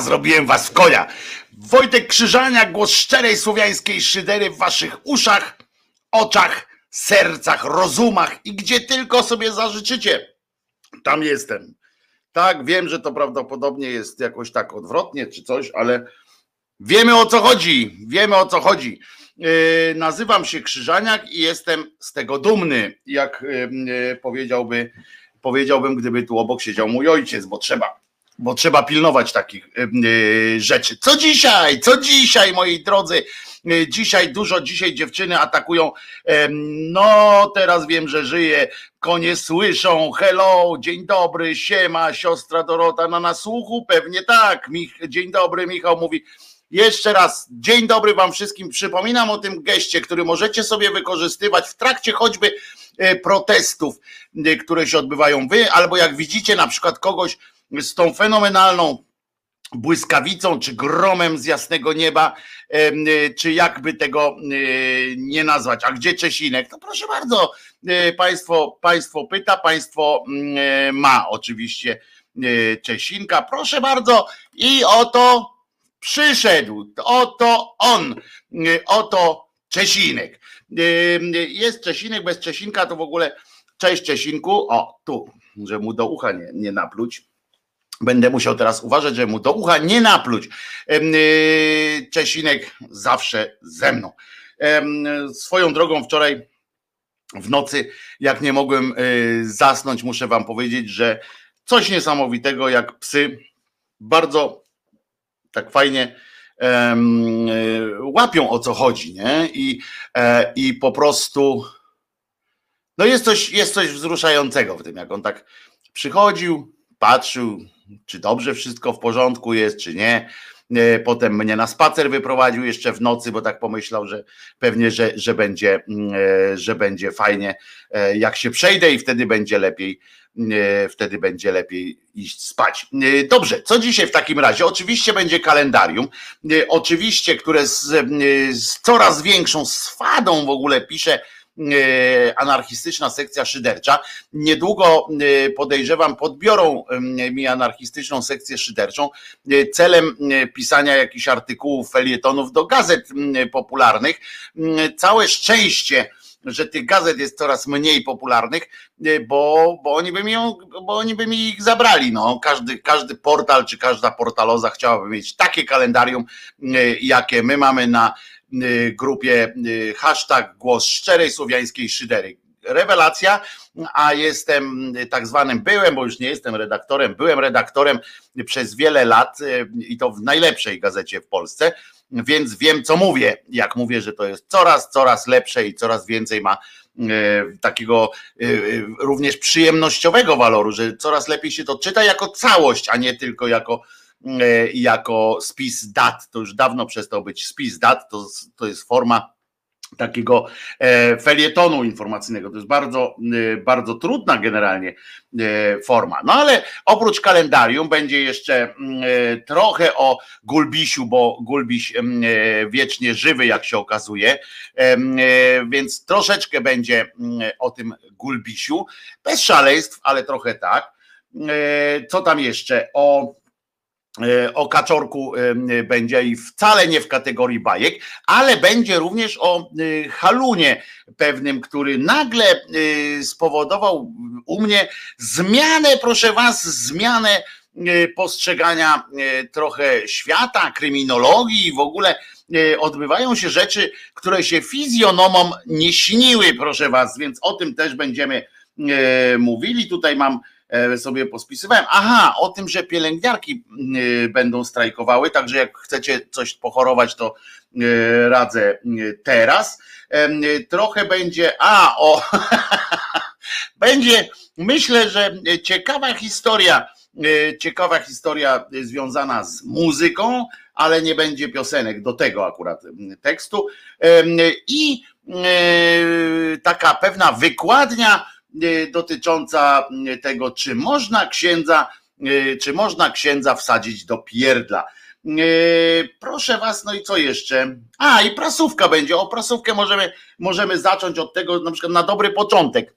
Zrobiłem was w konia. Wojtek Krzyżania, głos szczerej słowiańskiej szydery w waszych uszach, oczach, sercach, rozumach i gdzie tylko sobie zażyczycie. Tam jestem. Tak, wiem, że to prawdopodobnie jest jakoś tak odwrotnie czy coś, ale wiemy o co chodzi. Wiemy o co chodzi. Yy, nazywam się Krzyżaniak i jestem z tego dumny, jak yy, powiedziałby, powiedziałbym, gdyby tu obok siedział mój ojciec, bo trzeba bo trzeba pilnować takich yy, rzeczy. Co dzisiaj? Co dzisiaj, moi drodzy? Yy, dzisiaj dużo, dzisiaj dziewczyny atakują. No, teraz wiem, że żyje. Konie słyszą. Hello, dzień dobry, siema, siostra Dorota na nasłuchu? Pewnie tak. Mich, dzień dobry, Michał mówi. Jeszcze raz, dzień dobry Wam wszystkim. Przypominam o tym geście, który możecie sobie wykorzystywać w trakcie choćby protestów, które się odbywają wy, albo jak widzicie na przykład kogoś, z tą fenomenalną błyskawicą czy gromem z jasnego nieba, czy jakby tego nie nazwać. A gdzie Czesinek? To proszę bardzo, państwo, państwo pyta, państwo ma oczywiście Czesinka. Proszę bardzo i oto przyszedł, oto on, oto Czesinek. Jest Czesinek, bez Czesinka to w ogóle cześć Czesinku, o tu, że mu do ucha nie, nie napluć. Będę musiał teraz uważać, że mu do ucha nie napluć. Y, Czesinek zawsze ze mną. Swoją drogą wczoraj w nocy, jak nie mogłem y, zasnąć, muszę wam powiedzieć, że coś niesamowitego, jak psy bardzo tak fajnie y, łapią o co chodzi, nie? I, e, i po prostu no jest coś, jest coś wzruszającego w tym, jak on tak przychodził, patrzył, czy dobrze wszystko w porządku jest, czy nie. E, potem mnie na spacer wyprowadził jeszcze w nocy, bo tak pomyślał, że pewnie, że, że, będzie, mm, e, że będzie fajnie, e, jak się przejdę i wtedy będzie lepiej, wtedy będzie lepiej iść spać. Dobrze, co dzisiaj w takim razie? Oczywiście będzie kalendarium, oczywiście, które z, z coraz większą swadą w ogóle pisze anarchistyczna sekcja szydercza. Niedługo e, podejrzewam, podbiorą mi anarchistyczną sekcję szyderczą e, celem pisania jakichś artykułów, felietonów do gazet popularnych. Całe szczęście, że tych gazet jest coraz mniej popularnych, bo, bo, oni, by mi bo oni by mi ich zabrali. No. Każdy, każdy portal czy każda portaloza chciałaby mieć takie kalendarium, jakie my mamy na grupie y, hashtag głos szczerej słowiańskiej szydery. Rewelacja, a jestem tak zwanym byłem, bo już nie jestem redaktorem, byłem redaktorem przez wiele lat y, i to w najlepszej gazecie w Polsce, więc wiem co mówię, jak mówię, że to jest coraz, coraz lepsze i coraz więcej ma takiego również przyjemnościowego waloru, że coraz lepiej się to czyta jako całość, a nie tylko jako jako spis dat. To już dawno przestał być spis dat, to, to jest forma takiego e, felietonu informacyjnego. To jest bardzo, e, bardzo trudna generalnie forma. No ale oprócz kalendarium będzie jeszcze trochę o Gulbisiu, bo Gulbiś wiecznie żywy, jak się okazuje, więc troszeczkę będzie o tym Gulbisiu. Bez szaleństw, ale trochę tak. Co tam jeszcze? O E, o kaczorku e, będzie i wcale nie w kategorii bajek, ale będzie również o e, halunie pewnym, który nagle spowodował u mnie zmianę, proszę was, zmianę postrzegania trochę świata, kryminologii i w ogóle odbywają się rzeczy, które się fizjonomom nie śniły, proszę was, więc o tym też będziemy mówili. Tutaj mam E, sobie pospisywałem. Aha, o tym, że pielęgniarki e, będą strajkowały, także jak chcecie coś pochorować, to e, radzę teraz. Trochę będzie, a o, będzie, myślę, że ciekawa historia, ciekawa historia związana z muzyką, ale nie będzie piosenek do tego akurat tekstu. I taka pewna wykładnia E, dotycząca e, tego, czy można księdza, e, czy można księdza wsadzić do pierdla. Proszę was, no i co jeszcze? A, i prasówka będzie. O prasówkę możemy, możemy zacząć od tego, na przykład na dobry początek.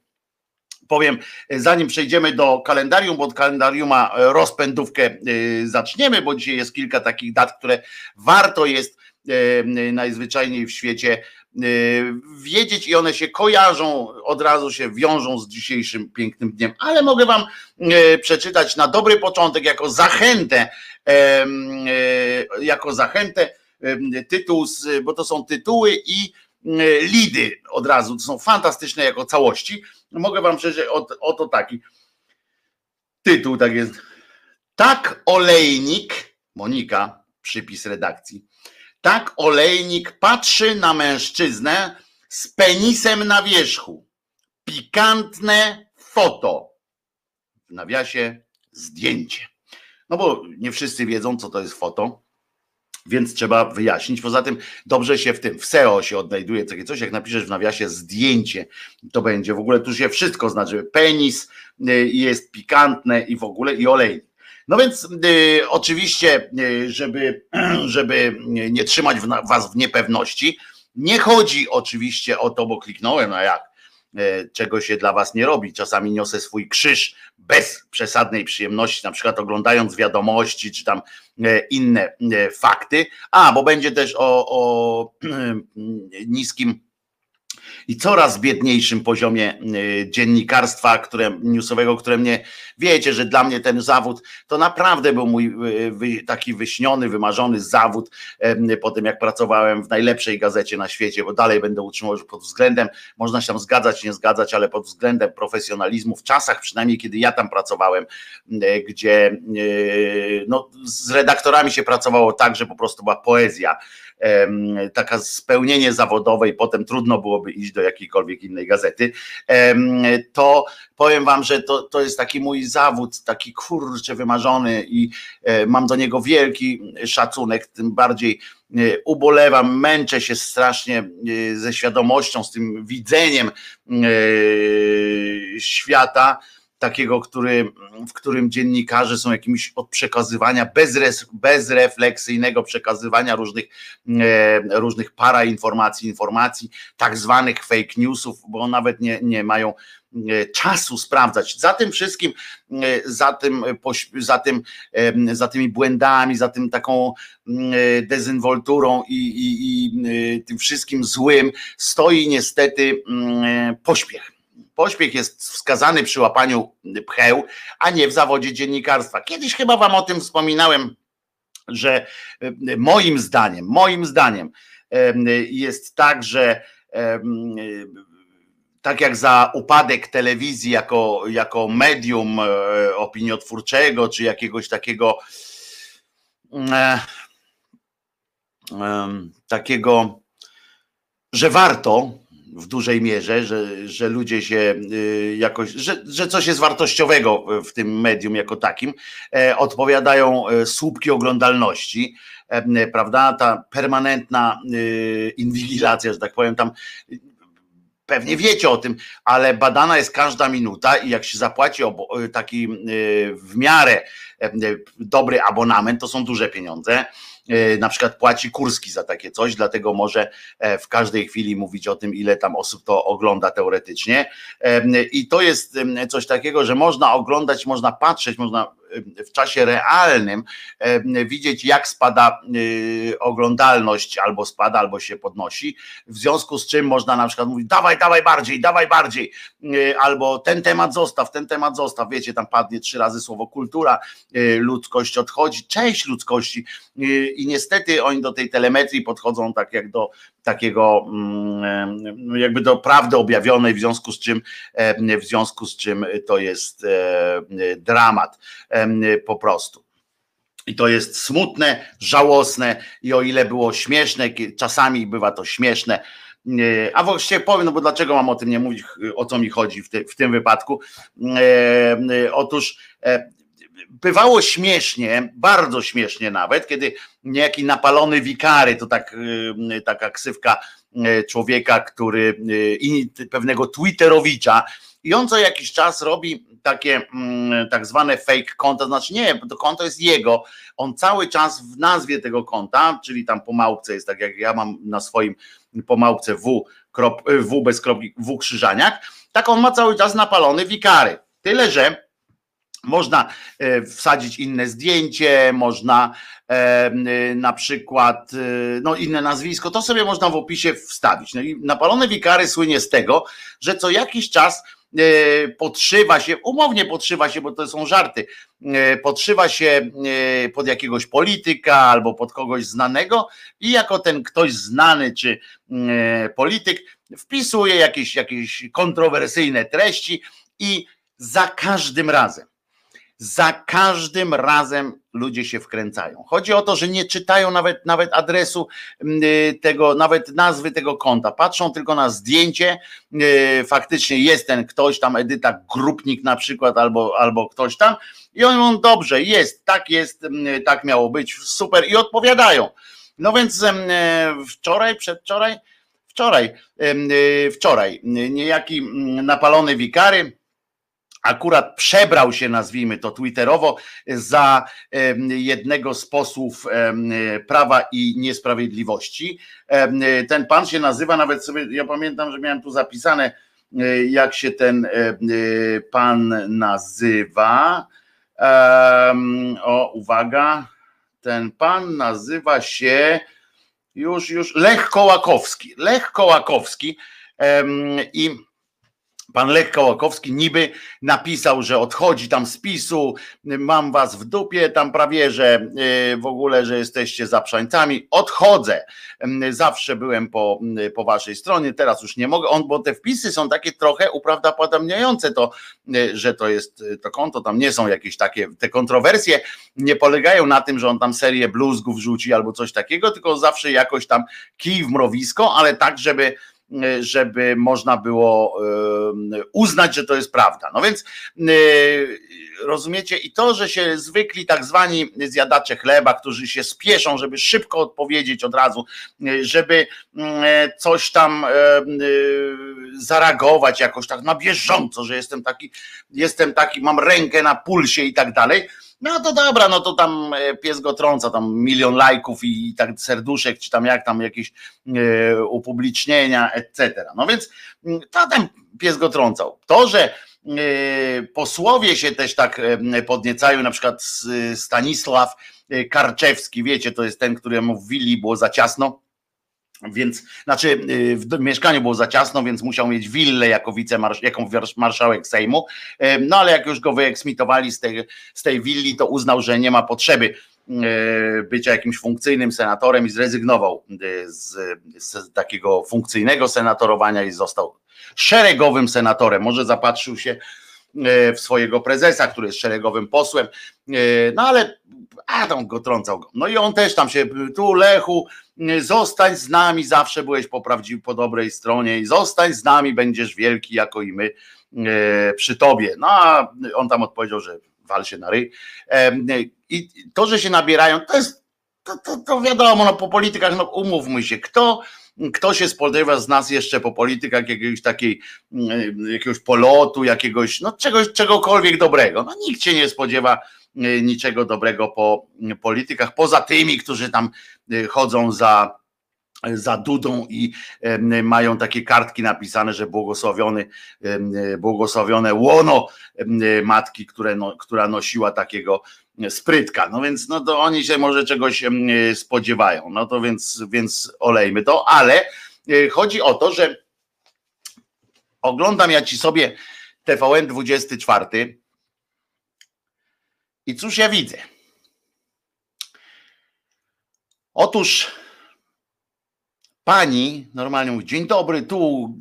powiem, zanim przejdziemy do kalendarium, bo od kalendariuma rozpędówkę zaczniemy, bo dzisiaj jest kilka takich dat, które warto jest najzwyczajniej w świecie wiedzieć i one się kojarzą, od razu się wiążą z dzisiejszym pięknym dniem, ale mogę wam przeczytać na dobry początek jako zachętę, jako zachętę tytuł, bo to są tytuły i lidy od razu, to są fantastyczne jako całości. Mogę wam przeczytać oto taki tytuł, tak jest. Tak olejnik, Monika, przypis redakcji. Tak olejnik patrzy na mężczyznę z penisem na wierzchu. Pikantne foto. W nawiasie zdjęcie. No bo nie wszyscy wiedzą, co to jest foto więc trzeba wyjaśnić. Poza tym dobrze się w tym, w SEO się odnajduje takie coś, jak napiszesz w nawiasie zdjęcie, to będzie w ogóle, tu się wszystko znaczy, penis y, jest pikantne i w ogóle i olejnik. No więc y, oczywiście, y, żeby, żeby nie trzymać was w niepewności, nie chodzi oczywiście o to, bo kliknąłem, no jak, E, czego się dla was nie robi. Czasami niosę swój krzyż bez przesadnej przyjemności, na przykład oglądając wiadomości czy tam e, inne e, fakty. A, bo będzie też o, o niskim i coraz biedniejszym poziomie y, dziennikarstwa, które, newsowego, które mnie, wiecie, że dla mnie ten zawód to naprawdę był mój y, taki wyśniony, wymarzony zawód po tym, jak pracowałem w najlepszej gazecie na świecie, bo dalej będę utrzymywał, że pod względem, można się tam zgadzać, nie zgadzać, ale pod względem profesjonalizmu, w czasach przynajmniej, kiedy ja tam pracowałem, y, gdzie no, z redaktorami się pracowało tak, że po prostu była poezja, taka spełnienie zawodowe i potem trudno byłoby iść do jakiejkolwiek innej gazety, to powiem wam, że to, to jest taki mój zawód, taki kurczę wymarzony i e, mam do niego wielki szacunek, tym bardziej e, ubolewam, męczę się strasznie e, ze świadomością, z tym widzeniem świata, takiego, który, w którym dziennikarze są jakimiś od przekazywania, bezres, bezrefleksyjnego przekazywania różnych, e, różnych parainformacji, informacji, tak zwanych fake newsów, bo nawet nie, nie mają e, czasu sprawdzać. Za tym wszystkim, e, za tym, za tym, za tymi błędami, za tym taką dezynwolturą i, i, i tym wszystkim złym stoi niestety pośpiech Pośpiech jest wskazany przy łapaniu pcheł, a nie w zawodzie dziennikarstwa. Kiedyś chyba wam o tym wspominałem, że e, moim zdaniem, moim zdaniem jest tak, że tak jak za upadek telewizji jako, jako medium e, opiniotwórczego, czy jakiegoś takiego e, takiego, że warto w dużej mierze, że, że ludzie się y, jakoś, że, że coś jest wartościowego w tym medium jako takim, e, odpowiadają e, słupki oglądalności, e, prawda? Ta permanentna y, inwigilacja, że tak powiem, tam pewnie wiecie o tym, ale badana jest każda minuta i jak się zapłaci taki y, w miarę dobry abonament, to są duże pieniądze na przykład płaci Kurski za takie coś, dlatego może e, w każdej chwili mówić o tym, ile tam osób to ogląda teoretycznie. E, I to jest coś takiego, że można oglądać, można patrzeć, można w czasie realnym widzieć, jak spada y, oglądalność, albo spada, albo się podnosi. W związku z czym można na przykład mówić, dawaj, dawaj bardziej, dawaj bardziej, y, albo ten temat zostaw, ten temat zostaw. Wiecie, tam padnie trzy razy słowo kultura, ludzkość odchodzi, część ludzkości. I niestety oni do tej telemetrii podchodzą tak jak do takiego mm, no jakby do prawdy objawionej, w związku z czym w związku z czym to jest dramat po prostu. I to jest smutne, żałosne i o ile było śmieszne, czasami bywa to śmieszne, a właściwie powiem, no bo dlaczego mam o tym nie mówić, o co mi chodzi w, te, w tym wypadku. Otóż e, bywało śmiesznie, bardzo śmiesznie nawet, kiedy niejaki napalony wikary, to tak, taka ksywka e, człowieka, który, pewnego Twitterowicza, I on co jakiś czas robi takie mm, tak zwane fake konta, znaczy nie, to konto jest jego. On cały czas w nazwie tego konta, czyli tam po małpce jest tak jak ja mam na swoim po małpce W, krop, w bez kropki, W krzyżaniak, tak on ma cały czas napalony wikary. Tyle, że można e, wsadzić inne zdjęcie, można e, na przykład e, no inne nazwisko, to sobie można w opisie wstawić. No i napalone wikary słynie z tego, że co jakiś czas podszywa się, umownie podszywa się, bo to są żarty, podszywa się pod jakiegoś polityka albo pod kogoś znanego i jako ten ktoś znany czy polityk wpisuje jakieś, jakieś kontrowersyjne treści i za każdym razem za każdym razem ludzie się wkręcają. Chodzi o to, że nie czytają nawet, nawet adresu mm, y, tego, nawet nazwy tego konta. Patrzą tylko na zdjęcie. Y, faktycznie jest ten ktoś tam, Edyta Grupnik na przykład, albo, albo ktoś tam. I oni mówią, dobrze, jest, tak jest, mm, tak miało być, super. I odpowiadają. No więc mm, e, wczoraj, przedwczoraj, wczoraj, y, wczoraj, niejaki napalony wikary akurat przebrał się, nazwijmy to twitterowo, za jednego z posłów Prawa i Niesprawiedliwości. Ten pan się nazywa, nawet sobie, ja pamiętam, że miałem tu zapisane, e, jak się ten e, pan nazywa. O, uwaga, ten pan nazywa się już, już Lech Kołakowski. Lech Kołakowski i Pan Lech Kołakowski niby napisał, że odchodzi tam z PiSu, mam was w dupie, tam prawie, że y, w ogóle, że jesteście zaprzańcami. Odchodzę. Zawsze byłem po, po waszej stronie, teraz już nie mogę. On, bo te wpisy są takie trochę uprawdopodobniające to, y, że to jest y, to konto, tam nie są jakieś takie, te kontrowersje nie polegają na tym, że on tam serię bluzgów rzuci albo coś takiego, tylko zawsze jakoś tam kij w mrowisko, ale tak, żeby żeby można było uznać, że to jest prawda. No więc rozumiecie, i to, że się zwykli tak zwani zjadacze chleba, którzy się spieszą, żeby szybko odpowiedzieć od razu, żeby coś tam zareagować jakoś tak na bieżąco, że jestem taki, jestem taki, mam rękę na pulsie i tak dalej no to dobra, no to tam e, pies go trąca, tam milion lajków i, tak serduszek, czy tam jak tam jakieś e, upublicznienia, etc. No więc mm, to tam pies go trącał. To, że e, posłowie się też tak podniecają, na przykład Stanisław Karczewski, wiecie, to jest ten, któremu w willi było za ciasno, więc, znaczy y, w mieszkaniu było za ciasno, więc musiał mieć willę jako wicemarsz, jako marszałek Sejmu. No ale jak już go wyeksmitowali z tej, z tej willi, to uznał, że nie ma potrzeby y, bycia jakimś funkcyjnym senatorem i zrezygnował y, z, z takiego funkcyjnego senatorowania i został szeregowym senatorem. Może zapatrzył się w swojego prezesa, który jest szeregowym posłem, no ale a tam go trącał. No i on też tam się, tu Lechu, zostań z nami, zawsze byłeś po prawdziwej, po dobrej stronie i zostań z nami, będziesz wielki jako i my e, przy tobie. No a on tam odpowiedział, że wal się na ryj. E, I to, że się nabierają, to jest, to, to, to wiadomo, no po politykach, no umówmy się, kto kto się spodziewa z nas jeszcze po politykach jakiegoś takiej, jakiegoś polotu, jakiegoś, no czegoś, czegokolwiek dobrego. No nikt się nie spodziewa E, niczego dobrego po politykach, poza tymi, którzy tam e, chodzą za za Dudą i mają takie kartki napisane, że błogosławiony, błogosławione łono matki, które no, która nosiła takiego sprytka. No więc no to oni się może czegoś spodziewają. No to więc, więc olejmy to, ale e, chodzi o to, że oglądam ja ci sobie TVN 24 i cóż ja widzę? Otóż pani normalnie mówi: Dzień dobry, tu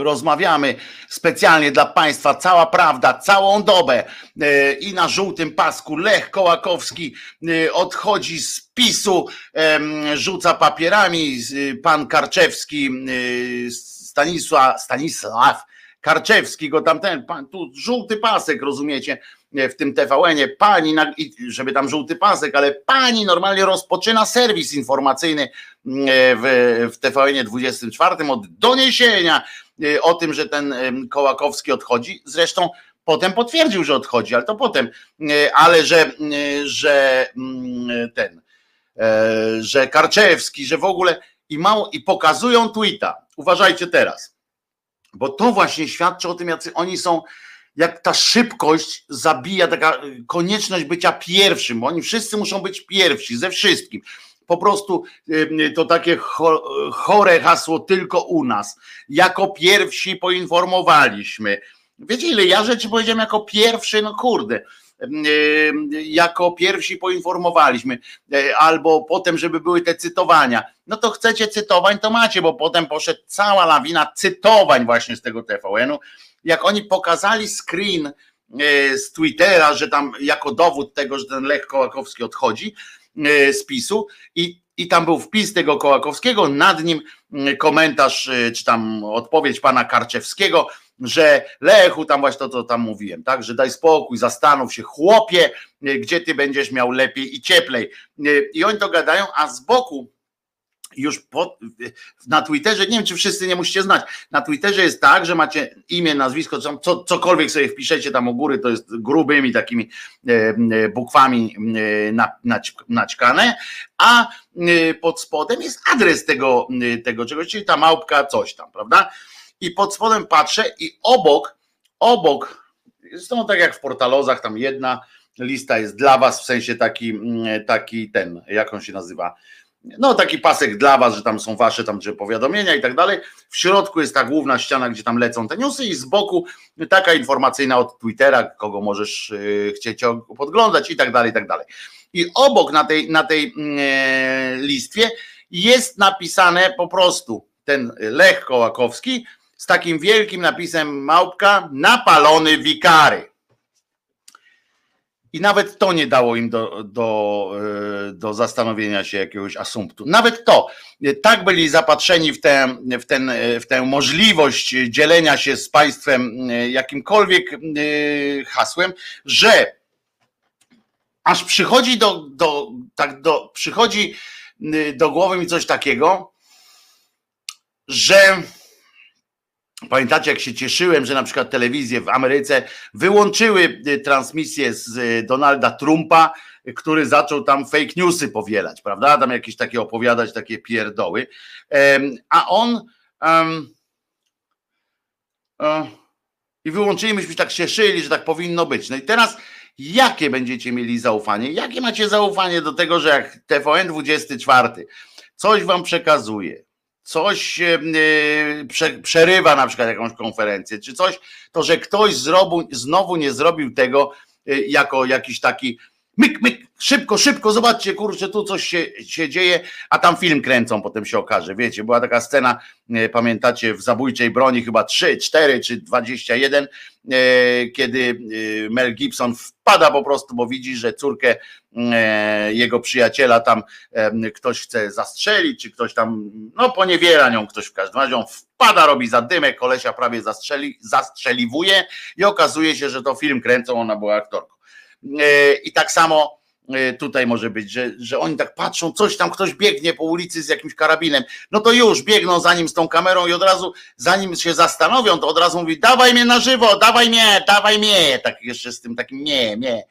y, rozmawiamy specjalnie dla Państwa, cała prawda, całą dobę. Y, I na żółtym pasku Lech Kołakowski y, odchodzi z PiSu, rzuca papierami. Pan Karczewski, Stanisław, Stanisław Karczewski, go tamten, pan, tu żółty pasek, rozumiecie? W tym TVN-ie, pani, żeby tam żółty pasek, ale pani normalnie rozpoczyna serwis informacyjny mm, w, w TVN-ie 24 od doniesienia o tym, że ten Kołakowski odchodzi. Zresztą potem potwierdził, że odchodzi, ale to potem, ale że, że mm, ten, że Karczewski, że w ogóle i mało, i pokazują tweeta. Uważajcie teraz, bo to właśnie świadczy o tym, jacy oni są jak ta szybkość zabija, taka konieczność bycia pierwszym, bo oni wszyscy muszą być pierwsi ze wszystkim. Po prostu to takie chore hasło tylko u nas. Jako pierwsi poinformowaliśmy. Wiecie, ile ja rzeczy powiedziałem jako pierwszy, no kurde jako pierwsi poinformowaliśmy, e, albo potem, żeby były te cytowania. No to chcecie cytowań, to macie, bo potem poszedł cała lawina cytowań właśnie z tego TVN-u jak oni pokazali screen e, z Twittera, że tam jako dowód tego, że ten Lech Kołakowski odchodzi e, z PiSu i, i tam był wpis tego Kołakowskiego, nad nim komentarz, e, czy tam odpowiedź pana Karczewskiego, że Lechu, tam właśnie to, co tam mówiłem, tak, że daj spokój, zastanów się, chłopie, gdzie ty będziesz miał lepiej i cieplej. I oni to gadają, a z boku już po, na Twitterze, nie wiem czy wszyscy nie musicie znać, na Twitterze jest tak, że macie imię, nazwisko, co, cokolwiek sobie wpiszecie tam u góry, to jest grubymi takimi e, e, bukwami e, naćkane, a pod spodem jest adres tego, tego czegoś, czyli ta małpka coś tam, prawda? I pod spodem patrzę i obok, obok, zresztą tak jak w portalozach, tam jedna lista jest dla was, w sensie taki, taki ten, jak on się nazywa, no taki pasek dla was, że tam są wasze tam czy powiadomienia i tak dalej. W środku jest ta główna ściana, gdzie tam lecą te newsy i z boku taka informacyjna od Twittera, kogo możesz yy, chcieć podglądać i tak dalej, i tak dalej. I obok na tej, na tej yy, listwie jest napisane po prostu ten Lech Kołakowski z takim wielkim napisem małpka napalony wikary. I nawet to nie dało im do, do, e, do zastanowienia się jakiegoś asumptu. Nawet to. Tak byli zapatrzeni w tę, w, ten, w tę możliwość dzielenia się z państwem e, jakimkolwiek e, hasłem, że aż przychodzi do, do, tak do, przychodzi do głowy mi coś takiego, że Pamiętacie, jak się cieszyłem, że na przykład telewizje w Ameryce wyłączyły y, transmisję z y, Donalda Trumpa, który zaczął tam fake newsy powielać, prawda? Tam jakieś takie opowiadać, takie pierdoły. A on. Um, I wyłączyli, myśmy się tak cieszyli, że tak powinno być. No i teraz jakie będziecie mieli zaufanie? Jakie macie zaufanie do tego, że jak TVN 24 coś wam przekazuje, coś e, przerywa na przykład jakąś konferencję, czy coś, to że ktoś znowu nie zrobił tego e, jako jakiś taki myk, myk, szybko, szybko, zobaczcie, kurczę, tu coś się, się dzieje, a tam film kręcą, potem się okaże, wiecie, była taka scena, e, pamiętacie, w Zabójczej Broni chyba 3, 4 czy 21, e, kiedy e, Mel Gibson wpada po prostu, bo widzi, że córkę jego przyjaciela tam ktoś chce zastrzelić, czy ktoś tam, no poniewiera nią ktoś w każdym razie, on wpada, robi zadymek, kolesia prawie zastrzeli, zastrzeliwuje i okazuje się, że to film kręcą, ona była aktorką. E, I tak samo e, tutaj może być, że, że oni tak patrzą, coś tam ktoś biegnie po ulicy z jakimś karabinem, no to już biegną za nim z tą kamerą i od razu, zanim się zastanowią, to od razu mówi, dawaj mnie na żywo, dawaj mnie, dawaj mnie, tak jeszcze z tym takim nie, nie,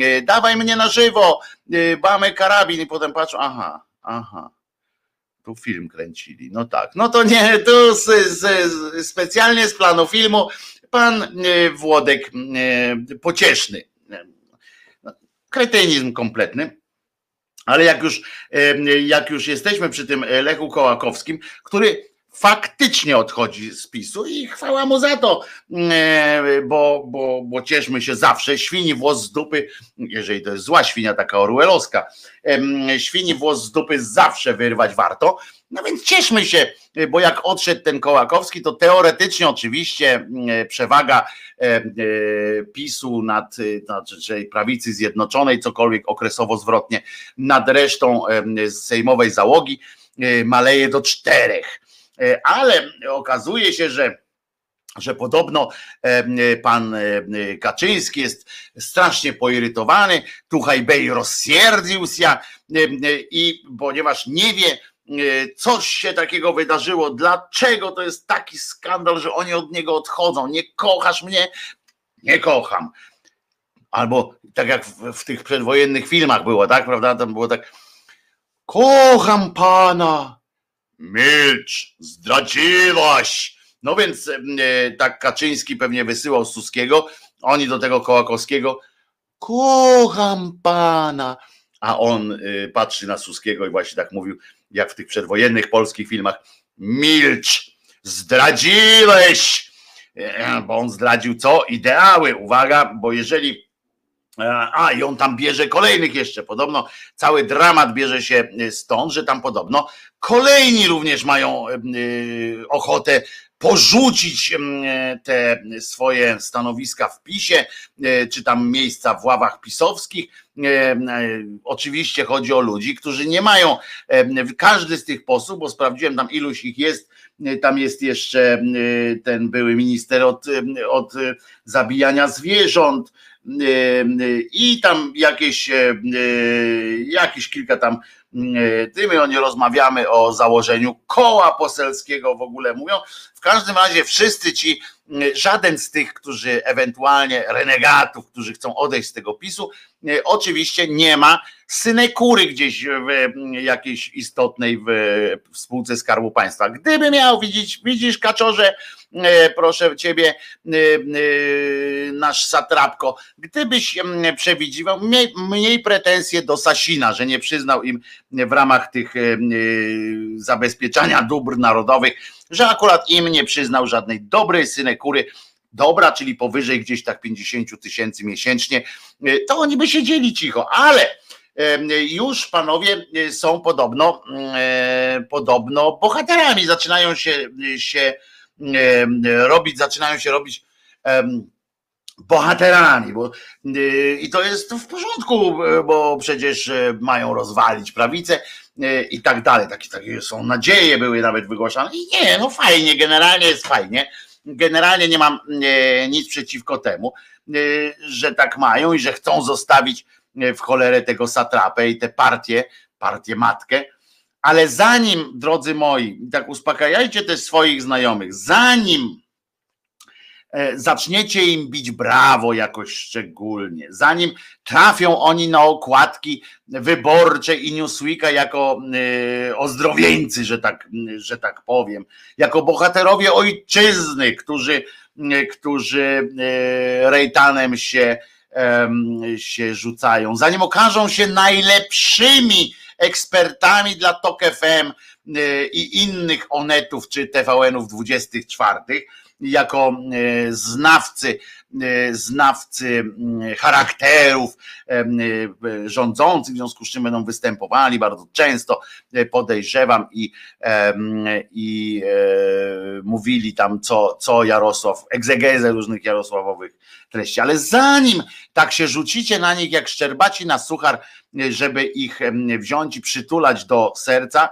e, dawaj mnie na żywo, mamy karabin. I potem patrzą, aha, aha, tu film kręcili, no tak, no to nie, tu z, z, specjalnie z planu filmu pan Włodek Pocieszny kretynizm kompletny. Ale jak już, jak już jesteśmy przy tym Lechu Kołakowskim, który faktycznie odchodzi z PiSu i chwała mu za to, bo, bo, bo cieszmy się zawsze. Świni włos z dupy, jeżeli to jest zła świnia, taka orwellowska, świni włos z dupy zawsze wyrwać warto. No więc cieszmy się, bo jak odszedł ten Kołakowski, to teoretycznie oczywiście przewaga PiSu nad, znaczy prawicy zjednoczonej, cokolwiek okresowo zwrotnie, nad resztą sejmowej załogi maleje do czterech E, ale okazuje się, że że podobno e, pan e, Kaczyński jest strasznie poirytowany, tuchaj bej rozsierdził się i ponieważ nie wie, coś się takiego wydarzyło, dlaczego to jest taki skandal, że oni od niego odchodzą, nie kochasz mnie, nie kocham. Albo tak jak w, w tych przedwojennych filmach było, tak, prawda, tam było tak, kocham pana, milcz, zdradziłaś. No więc e, tak Kaczyński pewnie wysyłał Suskiego, oni do tego Kołakowskiego, kocham pana, a on y, patrzy na Suskiego i właśnie tak mówił, jak w tych przedwojennych polskich filmach, milcz, zdradziłeś, e, bo on zdradził co? Ideały, uwaga, bo jeżeli e, a, i on tam bierze kolejnych jeszcze. Podobno cały dramat bierze się stąd, że tam podobno kolejni również mają e, ochotę porzucić te swoje stanowiska w PiSie, czy tam miejsca w ławach pisowskich. Oczywiście chodzi o ludzi, którzy nie mają, każdy z tych posłów, bo sprawdziłem tam iluś ich jest, tam jest jeszcze ten były minister od, od zabijania zwierząt, i tam jakieś, jakieś kilka tam tymi oni rozmawiamy o założeniu koła poselskiego w ogóle mówią. W każdym razie wszyscy ci, żaden z tych, którzy ewentualnie renegatów, którzy chcą odejść z tego PiSu, oczywiście nie ma synekury gdzieś w jakiejś istotnej w spółce Skarbu Państwa. Gdyby miał widzieć, widzisz kaczorze, proszę ciebie, e, e, nasz satrapko, gdybyś przewidziwał mniej, mniej pretensje do Sasina, że nie przyznał im w ramach tych zabezpieczania dóbr narodowych, że akurat im nie przyznał żadnej dobrej synekury, dobra, czyli powyżej gdzieś tak 50 tysięcy miesięcznie, to oni by siedzieli cicho, ale już panowie są podobno podobno bohaterami, zaczynają się, się robić, zaczynają się robić bohaterami, bo, y, i to jest w porządku, bo przecież e, mają rozwalić prawicę e, i tak dalej. Takie, takie są nadzieje, były nawet wygłaszane. I nie, no fajnie, generalnie jest fajnie. Generalnie nie mam e, nic przeciwko temu, że tak mają i że chcą zostawić w cholerę tego satrapę i tę partię, partię matkę, ale zanim, drodzy moi, tak uspokajajcie też swoich znajomych, zanim e, zaczniecie im bić brawo jakoś szczególnie, zanim trafią oni na okładki wyborcze i Newsweeka jako e, ozdrowieńcy, że tak, że tak powiem, jako bohaterowie ojczyzny, którzy, którzy e, rejtanem się, się rzucają, zanim okażą się najlepszymi ekspertami dla TOK FM y, i innych onetów czy TVN-ów 24 jako y, znawcy, znawcy charakterów rządzących, w związku z czym będą występowali bardzo często, podejrzewam, i, i mówili tam, co, co Jarosław, egzegezę różnych Jarosławowych treści. Ale zanim tak się rzucicie na nich jak szczerbaci na suchar, żeby ich wziąć i przytulać do serca,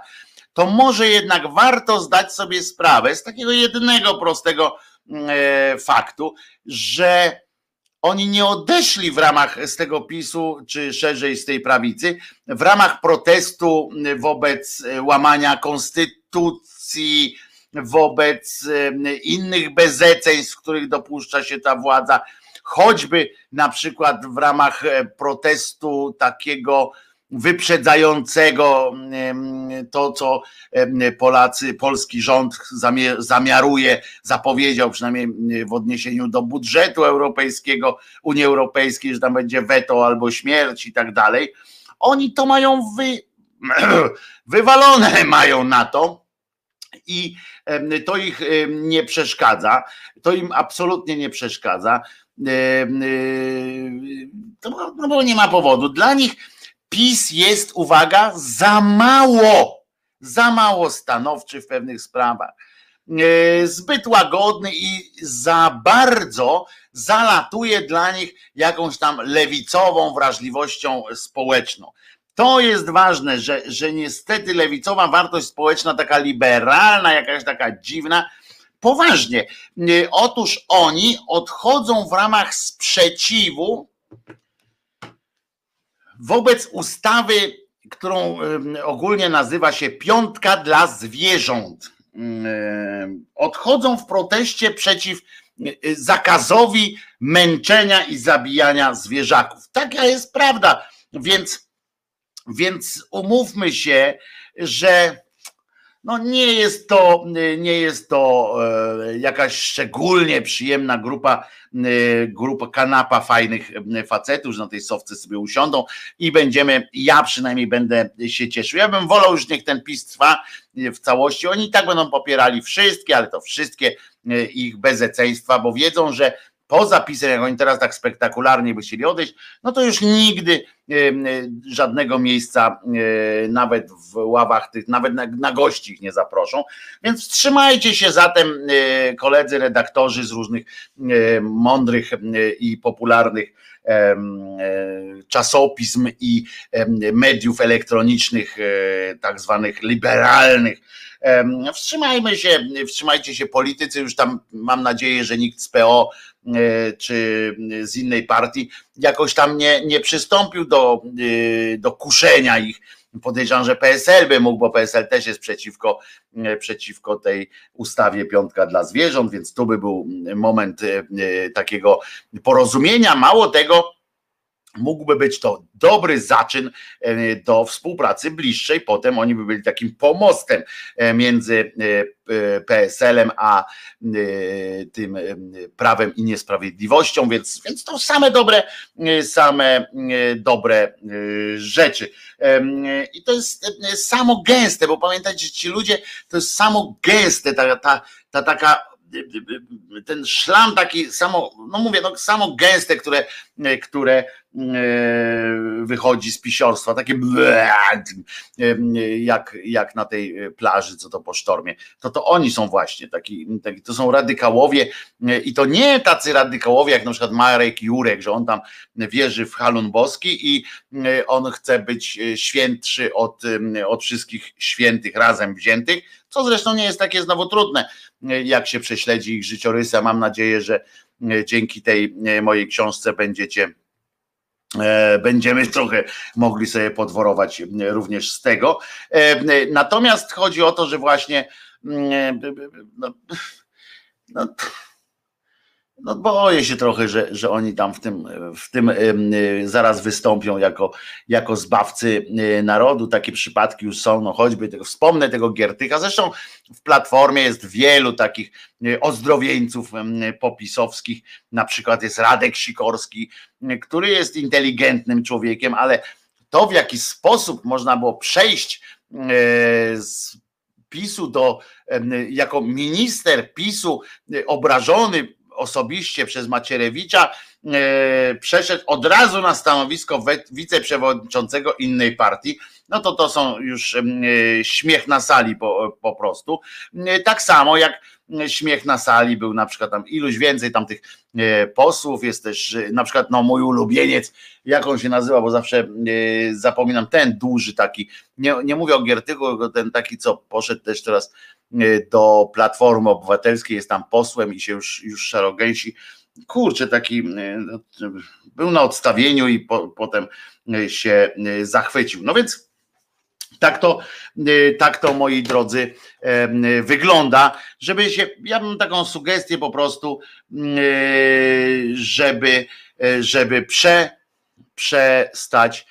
to może jednak warto zdać sobie sprawę z takiego jednego prostego e, faktu, że oni nie odeszli w ramach z tego PiSu, czy szerzej z tej prawicy, w ramach protestu wobec łamania konstytucji, wobec innych bezeceństw, których dopuszcza się ta władza, choćby na przykład w ramach e, protestu takiego wyprzedzającego to, co Polacy, polski rząd zamiaruje, zapowiedział przynajmniej w odniesieniu do budżetu europejskiego, Unii Europejskiej, że tam będzie weto albo śmierć i tak dalej. Oni to mają wy, wywalone mają na to i to ich nie przeszkadza, to im absolutnie nie przeszkadza. No bo nie ma powodu. Dla nich PiS jest, uwaga, za mało, za mało stanowczy w pewnych sprawach. Zbyt łagodny i za bardzo zalatuje dla nich jakąś tam lewicową wrażliwością społeczną. To jest ważne, że, że niestety lewicowa wartość społeczna, taka liberalna, jakaś taka dziwna, poważnie. Otóż oni odchodzą w ramach sprzeciwu wobec ustawy, którą ogólnie nazywa się Piątka dla Zwierząt. Odchodzą w proteście przeciw zakazowi męczenia i zabijania zwierzaków. Taka jest prawda. Więc, więc umówmy się, że no nie jest to, nie jest to e, jakaś szczególnie przyjemna grupa, e, grupa kanapa fajnych e, facetów, że na tej sowce sobie usiądą i będziemy, ja przynajmniej będę się cieszył. Ja bym wolał już niech ten PiS trwa w całości. Oni i tak będą popierali wszystkie, ale to wszystkie ich bezeceństwa, bo wiedzą, że po zapisem, jak oni teraz tak spektakularnie by chcieli odejść, no to już nigdy żadnego miejsca nawet w ławach tych, nawet na, na gości ich nie zaproszą. Więc wstrzymajcie się zatem koledzy redaktorzy z różnych mądrych i popularnych czasopism i mediów elektronicznych, e, tak zwanych liberalnych. Wstrzymajmy się, wstrzymajcie się politycy, już tam mam nadzieję, że nikt z PO E, czy z innej partii jakoś tam nie, nie przystąpił do, e, do kuszenia ich. Podejrzewam, że PSL by mógł, bo PSL też jest przeciwko, e, przeciwko tej ustawie piątka dla zwierząt, więc tu by był moment takiego porozumienia. Mało tego, mógłby być to dobry zaczyn e, do współpracy bliższej. Potem oni by byli takim pomostem e, między e, PSL-em a tym prawem i niesprawiedliwością, więc, więc to same dobre, same dobre rzeczy. I to jest samo gęste, bo pamiętajcie, ci ludzie to jest samo gęste, ta, ta, ta taka ten szlam taki samo, no mówię, no samo gęste, które, które e, wychodzi z pisiorstwa, takie jak, jak na tej plaży, co to po sztormie, to to oni są właśnie taki, taki to są radykałowie i to nie tacy radykałowie jak na przykład Marek Jurek, że on tam wierzy w halun boski i on chce być świętszy od, od wszystkich świętych razem wziętych, co zresztą nie jest takie znowu trudne, jak się prześledzi ich życiorysy. Mam nadzieję, że e, dzięki tej e, mojej książce będziecie e, będziemy trochę mogli sobie podworować również z tego. Natomiast chodzi o to, że właśnie no, no, no boję się trochę, że, że oni tam w tym, w tym zaraz wystąpią jako, jako zbawcy narodu. Takie przypadki już są, no choćby tego, wspomnę tego Giertycha. Zresztą w Platformie jest wielu takich ozdrowieńców popisowskich. Na przykład jest Radek Sikorski, który jest inteligentnym człowiekiem, ale to w jaki sposób można było przejść z PiSu do, jako minister PiSu obrażony osobiście przez Macierewicza e, przeszedł od razu na stanowisko wiceprzewodniczącego innej partii, no to to są już e, śmiech na sali po, po prostu. E, tak samo jak śmiech na sali był na przykład tam iluś więcej tam tych posłów, jest też na przykład no mój ulubieniec, jak on się nazywa, bo zawsze zapominam, ten duży taki, nie, nie mówię o Giertyku, ten taki, co poszedł też teraz do Platformy Obywatelskiej, jest tam posłem i się już, już szarogęsi. Kurczę, taki e, no, był na odstawieniu i po, potem e, się zachwycił. No więc tak to, tak to, moi drodzy, wygląda, żeby się, ja mam taką sugestię po prostu, żeby, żeby prze, przestać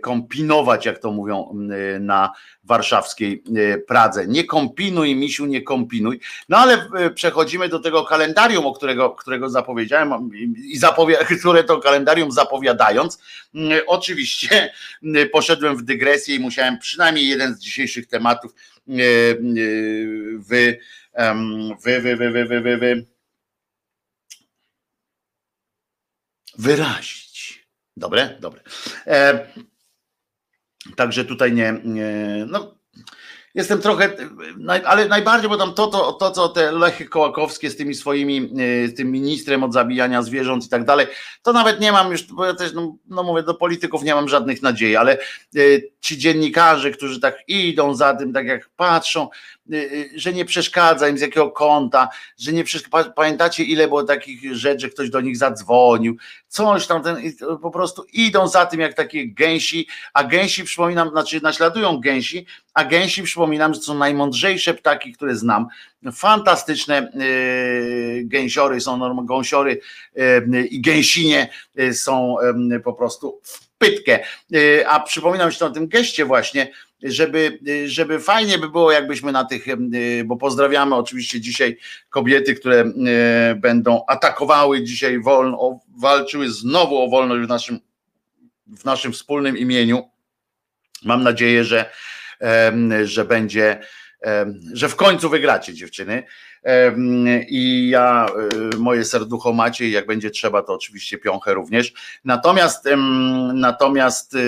kombinować, jak to mówią na warszawskiej Pradze. Nie kombinuj, misiu, nie kombinuj. No ale e, przechodzimy do tego kalendarium, o którego, którego zapowiedziałem i zapowi które to kalendarium zapowiadając, oczywiście poszedłem w dygresję i musiałem przynajmniej jeden z dzisiejszych tematów wy, wy, wy, wy, wy, wy, wy wyrazić. Dobre? Dobre. E, także tutaj nie, nie, no Jestem trochę, ale najbardziej, bo tam to, to, to co te Lechy Kołakowskie z tymi swoimi, z tym ministrem od zabijania zwierząt i tak dalej, to nawet nie mam już, bo ja też, no, no mówię, do polityków nie mam żadnych nadziei, ale ci dziennikarze, którzy tak idą za tym, tak jak patrzą, że nie przeszkadza im z jakiego kąta, że nie przeszkadza. Pamiętacie, ile było takich rzeczy, że ktoś do nich zadzwonił, coś tam, ten, po prostu idą za tym jak takie gęsi, a gęsi przypominam, znaczy naśladują gęsi, a gęsi przypominam, że są najmądrzejsze ptaki, które znam. Fantastyczne yy, gęsiory są, gąsiory i gęsinie są po prostu pytkę. A przypominam się o tym geście właśnie, żeby, żeby fajnie by było, jakbyśmy na tych, bo pozdrawiamy oczywiście dzisiaj kobiety, które będą atakowały dzisiaj wolno, walczyły znowu o wolność w naszym, w naszym wspólnym imieniu. Mam nadzieję, że, że będzie, że w końcu wygracie dziewczyny. I ja e, moje serducho macie, jak będzie trzeba, to oczywiście piąchę również. Natomiast natomiast e,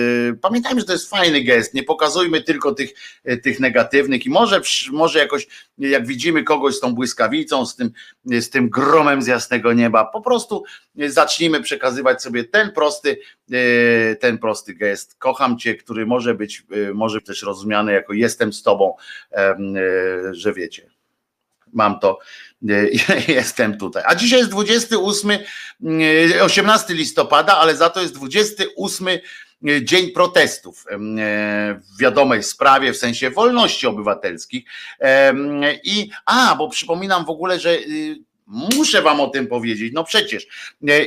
pamiętajmy, że to jest fajny gest. Nie pokazujmy tylko tych, e, tych negatywnych i może, może jakoś, jak widzimy kogoś z tą błyskawicą, z tym, z tym gromem z jasnego nieba, po prostu zacznijmy przekazywać sobie ten prosty, ten prosty gest. Kocham cię, który może być, może też rozumiany jako jestem z tobą, że wiecie mam to, e, jestem tutaj. A dzisiaj jest 28, 18 e, listopada, ale za to jest 28 e, dzień protestów w wiadomej sprawie, w sensie wolności obywatelskich. I a, bo przypominam w ogóle, że Muszę wam o tym powiedzieć. No przecież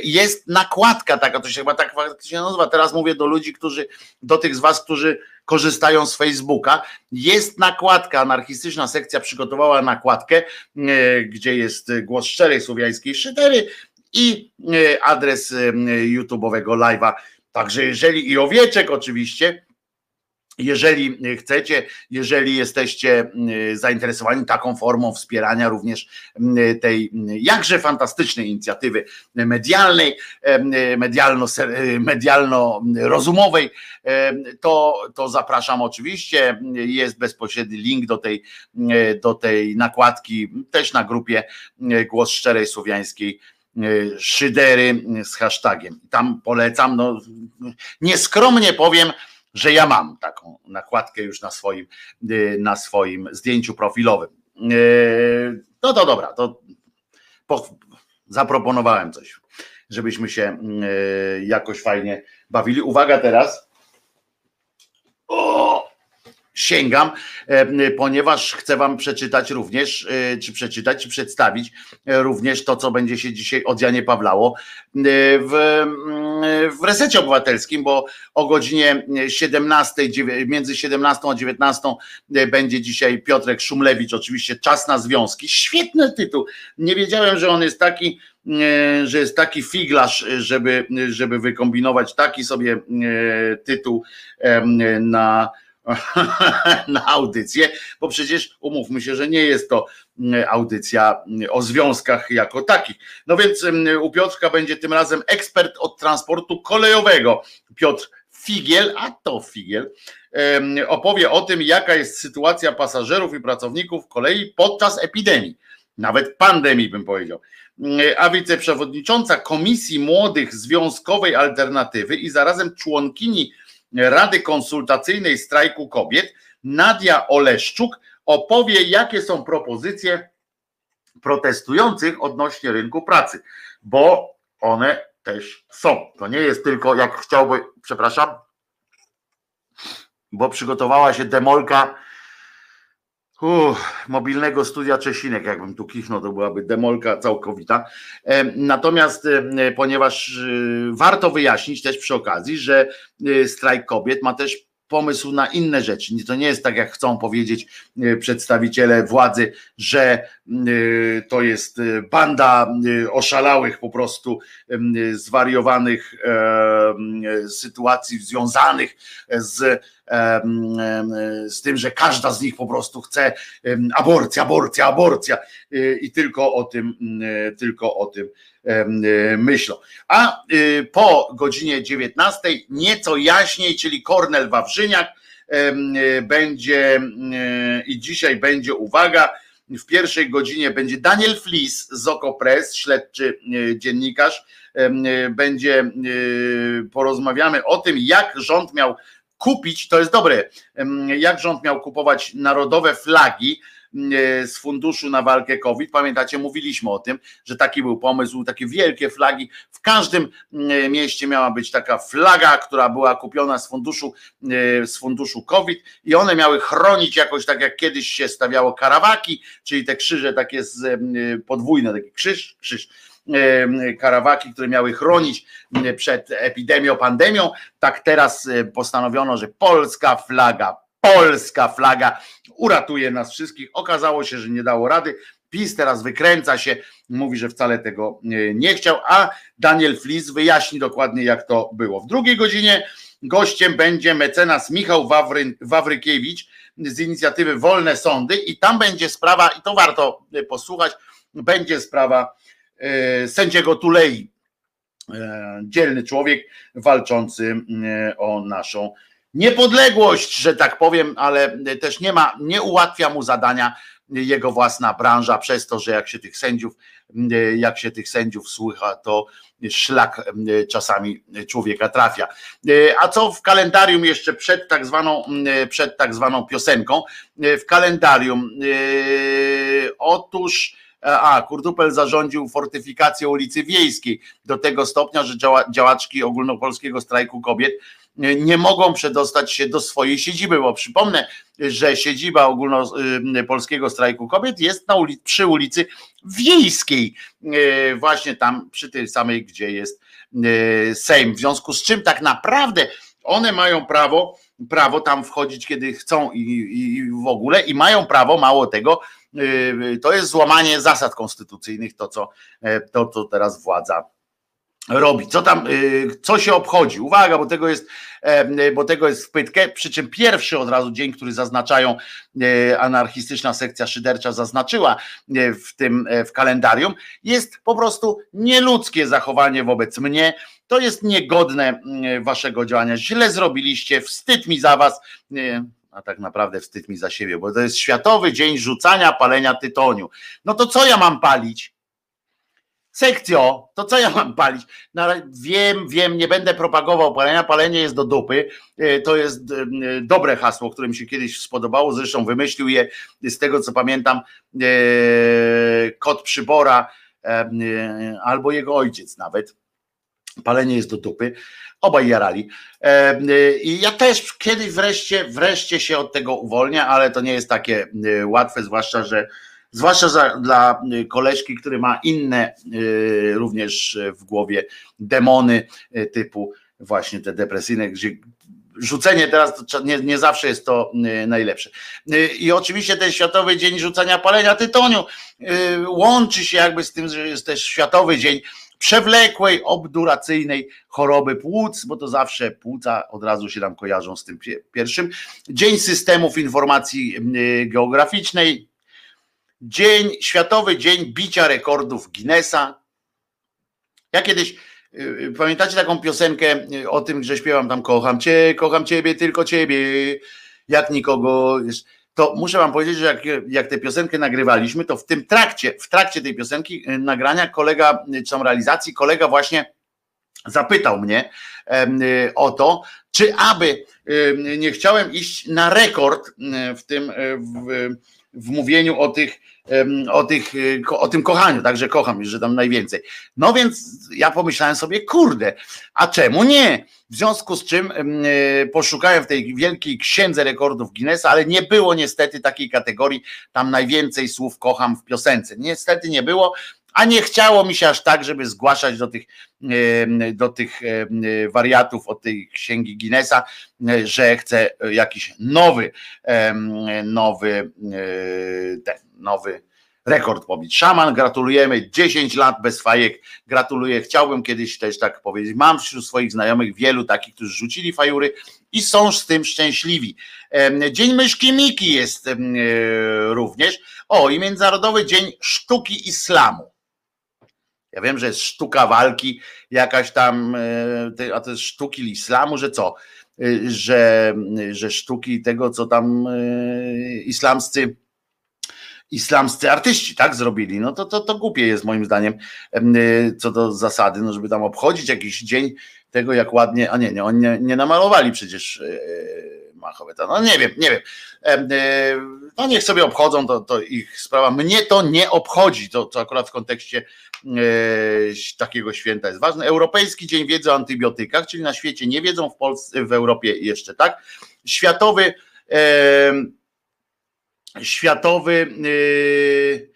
jest nakładka taka, to się chyba tak się nazywa. Teraz mówię do ludzi, którzy, do tych z was, którzy korzystają z Facebooka. Jest nakładka, anarchistyczna sekcja przygotowała nakładkę, e, gdzie jest głos szczerej słowiańskiej szydery i e, adres e, YouTube'owego live'a. Także jeżeli i owieczek oczywiście, jeżeli chcecie, jeżeli jesteście mm, zainteresowani taką formą wspierania również mm, tej mm, jakże fantastycznej inicjatywy medialnej, medialno, medialno-rozumowej, to, to zapraszam oczywiście. Jest bezpośredni link do tej, do tej nakładki, też na grupie Głos Szczerej Słowiańskiej szydery z hashtagiem. Tam polecam, no nieskromnie powiem, że ja mam taką nakładkę już na swoim, y, na swoim zdjęciu profilowym. Y, no to dobra, to zaproponowałem coś, żebyśmy się y, jakoś fajnie bawili. Uwaga teraz. O! Sięgam, e, ponieważ chcę Wam przeczytać również, e, czy przeczytać, czy przedstawić e, również to, co będzie się dzisiaj od Janie Pawlało w, mm, w resecie obywatelskim, bo o godzinie 17, między 17 a 19 będzie dzisiaj Piotrek Szumlewicz, oczywiście Czas na Związki. Świetny tytuł. Nie wiedziałem, że on jest taki, że jest taki figlarz, żeby, żeby wykombinować taki sobie tytuł na na audycję, bo przecież umówmy się, że nie jest to mm, audycja mm, o związkach jako takich. No więc mm, u Piotrka będzie tym razem ekspert od transportu kolejowego. Piotr Figiel, a to Figiel, opowie o tym, jaka jest sytuacja pasażerów i pracowników kolei podczas epidemii, nawet pandemii bym powiedział. A wiceprzewodnicząca Komisji Młodych Związkowej Alternatywy i zarazem członkini Rady Konsultacyjnej Strajku Kobiet, Nadia Oleszczuk, opowie, jakie są propozycje protestujących odnośnie rynku pracy, bo one też są. To nie jest tylko, jak chciałby, przepraszam, bo przygotowała się demolka Uff, mobilnego studia Czesinek, jakbym tu kichnął, to byłaby demolka całkowita. Natomiast ponieważ y, warto wyjaśnić też przy okazji, że strajk kobiet ma też pomysł na inne rzeczy. To nie jest tak, jak chcą powiedzieć przedstawiciele władzy, że to jest banda oszalałych, po prostu zwariowanych sytuacji związanych z z tym, że każda z nich po prostu chce aborcja, aborcja, aborcja y, i tylko o tym, y, tylko o tym y, myślą. A po godzinie 19 nieco jaśniej, czyli Kornel Wawrzyniak będzie i dzisiaj będzie uwaga, w pierwszej godzinie będzie Daniel Flis z Okopres, śledczy dziennikarz. Będzie, porozmawiamy o tym, jak rząd miał kupić, to jest dobre, jak rząd miał kupować narodowe flagi z funduszu na walkę COVID. Pamiętacie, mówiliśmy o tym, że taki był pomysł, takie wielkie flagi. W każdym mieście miała być taka flaga, która była kupiona z funduszu, z funduszu COVID i one miały chronić jakoś tak jak kiedyś się stawiało karawaki, czyli te krzyże takie z, podwójne, taki krzyż, krzyż karawaki, które miały chronić przed epidemią, pandemią, tak teraz postanowiono, że polska flaga, polska flaga uratuje nas wszystkich. Okazało się, że nie dało rady. PiS teraz wykręca się, mówi, że wcale tego nie chciał, a Daniel Flis wyjaśni dokładnie, jak to było. W drugiej godzinie gościem będzie mecenas Michał Wawry, Wawrykiewicz z inicjatywy Wolne Sądy i tam będzie sprawa, i to warto posłuchać, będzie sprawa e, sędziego Tulei. E, dzielny człowiek walczący e, o naszą niepodległość, że tak powiem, ale też nie ma, nie ułatwia mu zadania jego własna branża przez to, że jak się tych sędziów, jak się tych sędziów słucha, to szlak czasami człowieka trafia. A co w kalendarium jeszcze przed tak zwaną, przed tak zwaną piosenką? W kalendarium otóż a Kurdupel zarządził fortyfikację ulicy Wiejskiej do tego stopnia, że działaczki ogólnopolskiego strajku kobiet nie mogą przedostać się do swojej siedziby, bo przypomnę, że siedziba ogólnopolskiego strajku kobiet jest na ulicy, przy ulicy Wiejskiej, e, właśnie tam przy tej samej, gdzie jest e, Sejm. W związku z czym tak naprawdę one mają prawo, prawo tam wchodzić, kiedy chcą i, i w ogóle i mają prawo, mało tego, e, to jest złamanie zasad konstytucyjnych, to co, to, co teraz władza robi. Co tam, y, co się obchodzi? Uwaga, bo tego jest, e, bo tego jest w pytkę, przy czym pierwszy od razu dzień, który zaznaczają, e, anarchistyczna sekcja szydercza zaznaczyła e, w tym, w kalendarium, jest po prostu nieludzkie zachowanie wobec mnie, to jest niegodne waszego działania, źle zrobiliście, wstyd mi za was, a tak naprawdę wstyd mi za siebie, bo to jest Światowy Dzień Rzucania Palenia Tytoniu. No to co ja mam palić? Sekcjo, to co ja mam palić? No, wiem, wiem, nie będę propagował palenia. Palenie jest do dupy. E, to jest e, dobre hasło, które mi się kiedyś spodobało. Zresztą wymyślił je z tego, co pamiętam, e, kot przybora albo jego ojciec nawet. Palenie jest do dupy. Obaj jarali. I ja też kiedyś wreszcie, wreszcie się od tego uwolnię, ale to nie jest takie łatwe, zwłaszcza, że zwłaszcza za, dla koleżki, który ma inne również w głowie demony typu właśnie te depresyjne, gdzie rzucenie teraz nie, nie, zawsze jest to najlepsze. I oczywiście ten Światowy Dzień Rzucania Palenia Tytoniu łączy się jakby z tym, że jest też Światowy Dzień przewlekłej, obduracyjnej choroby płuc, bo to zawsze płuca od razu się nam kojarzą z tym pierwszym. Dzień Systemów Informacji Geograficznej, Dzień, Światowy Dzień Bicia Rekordów Guinnessa. Ja kiedyś, y, y, pamiętacie taką piosenkę y, o tym, że śpiewam tam kocham cię, kocham ciebie, tylko ciebie, jak nikogo. To muszę wam powiedzieć, że jak, jak tę piosenkę nagrywaliśmy, to w tym trakcie, w trakcie tej piosenki nagrania kolega, czy tam realizacji, kolega właśnie zapytał mnie o to, czy aby nie chciałem iść na rekord w tym w, w mówieniu o tych, o, tych, o tym kochaniu, także kocham, że tam najwięcej. No więc ja pomyślałem sobie, kurde, a czemu nie? W związku z czym e, poszukałem w tej wielkiej księdze rekordów Guinnessa, ale nie było niestety takiej kategorii, tam najwięcej słów kocham w piosence. Niestety nie było, a nie chciało mi się aż tak, żeby zgłaszać do tych, do tych wariatów od tej księgi Guinnessa, że chcę jakiś nowy, nowy, e, ten, nowy rekord pobić. Szaman, gratulujemy, 10 lat bez fajek, gratuluję. Chciałbym kiedyś też tak powiedzieć, mam wśród swoich znajomych wielu takich, którzy rzucili fajury i są z tym szczęśliwi. Dzień Myszki Miki jest e, również. O, i Międzynarodowy Dzień Sztuki Islamu. Ja wiem, że jest sztuka walki, jakaś tam, e, a to jest sztuki islamu, że co? że, że sztuki tego, co tam islamscy islamscy artyści tak zrobili, no to, to, to głupie jest moim zdaniem co do zasady, no żeby tam obchodzić jakiś dzień tego, jak ładnie, a nie, nie, oni nie, nie namalowali przecież Mahometa. No nie wiem, nie wiem. E, no niech sobie obchodzą, to, to ich sprawa. Mnie to nie obchodzi, to, to akurat w kontekście e, takiego święta jest ważne. Europejski Dzień Wiedzy o Antybiotykach, czyli na świecie nie wiedzą, w Polsce, w Europie jeszcze, tak? Światowy Światowy yy,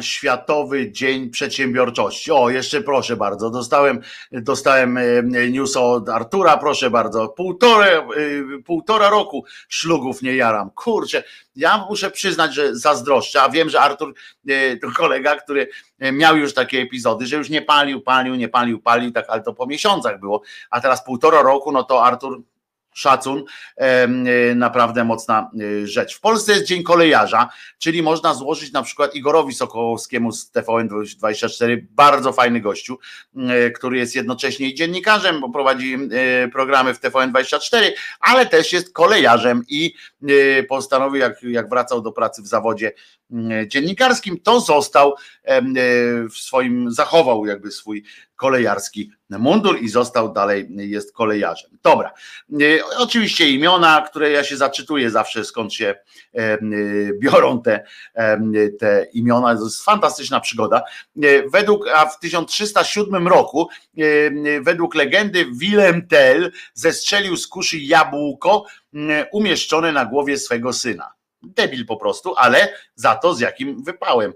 Światowy Dzień Przedsiębiorczości. O, jeszcze proszę bardzo, dostałem, dostałem e, news od Artura, proszę bardzo, półtora, e, półtora roku szlugów nie jaram. Kurczę, ja muszę przyznać, że zazdroszczę, a wiem, że Artur to kolega, który miał już takie epizody, że już nie palił, palił, nie palił, palił, tak, ale to po miesiącach było, a teraz półtora roku, no to Artur szacun, e, naprawdę mocna e, rzecz. W Polsce jest Dzień Kolejarza, czyli można złożyć na przykład Igorowi Sokołowskiemu z TVN24, bardzo fajny gościu, e, który jest jednocześnie dziennikarzem, bo prowadzi programy w TVN24, ale też jest kolejarzem i postanowił, jak, jak wracał do pracy w zawodzie dziennikarskim, to został w swoim, zachował jakby swój kolejarski mundur i został dalej, jest kolejarzem. Dobra, e, oczywiście imiona, które ja się zaczytuję zawsze skąd się e, biorą te, te imiona, to jest fantastyczna przygoda. E, według, a w 1307 roku, według legendy Willem Tell zestrzelił z kuszy jabłko umieszczone na głowie swego syna debil po prostu, ale za to z jakim wypałem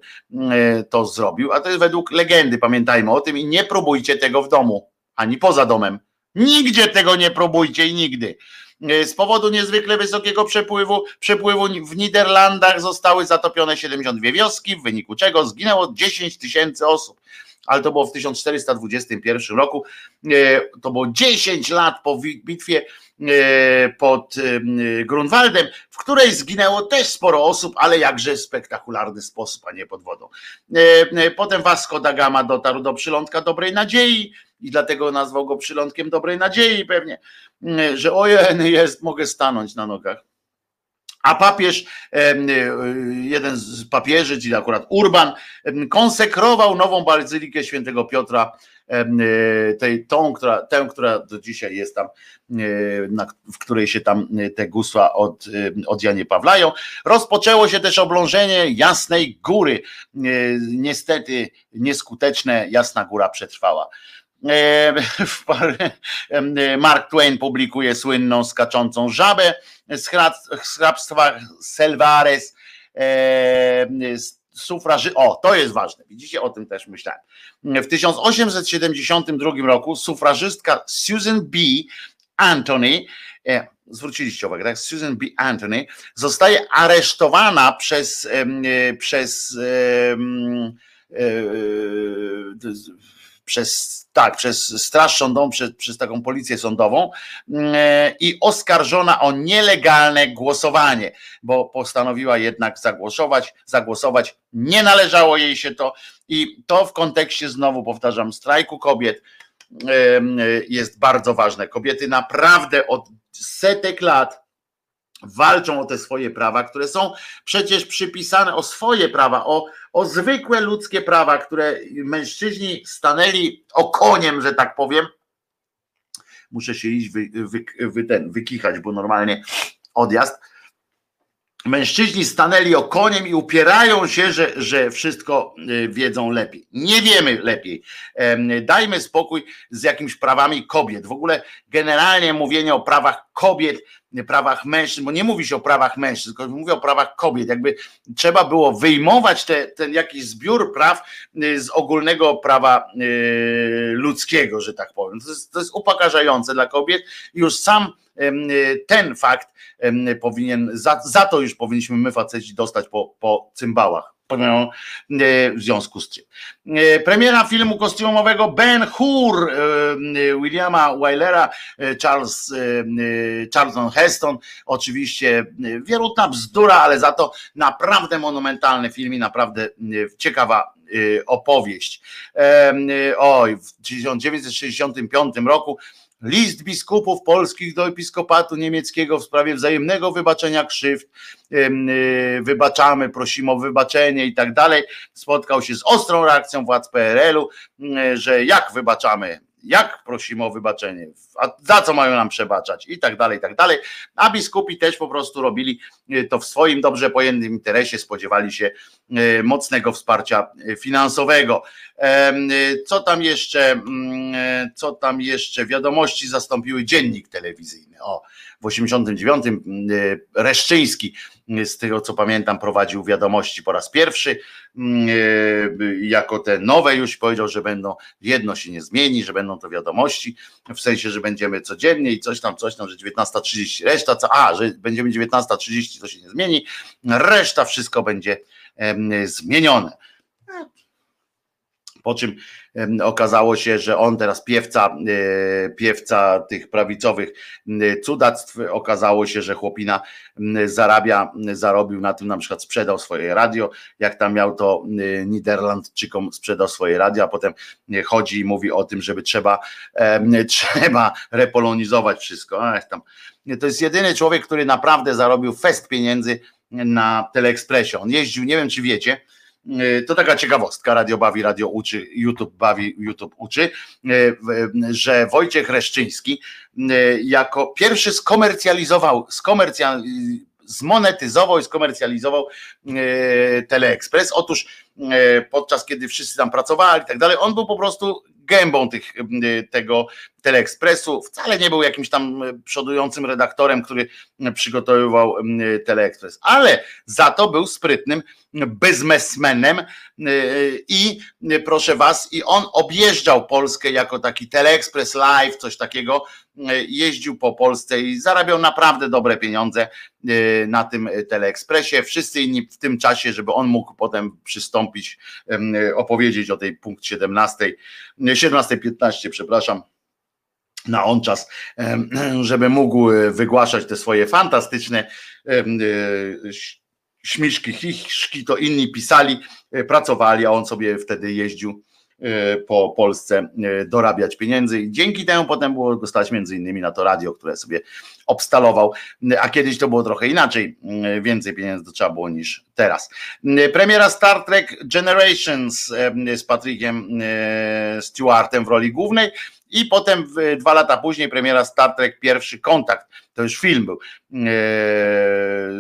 e, to zrobił, a to jest według legendy, pamiętajmy o tym i nie próbujcie tego w domu, ani poza domem. Nigdzie tego nie próbujcie i nigdy. E, z powodu niezwykle wysokiego przepływu, przepływu w Niderlandach zostały zatopione 72 wioski, w wyniku czego zginęło 10 tysięcy osób ale to było w 1421 roku. E, to było 10 lat po bitwie pod e, Grunwaldem, w której zginęło też sporo osób, ale jakże spektakularny sposób, a nie pod wodą. E, potem Vasco da Gama dotarł do przylądka Dobrej Nadziei i dlatego nazwał go przylądkiem Dobrej Nadziei pewnie, że ojej, jest, mogę stanąć na nogach. A papież, jeden z papieży, czyli akurat Urban, konsekrował nową bazylikę świętego Piotra E, tej, tą, która, tę, która do dzisiaj jest tam, e, na, w której się tam e, te gusła od, od Janie Pawlają. Rozpoczęło się też oblążenie Jasnej Góry. Niestety nieskuteczne, Jasna Góra przetrwała. Mark Twain publikuje słynną skaczącą żabę z hrabstwa Selvares sufraży. O, to jest ważne. Widzicie, o tym też myślałem. W 1872 roku sufrażystka Susan B. Anthony, e, zwróciliście uwagę, tak? Susan B. Anthony zostaje aresztowana przez, e, przez e, przez tak, przez Straż Sądową, przez, przez taką policję sądową i oskarżona o nielegalne głosowanie, bo postanowiła jednak zagłosować, zagłosować, nie należało jej się to i to w kontekście znowu powtarzam strajku kobiet jest bardzo ważne. Kobiety naprawdę od setek lat walczą o te swoje prawa, które są przecież przypisane, o swoje prawa, o, o zwykłe ludzkie prawa, które mężczyźni stanęli okoniem, że tak powiem. Muszę się iść wy, wy, wy ten, wykichać, bo normalnie odjazd mężczyźni stanęli okoniem i upierają się, że, że wszystko y, wiedzą lepiej. Nie wiemy lepiej. Dajmy spokój z jakimiś prawami kobiet. W ogóle generalnie mówienie o prawach kobiet, prawach mężczyzn, bo nie mówi się o prawach mężczyzn, tylko mówi o prawach kobiet. Jakby trzeba było wyjmować te, ten jakiś zbiór praw y, z ogólnego prawa y, ludzkiego, że tak powiem. To jest, to jest upokarzające dla kobiet. Już sam ten fakt powinien, za, za to już powinniśmy my faceci dostać po, po cymbałach w związku z czym. E, premiera filmu kostiumowego Ben Hur Williama Wylera, Charles, Charlton Heston, oczywiście wierutna bzdura, ale za to naprawdę monumentalny film i naprawdę ciekawa opowieść. Oj, w 1965 roku List biskupów polskich do episkopatu niemieckiego w sprawie wzajemnego wybaczenia krzywd. Wybaczamy, prosimy o wybaczenie i tak dalej. Spotkał się z ostrą reakcją władz PRL-u, że jak wybaczamy, jak prosimy o wybaczenie, a za co mają nam przebaczać i tak dalej, i tak dalej. A biskupi też po prostu robili e, to w swoim dobrze pojętym interesie, spodziewali się e, mocnego wsparcia e, finansowego. Co tam jeszcze, mm, co tam jeszcze? Wiadomości zastąpiły dziennik telewizyjny. O, w 89 Reszczyński z tego co pamiętam, prowadził wiadomości po raz pierwszy, e, jako te nowe już powiedział, że będą, jedno się nie zmieni, że będą to wiadomości, w sensie, że będziemy codziennie i coś tam, coś tam, że 19.30, reszta, co, a, że będziemy 19.30, to się nie zmieni, reszta wszystko będzie zmienione. Po czym okazało się, że on teraz piewca, e, piewca tych prawicowych cudactw, okazało się, że chłopina zarabia, zarobił na tym, na przykład sprzedał swoje radio, jak tam miał to Niderlandczykom sprzedał swoje radio, a potem chodzi i mówi o tym, żeby trzeba, trzeba repolonizować wszystko. Tam. To jest jedyny człowiek, który naprawdę zarobił fest pieniędzy na Teleekspresie. On jeździł, nie wiem czy wiecie, E, to taka ciekawostka, radio bawi, radio uczy, YouTube bawi, YouTube uczy, e, że Wojciech Reszczyński e, jako pierwszy skomercjalizował, skomercjal, zmonetyzował i skomercjalizował Teleekspres. Otóż podczas kiedy wszyscy tam pracowali i tak dalej, on był po prostu gębą tych, tego Teleekspresu. Wcale nie był jakimś tam przodującym redaktorem, który przygotowywał Teleekspres, ale za to był sprytnym biznesmenem i proszę was, i on objeżdżał Polskę jako taki Teleexpress Live, coś takiego, jeździł po Polsce i zarabiał naprawdę dobre pieniądze na tym Teleekspresie. Wszyscy inni w tym czasie, żeby on mógł potem przystąpić, opowiedzieć o tej punkt 17, 17.15, przepraszam na on czas, żeby mógł wygłaszać te swoje fantastyczne śmiszki, chiszki, to inni pisali, e, pracowali, a on sobie wtedy jeździł e, po Polsce e, dorabiać pieniędzy. I dzięki temu potem było go stać między innymi na to radio, które sobie obstalował, a kiedyś to było trochę inaczej, więcej pieniędzy trzeba było niż teraz. Premiera Star Trek Generations z Patrykiem Stewartem w roli głównej i potem dwa lata później premiera Star Trek Pierwszy Kontakt, to już film był e,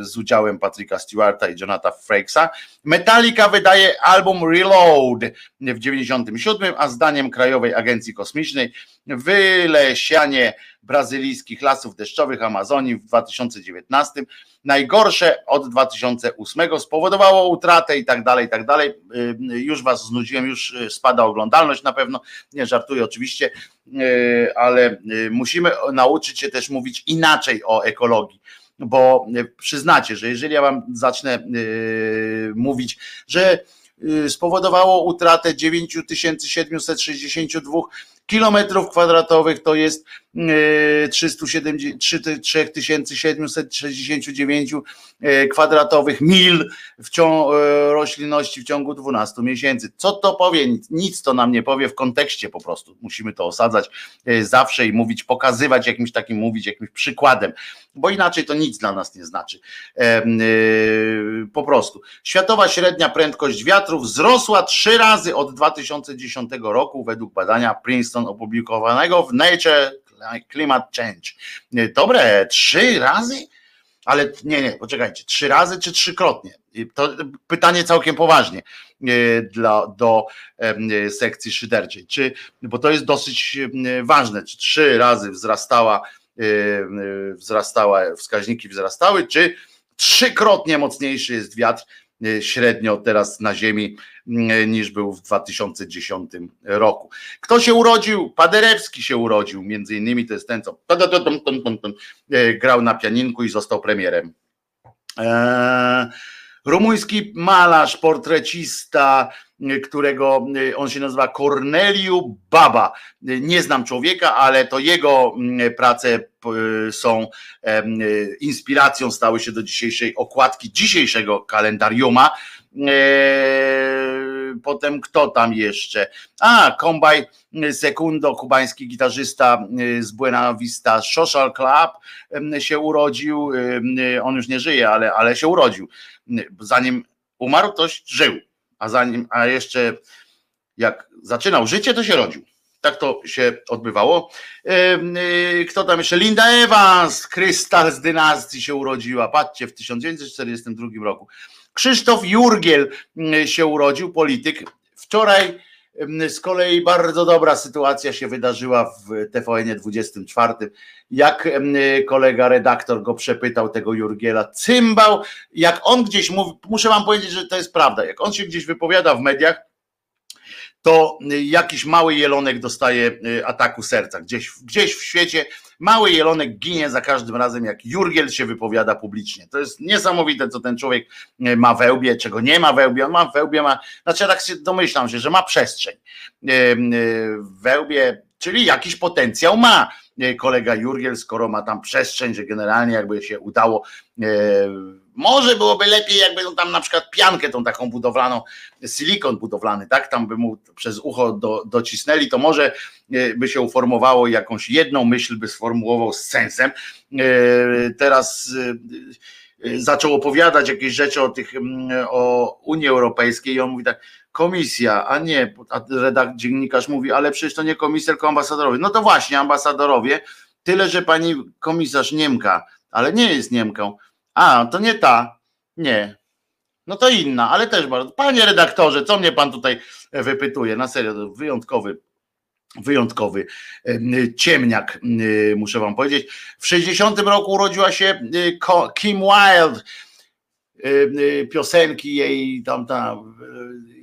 z udziałem Patryka Stewarta i Jonathan Frakesa. Metallica wydaje album Reload w 97, a zdaniem Krajowej Agencji Kosmicznej wylesianie brazylijskich lasów deszczowych Amazonii w 2019 najgorsze od 2008 spowodowało utratę i tak dalej, i tak dalej. Y, już was znudziłem, już y, spada oglądalność na pewno, nie żartuję oczywiście, y, ale musimy nauczyć się też mówić inaczej o ekologii bo przyznacie, że jeżeli ja wam zacznę mówić, że spowodowało utratę 9762 kilometrów kwadratowych to jest 3769 e, e, kwadratowych mil w ciągu e, roślinności w ciągu 12 miesięcy. Co to powie? Nic, to nam nie powie w kontekście po prostu. Musimy to osadzać zawsze i mówić, pokazywać jakimś takim, mówić jakimś przykładem, bo inaczej to nic dla nas nie znaczy. Po prostu. Światowa średnia prędkość wiatru wzrosła trzy razy od 2010 roku według badania Princeton opublikowanego w Nature Climate Change. Dobre, trzy razy? Ale nie, nie, poczekajcie, trzy razy czy trzykrotnie? To pytanie całkiem poważnie e, dla, do sekcji szyderczej. Czy, bo to jest dosyć ważne, czy trzy razy wzrastała, wzrastała, wskaźniki wzrastały, czy trzykrotnie mocniejszy jest wiatr średnio teraz na Ziemi mm, niż był w 2010 roku. Kto się urodził? Paderewski się urodził, między innymi to jest ten, co e, grał na pianinku i został premierem. Eee, rumuński malarz, portrecista, którego e, on się nazywa Corneliu Baba. Nie znam człowieka, ale to jego mm, prace są inspiracją, stały się do dzisiejszej okładki dzisiejszego kalendariuma. E, potem kto tam jeszcze? A, Kombaj Sekundo, kubański gitarzysta z Buena Vista Social Club się urodził. On już nie żyje, ale, ale się urodził. Zanim umarł, ktoś żył. A zanim, a jeszcze jak zaczynał życie, to się rodził. Tak to się odbywało. Kto tam jeszcze? Linda Evans, krystal z dynastii się urodziła. Patrzcie, w 1942 roku. Krzysztof Jurgiel się urodził, polityk. Wczoraj z kolei bardzo dobra sytuacja się wydarzyła w TVN 24. Jak kolega redaktor go przepytał, tego Jurgiela, cymbał, jak on gdzieś mówi, muszę wam powiedzieć, że to jest prawda, jak on się gdzieś wypowiada w mediach, to jakiś mały jelonek dostaje ataku serca. Gdzieś, gdzieś w świecie mały jelonek ginie za każdym razem, jak Jurgiel się wypowiada publicznie. To jest niesamowite, co ten człowiek y, ma wełbie, czego nie ma wełbie. On ma wełbie, ma, znaczy ja tak się domyślam się, że ma przestrzeń. Y, wełbie, czyli jakiś potencjał ma kolega Jurgiel, skoro ma tam przestrzeń, że generalnie jakby się udało może byłoby lepiej, jakby tam na przykład piankę tą taką budowlaną, silikon budowlany, tak, tam by mu przez ucho do, docisnęli, to może e, by się uformowało jakąś jedną myśl, by sformułował z sensem. E, teraz e, zaczął opowiadać jakieś rzeczy o tych, o Unii Europejskiej i on mówi tak, komisja, a nie, a redak, dziennikarz mówi, ale przecież to nie komisja, tylko ambasadorowie. No to właśnie, ambasadorowie, tyle, że pani komisarz Niemka, ale nie jest Niemką, a, to nie ta. Nie. No to inna, ale też bardzo. Panie redaktorze, co mnie pan tutaj wypytuje? Na serio, to wyjątkowy wyjątkowy ciemniak, muszę wam powiedzieć. W 60 roku urodziła się Kim Wilde. Piosenki jej tam, tam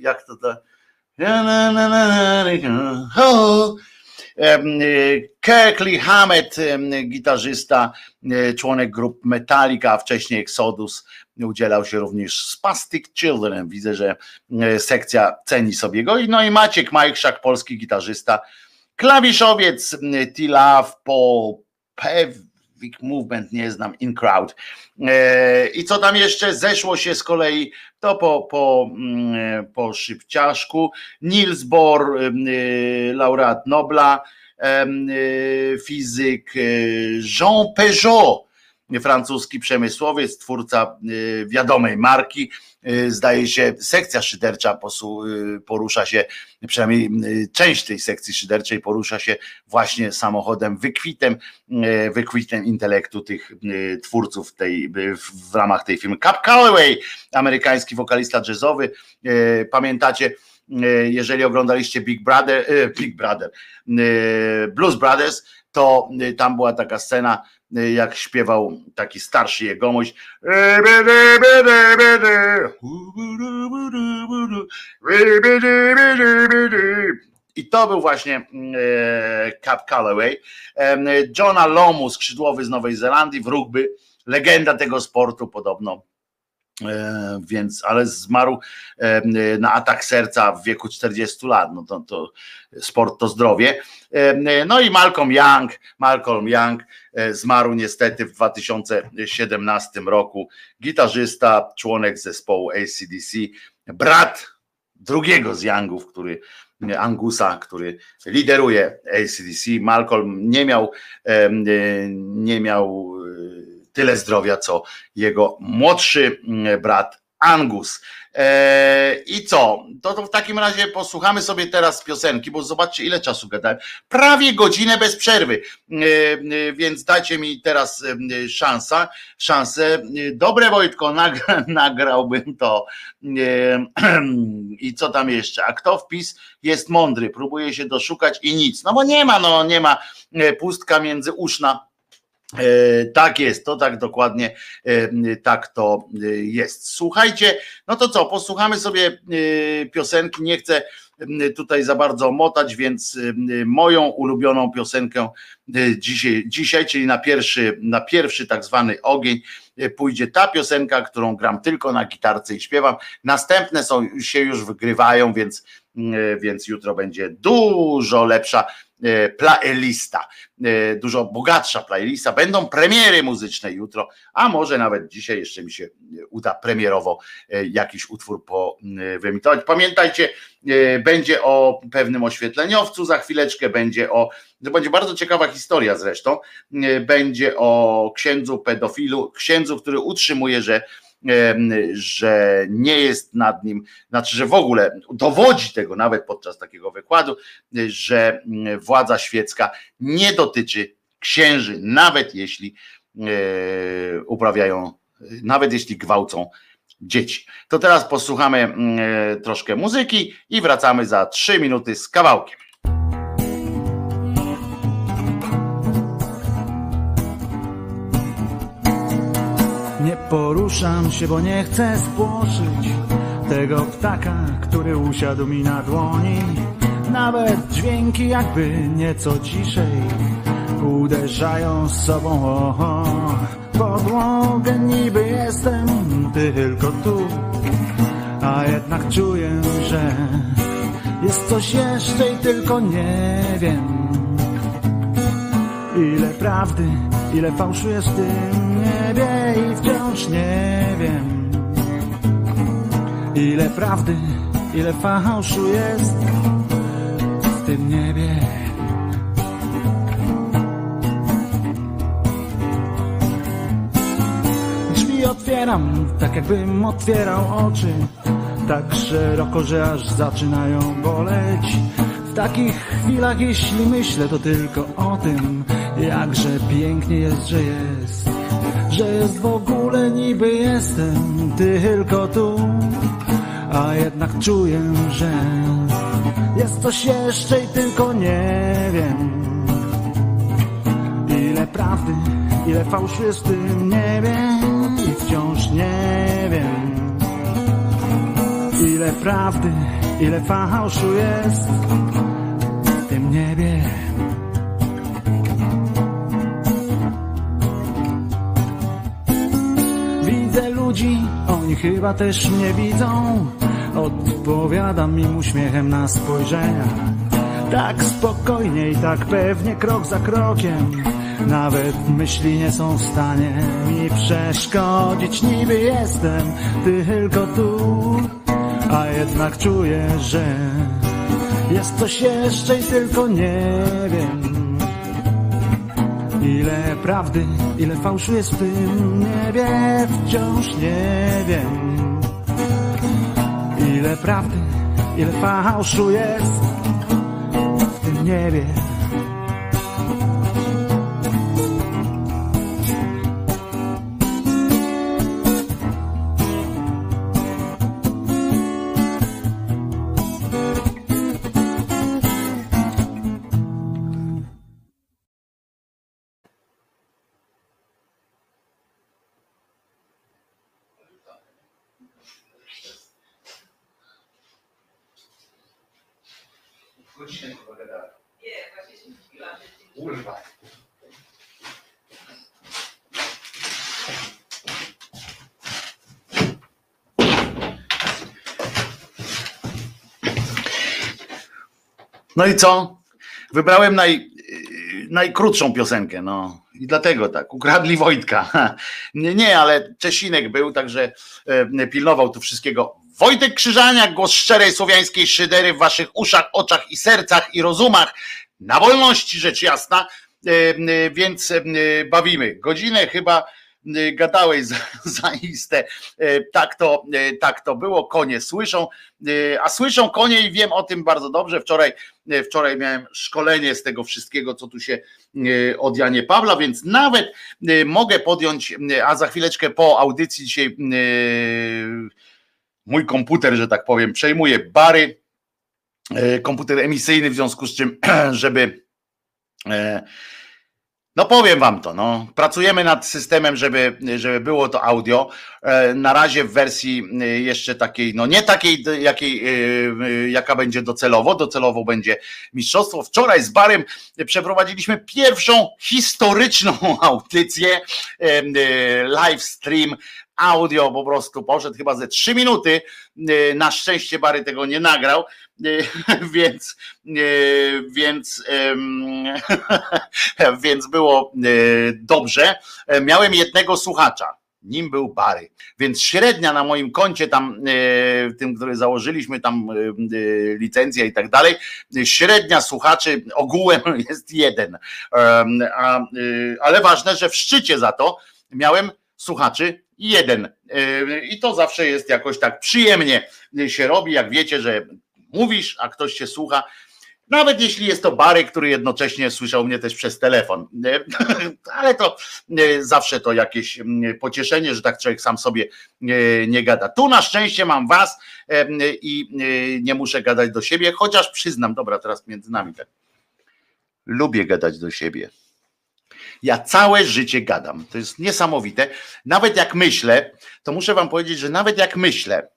jak to ta. Kirkley Hammett, gitarzysta, e, członek grup Metallica, a wcześniej Exodus, udzielał się również Spastic Children. Widzę, że e, sekcja ceni sobie go. No i Maciek Majkszak, polski gitarzysta, klawiszowiec T-Love, Paul Movement, nie znam, In Crowd. E, I co tam jeszcze? Zeszło się z kolei to po, po, mm, po szybciaszku. Niels Bohr, laureat Nobla, fizyk Jean Peugeot, francuski przemysłowiec, twórca wiadomej marki. Y, zdaje się, sekcja szydercza y, porusza się, przynajmniej część tej sekcji szyderczej porusza się właśnie samochodem wykwitem, wykwitem intelektu tych twórców tej, w ramach tej firmy. Cap Calloway, amerykański wokalista jazzowy, pamiętacie, jeżeli oglądaliście Big Brother, Big Brother, Blues Brothers, to tam była taka scena, jak śpiewał taki starszy jegomość. I to był właśnie Cap Calloway. Johna Lomu, skrzydłowy z Nowej Zelandii w rugby, legenda tego sportu podobno E, więc, ale zmarł e, na atak serca w wieku 40 lat. No to, to sport to zdrowie. E, no i Malcolm Young, Malcolm Young zmarł niestety w 2017 roku. Gitarzysta, członek zespołu ACDC, brat drugiego z Youngów, który Angusa, który lideruje ACDC. Malcolm nie miał, nie miał tyle zdrowia, co jego młodszy mm, brat Angus. Eee, I co? To, to w takim razie posłuchamy sobie teraz piosenki, bo zobaczcie, ile czasu gadałem. Prawie godzinę bez przerwy, eee, więc dajcie mi teraz szansa, szansę. Dobre Wojtko, nagra, nagrałbym to. I co tam jeszcze? A kto wpis jest mądry? Próbuje się doszukać i nic. No bo nie ma, no nie ma e, pustka między uszna E, tak jest, to tak dokładnie e, tak to e, jest. Słuchajcie, no to co, posłuchamy sobie piosenki. Nie chcę tutaj za bardzo motać, więc moją ulubioną piosenkę dzisiaj, dzisiaj czyli na pierwszy, na pierwszy tak zwany ogień pójdzie ta piosenka, którą gram tylko na gitarce i śpiewam. Następne są się już wygrywają, więc więc jutro będzie dużo lepsza E, playlista, e, dużo bogatsza playlista. Będą premiery muzyczne jutro, a może nawet dzisiaj jeszcze mi się uda premierowo e, jakiś utwór wyemitować. Pamiętajcie, będzie o pewnym oświetleniowcu, za chwileczkę będzie o, to będzie bardzo ciekawa historia zresztą, będzie o księdzu pedofilu, księdzu, który utrzymuje, że że nie jest nad nim, znaczy, że w ogóle dowodzi tego nawet podczas takiego wykładu, że mm, władza świecka nie dotyczy księży, nawet jeśli e, uprawiają, nawet jeśli gwałcą dzieci. To teraz posłuchamy mm, troszkę muzyki i wracamy za trzy minuty z kawałkiem. Poruszam się, bo nie chcę spłoszyć tego ptaka, który usiadł mi na dłoni. Nawet dźwięki jakby nieco ciszej uderzają z sobą o, podłogę. Niby jestem tylko tu, a jednak czuję, że jest coś jeszcze i tylko nie wiem. Ile prawdy, ile fałszu jest w tym niebie i wciąż nie wiem Ile prawdy, ile fałszu jest w tym niebie. Drzwi otwieram, tak jakbym otwierał oczy Tak szeroko, że aż zaczynają boleć. W takich chwilach, jeśli myślę, to tylko o tym, jakże pięknie jest, że jest że jest w ogóle niby jestem tylko tu, a jednak czuję, że jest coś jeszcze i tylko nie wiem. Ile prawdy, ile fałszu jest w tym niebie i wciąż nie wiem. Ile prawdy, ile fałszu jest chyba też mnie widzą. Odpowiadam im uśmiechem na spojrzenia. Tak spokojnie i tak pewnie, krok za krokiem. Nawet myśli nie są w stanie mi przeszkodzić. Niby jestem tylko tu, a jednak czuję, że jest coś jeszcze i tylko nie wiem. Ile prawdy, ile fałszu jest w tym niebie, wciąż nie wiem. Ile prawdy, ile fałszu jest w tym niebie. No i co? Wybrałem naj, najkrótszą piosenkę, no i dlatego tak, ukradli Wojtka. Nie, nie, ale Czesinek był, także e, pilnował tu wszystkiego. Wojtek Krzyżaniak, głos szczerej słowiańskiej szydery w waszych uszach, oczach i sercach i rozumach. Na wolności rzecz jasna, e, e, więc bawimy. Godzinę chyba gadałeś zaiste. Tak to, tak to było, konie słyszą, a słyszą konie i wiem o tym bardzo dobrze. Wczoraj, wczoraj miałem szkolenie z tego wszystkiego, co tu się od Janie Pawla, więc nawet mogę podjąć, a za chwileczkę po audycji dzisiaj mój komputer, że tak powiem, przejmuje bary, komputer emisyjny, w związku z czym, żeby no powiem wam to, no. Pracujemy nad systemem, żeby, żeby było to audio. E, na razie w wersji e, jeszcze takiej, no nie takiej, jakiej, e, jaka będzie docelowo. Docelowo będzie mistrzostwo. Wczoraj z Barem przeprowadziliśmy pierwszą historyczną audycję, live stream audio po prostu poszedł chyba ze trzy minuty. Na szczęście Bary tego nie nagrał, więc, więc, więc było dobrze. Miałem jednego słuchacza nim był Bary. Więc średnia na moim koncie tam, tym, który założyliśmy tam licencję i tak dalej, średnia słuchaczy ogółem jest jeden. Ale ważne, że w szczycie za to miałem słuchaczy jeden. I to zawsze jest jakoś tak przyjemnie się robi, jak wiecie, że mówisz, a ktoś się słucha. Nawet jeśli jest to Bary, który jednocześnie słyszał mnie też przez telefon. Ale to zawsze to jakieś pocieszenie, że tak człowiek sam sobie nie gada. Tu na szczęście mam was i nie muszę gadać do siebie, chociaż przyznam, dobra, teraz między nami tak. Lubię gadać do siebie. Ja całe życie gadam. To jest niesamowite. Nawet jak myślę, to muszę wam powiedzieć, że nawet jak myślę,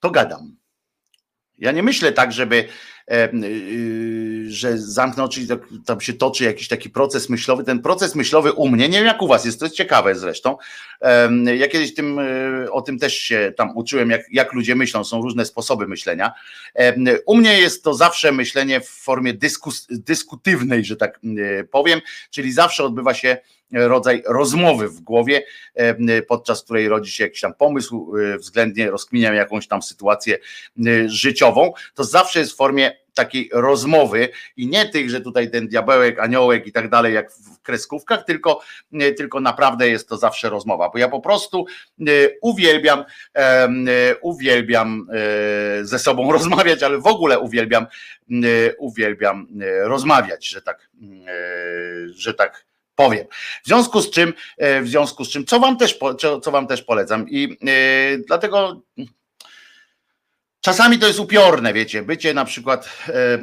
to gadam. Ja nie myślę tak, żeby Y, że zamknął, czyli tam się toczy jakiś taki proces myślowy. Ten proces myślowy u mnie, nie wiem jak u was jest, to jest ciekawe zresztą. Ja kiedyś tym, y, o tym też się tam uczyłem, jak, jak ludzie myślą, są różne sposoby myślenia. U mnie jest to zawsze myślenie w formie dyskus, dyskutywnej, że tak y, powiem, czyli zawsze odbywa się rodzaj rozmowy w głowie, podczas której rodzi się jakiś tam pomysł, względnie rozkminiam jakąś tam sytuację życiową, to zawsze jest w formie takiej rozmowy i nie tych, że tutaj ten diabełek, aniołek i tak dalej, jak w kreskówkach, tylko, tylko naprawdę jest to zawsze rozmowa, bo ja po prostu uwielbiam, uwielbiam ze sobą rozmawiać, ale w ogóle uwielbiam, uwielbiam rozmawiać, że tak, że tak powiem. W związku z czym, w związku z czym, co wam też, co wam też polecam i dlatego Czasami to jest upiorne, wiecie, bycie na przykład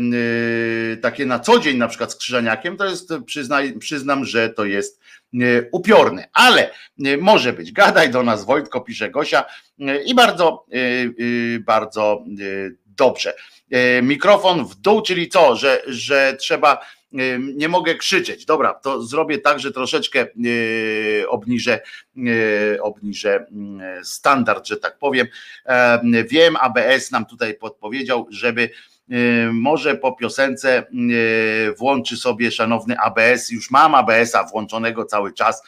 yy, takie na co dzień, na przykład z krzyżaniakiem, to jest, przyznaj, przyznam, że to jest yy, upiorne, ale yy, może być. Gadaj do nas, Wojtko, pisze Gosia i bardzo, bardzo dobrze. Mikrofon w dół, czyli co, że, że trzeba nie mogę krzyczeć. Dobra, to zrobię tak, że troszeczkę obniżę, obniżę standard, że tak powiem. Wiem, ABS nam tutaj podpowiedział, żeby może po piosence włączy sobie szanowny ABS, już mam ABS-a włączonego cały czas,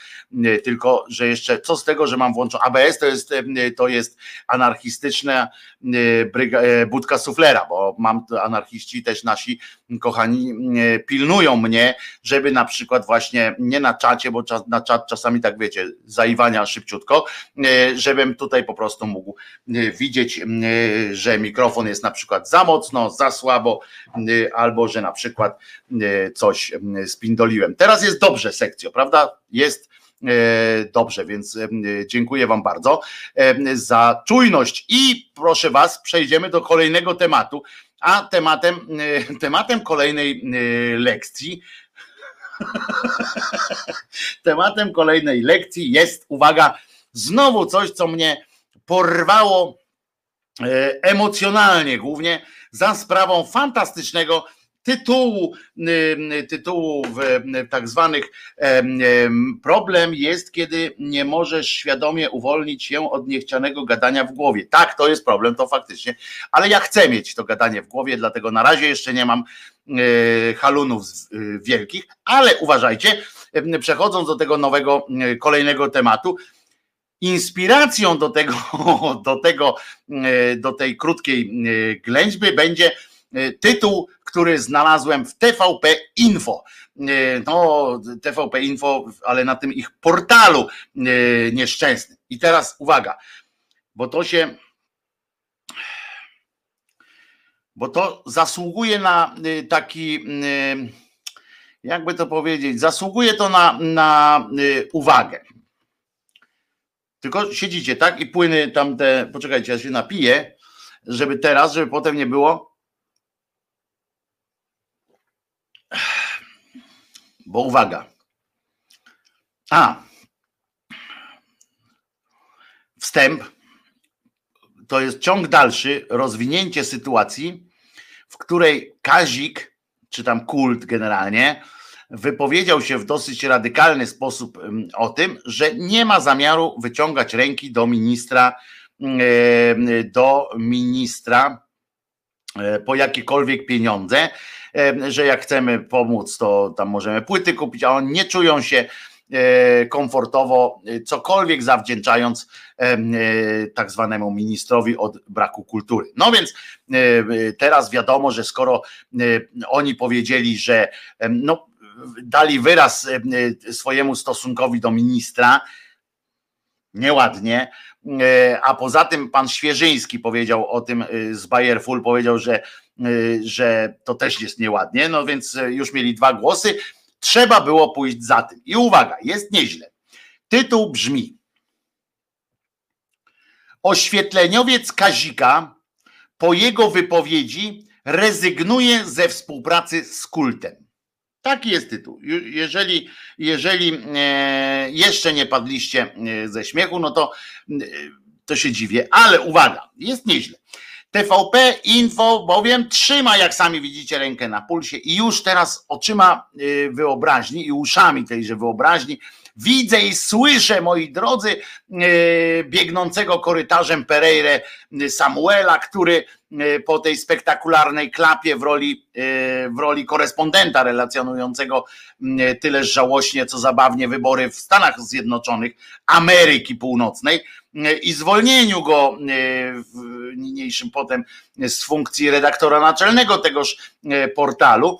tylko że jeszcze co z tego, że mam włączony ABS to jest, to jest anarchistyczna budka suflera, bo mam anarchiści też nasi kochani pilnują mnie, żeby na przykład właśnie nie na czacie, bo na czat czasami tak wiecie, zaiwania szybciutko, żebym tutaj po prostu mógł widzieć, że mikrofon jest na przykład za mocno, za słabo, albo że na przykład coś spindoliłem. Teraz jest dobrze, sekcjo, prawda? Jest dobrze, więc dziękuję Wam bardzo za czujność i proszę Was, przejdziemy do kolejnego tematu, a tematem, tematem kolejnej lekcji tematem kolejnej lekcji jest, uwaga, znowu coś, co mnie porwało emocjonalnie głównie za sprawą fantastycznego tytułu, tytułu w tak zwanych problem jest, kiedy nie możesz świadomie uwolnić się od niechcianego gadania w głowie. Tak, to jest problem, to faktycznie, ale ja chcę mieć to gadanie w głowie, dlatego na razie jeszcze nie mam e, halunów wielkich, ale uważajcie, przechodząc do tego nowego, kolejnego tematu, Inspiracją do tego, do tego, e, do tej krótkiej e, ględźby będzie e, tytuł, który znalazłem w TVP Info. No, TVP Info, ale na tym ich portalu nieszczęsnym. I teraz uwaga, bo to się. Bo to zasługuje na taki, jakby to powiedzieć, zasługuje to na, na uwagę. Tylko siedzicie, tak? I płyny tamte, poczekajcie, ja się napiję, żeby teraz, żeby potem nie było. Bo uwaga. A. Wstęp to jest ciąg dalszy, rozwinięcie sytuacji, w której Kazik, czy tam kult generalnie, wypowiedział się w dosyć radykalny sposób o tym, że nie ma zamiaru wyciągać ręki do ministra, do ministra e, po jakiekolwiek pieniądze, e, że jak chcemy pomóc, to tam możemy płyty kupić, a oni nie czują się e, komfortowo, e, cokolwiek zawdzięczając e, tak zwanemu ministrowi od braku kultury. No więc teraz wiadomo, że skoro oni powiedzieli, że no, dali wyraz swojemu stosunkowi do ministra, nieładnie, a poza tym pan Świeżyński powiedział o tym z Bayerful, powiedział, że, że to też jest nieładnie, no więc e, już mieli dwa głosy, trzeba było pójść za tym. I uwaga, jest nieźle. Tytuł brzmi Oświetleniowiec Kazika po jego wypowiedzi rezygnuje ze współpracy z kultem. Taki jest tytuł. Jeżeli, jeżeli e, jeszcze nie padliście e, ze śmiechu, no to, e, to się dziwię, ale uwaga, jest nieźle. TVP Info bowiem trzyma, jak sami widzicie, rękę na pulsie i już teraz oczyma e, wyobraźni i uszami tejże wyobraźni. Widzę i słyszę, moi drodzy, e, biegnącego korytarzem Pereire Samuela, który po tej spektakularnej klapie w roli, e, w roli korespondenta relacjonującego m, tyle żałośnie, co zabawnie wybory w Stanach Zjednoczonych Ameryki Północnej e, i zwolnieniu go e, niniejszym potem z funkcji redaktora naczelnego tegoż e, portalu.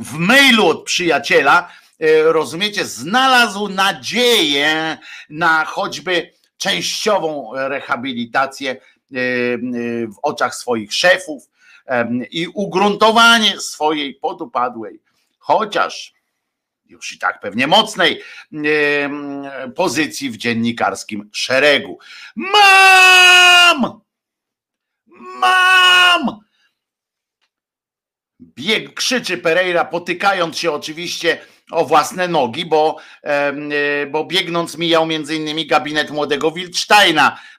W mailu od przyjaciela, e, rozumiecie, znalazł nadzieję na choćby częściową rehabilitację e, e, w oczach swoich szefów i ugruntowanie swojej podupadłej, chociaż już i tak pewnie mocnej pozycji w dziennikarskim szeregu. Mam! Mam! Bieg, krzyczy Pereira, potykając się oczywiście o własne nogi, bo, e, bo biegnąc mijał między innymi gabinet młodego Wildsteina e,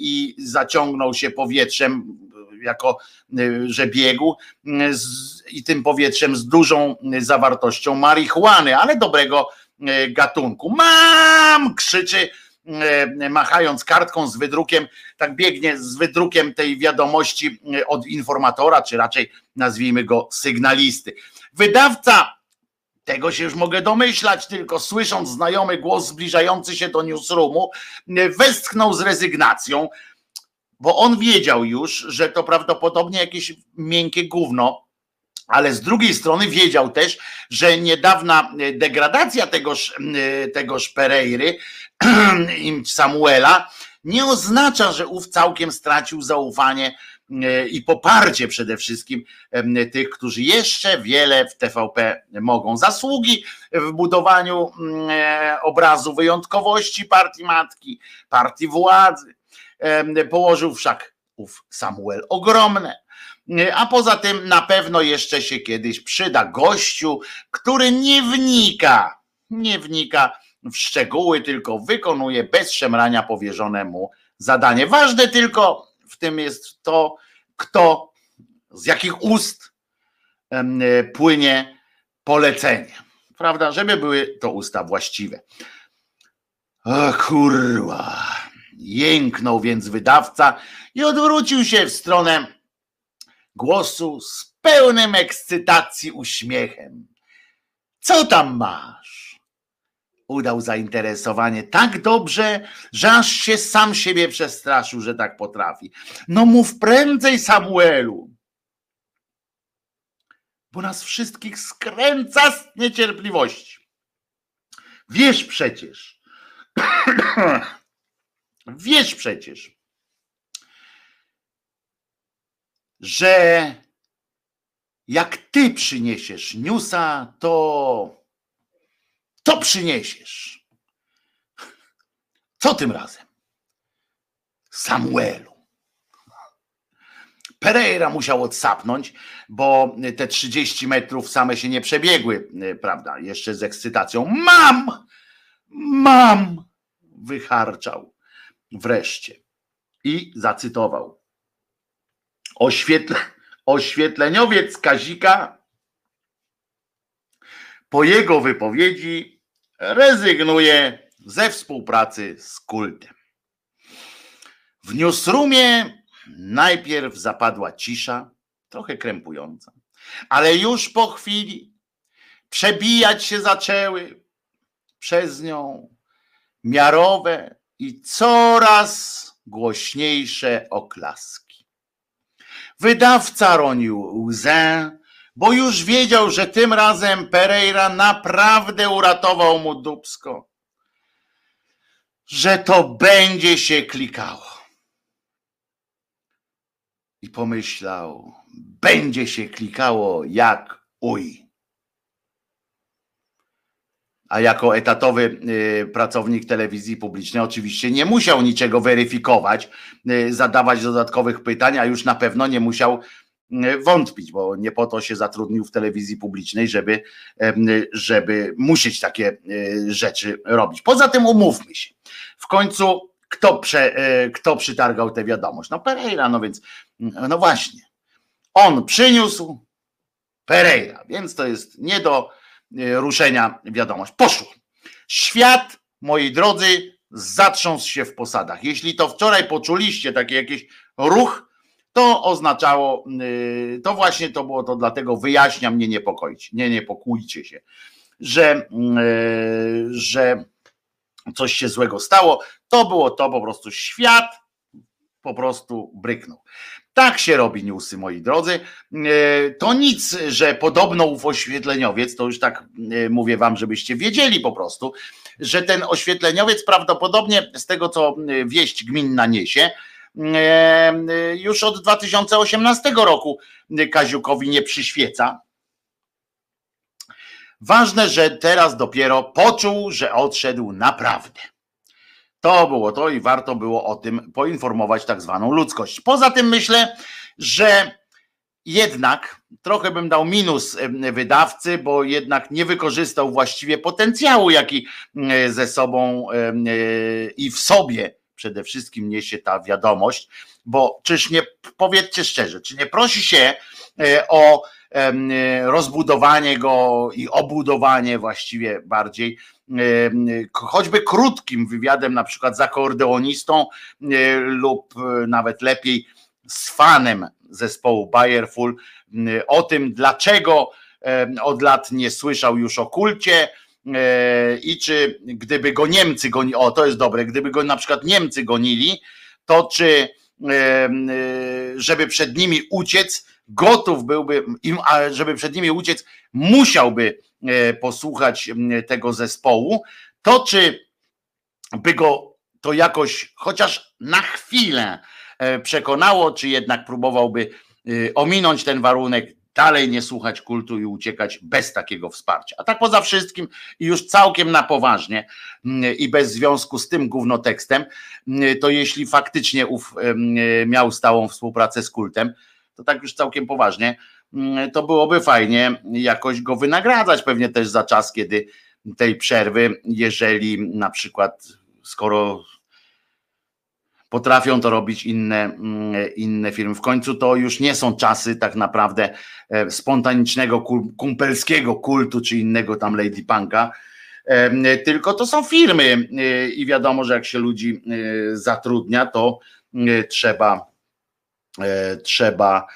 i zaciągnął się powietrzem, e, jako e, że biegł e, z, i tym powietrzem z dużą zawartością marihuany, ale dobrego e, gatunku. Mam! krzyczy e, machając kartką z wydrukiem, tak biegnie z wydrukiem tej wiadomości e, od informatora, czy raczej nazwijmy go sygnalisty. Wydawca, tego się już mogę domyślać, tylko słysząc znajomy głos zbliżający się do newsroomu, e, westchnął z rezygnacją, bo on wiedział już, że to prawdopodobnie jakieś miękkie gówno, ale z drugiej strony wiedział też, że niedawna e, degradacja tegoż, e, tegoż Pereiry im Samuela nie oznacza, że ów całkiem stracił zaufanie i poparcie przede wszystkim tych, którzy jeszcze wiele w TVP mogą. Zasługi w budowaniu mm, e, obrazu wyjątkowości partii matki, partii władzy. Położył wszak ów Samuel ogromne. E, A poza tym na pewno jeszcze się kiedyś przyda gościu, który nie wnika, nie wnika w szczegóły, tylko wykonuje bez szemrania powierzone mu zadanie. Ważne tylko w tym jest to, kto, z jakich ust e, płynie polecenie. Prawda? Żeby były to usta właściwe. O kurwa. Jęknął więc wydawca i odwrócił się w stronę głosu z pełnym ekscytacji uśmiechem. Co tam masz? Udał zainteresowanie tak dobrze, że aż się sam siebie przestraszył, że tak potrafi. No mów prędzej, Samuelu. Bo nas wszystkich skręca z niecierpliwości. Wiesz przecież, wiesz przecież, że jak ty przyniesiesz newsa, to to przyniesiesz. Co tym razem? Samuelu. Pereira musiał odsapnąć, bo te 30 metrów same się nie przebiegły, prawda? Jeszcze z ekscytacją. Mam! Mam! Wycharczał wreszcie i zacytował. Oświetle, oświetleniowiec Kazika po jego wypowiedzi rezygnuje ze współpracy z kultem. W newsroomie Najpierw zapadła cisza, trochę krępująca, ale już po chwili przebijać się zaczęły przez nią miarowe i coraz głośniejsze oklaski. Wydawca ronił łzę, bo już wiedział, że tym razem Pereira naprawdę uratował mu dubsko, że to będzie się klikało. I pomyślał, będzie się klikało jak uj. A jako etatowy y, pracownik telewizji publicznej oczywiście nie musiał niczego weryfikować, y, zadawać dodatkowych pytań, a już na pewno nie musiał wątpić, bo nie po to się zatrudnił w telewizji publicznej, żeby, żeby musieć takie y, rzeczy robić. Poza tym umówmy się. W końcu kto, prze, y, kto przytargał tę wiadomość? No Pereira, no więc no właśnie. On przyniósł Pereira, więc to jest nie do ruszenia wiadomość. Poszło. Świat, moi drodzy, zatrząsł się w posadach. Jeśli to wczoraj poczuliście taki jakiś ruch, to oznaczało, y, to właśnie to było to, dlatego wyjaśniam, nie niepokoić, nie niepokójcie się, że, y, że coś się złego stało. To było to po prostu świat po prostu bryknął. Tak się robi newsy, moi drodzy. E, To nic, że podobno ów oświetleniowiec, to już tak mówię wam, żebyście wiedzieli po prostu, że ten oświetleniowiec prawdopodobnie z tego, co wieść gminna niesie, już od 2018 roku Kaziukowi nie przyświeca. Ważne, że teraz dopiero poczuł, że odszedł naprawdę. To było to i warto było o tym poinformować tak zwaną ludzkość. Poza tym myślę, że jednak trochę bym dał minus em, wydawcy, bo jednak nie wykorzystał właściwie potencjału, jaki e, ze sobą e, i w sobie przede wszystkim niesie ta wiadomość, bo czyż nie, powiedzcie szczerze, czy nie prosi się e, o e, rozbudowanie go i obudowanie właściwie bardziej em, choćby krótkim wywiadem, na przykład z akordeonistą e, lub e, nawet lepiej z fanem zespołu Bayerful o tym, dlaczego od lat nie słyszał już o kulcie e, i czy gdyby go Niemcy gonili, o to jest dobre, gdyby go na przykład Niemcy gonili, to czy em, e, żeby przed nimi uciec, gotów byłby, a żeby przed nimi uciec, musiałby e, posłuchać tego zespołu, to czy by go to jakoś chociaż na chwilę e, przekonało, czy jednak próbowałby e, ominąć ten warunek, dalej nie słuchać kultu i uciekać bez takiego wsparcia. A tak poza wszystkim i już całkiem na poważnie mm, i bez związku z tym gównotekstem, mm, to jeśli faktycznie ów e, miał stałą współpracę z kultem, to tak już całkiem poważnie, mm, to byłoby fajnie jakoś go wynagradzać pewnie też za czas, kiedy tej przerwy, jeżeli na przykład skoro potrafią to robić inne, mm, inne firmy. W końcu to już nie są czasy tak naprawdę e, spontanicznego, kumpelskiego kultu czy innego tam Lady Punka, tylko to są firmy e, i wiadomo, że jak się ludzi e, zatrudnia, to trzeba trzeba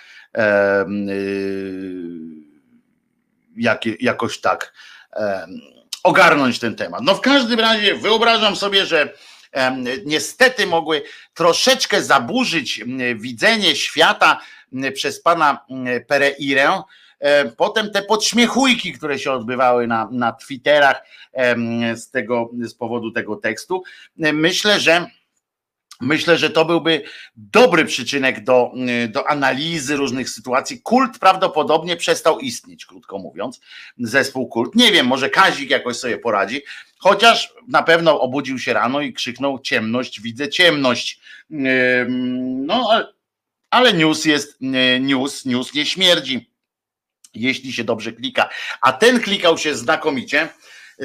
jakie- jakoś tak ogarnąć ten temat. No w każdym razie wyobrażam sobie, że niestety mogły troszeczkę zaburzyć widzenie świata przez pana Pereirę. Potem te podśmiechujki, które się odbywały na, na Twitterach z, tego, z powodu tego tekstu. Myślę, że Myślę, że to byłby dobry przyczynek do, do analizy różnych sytuacji. Kult prawdopodobnie przestał istnieć, krótko mówiąc. Zespół kult. Nie wiem, może Kazik jakoś sobie poradzi, chociaż na pewno obudził się rano i krzyknął: Ciemność, widzę ciemność. No, ale- news jest y, news, news nie śmierdzi, jeśli się dobrze klika. A ten klikał się znakomicie.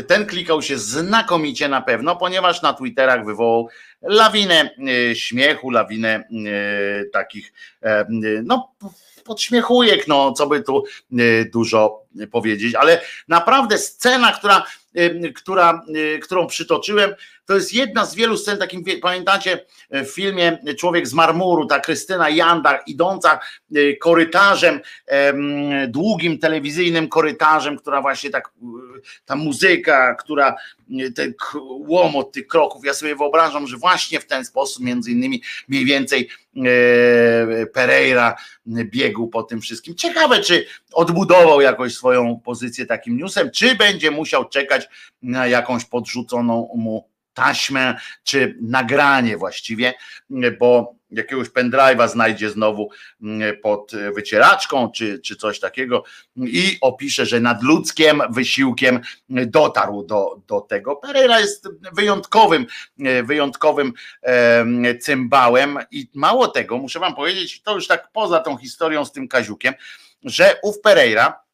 Ten klikał się znakomicie na pewno, ponieważ na Twitterach wywołał lawinę e, śmiechu, lawinę e, takich e, no podśmiechujek, no co by tu dużo powiedzieć, ale naprawdę scena, która, która, którą przytoczyłem, to jest jedna z wielu scen, takim pamiętacie w filmie Człowiek z marmuru, ta Krystyna Janda idąca korytarzem, długim telewizyjnym korytarzem, która właśnie tak, ta muzyka, która ten łomot tych kroków, ja sobie wyobrażam, że właśnie w ten sposób między innymi mniej więcej Pereira biegł po tym wszystkim. Ciekawe, czy odbudował jakoś swoją pozycję takim newsem, czy będzie musiał czekać na jakąś podrzuconą mu taśmę, czy nagranie właściwie, bo jakiegoś pendrive'a znajdzie znowu mm, pod wycieraczką, czy, czy coś takiego i opisze, że nad ludzkim wysiłkiem dotarł do, do tego. Pereira jest wyjątkowym, wyjątkowym cymbałem i mało tego, muszę wam powiedzieć, to już tak poza tą historią z tym Kaziukiem, że ów Pereira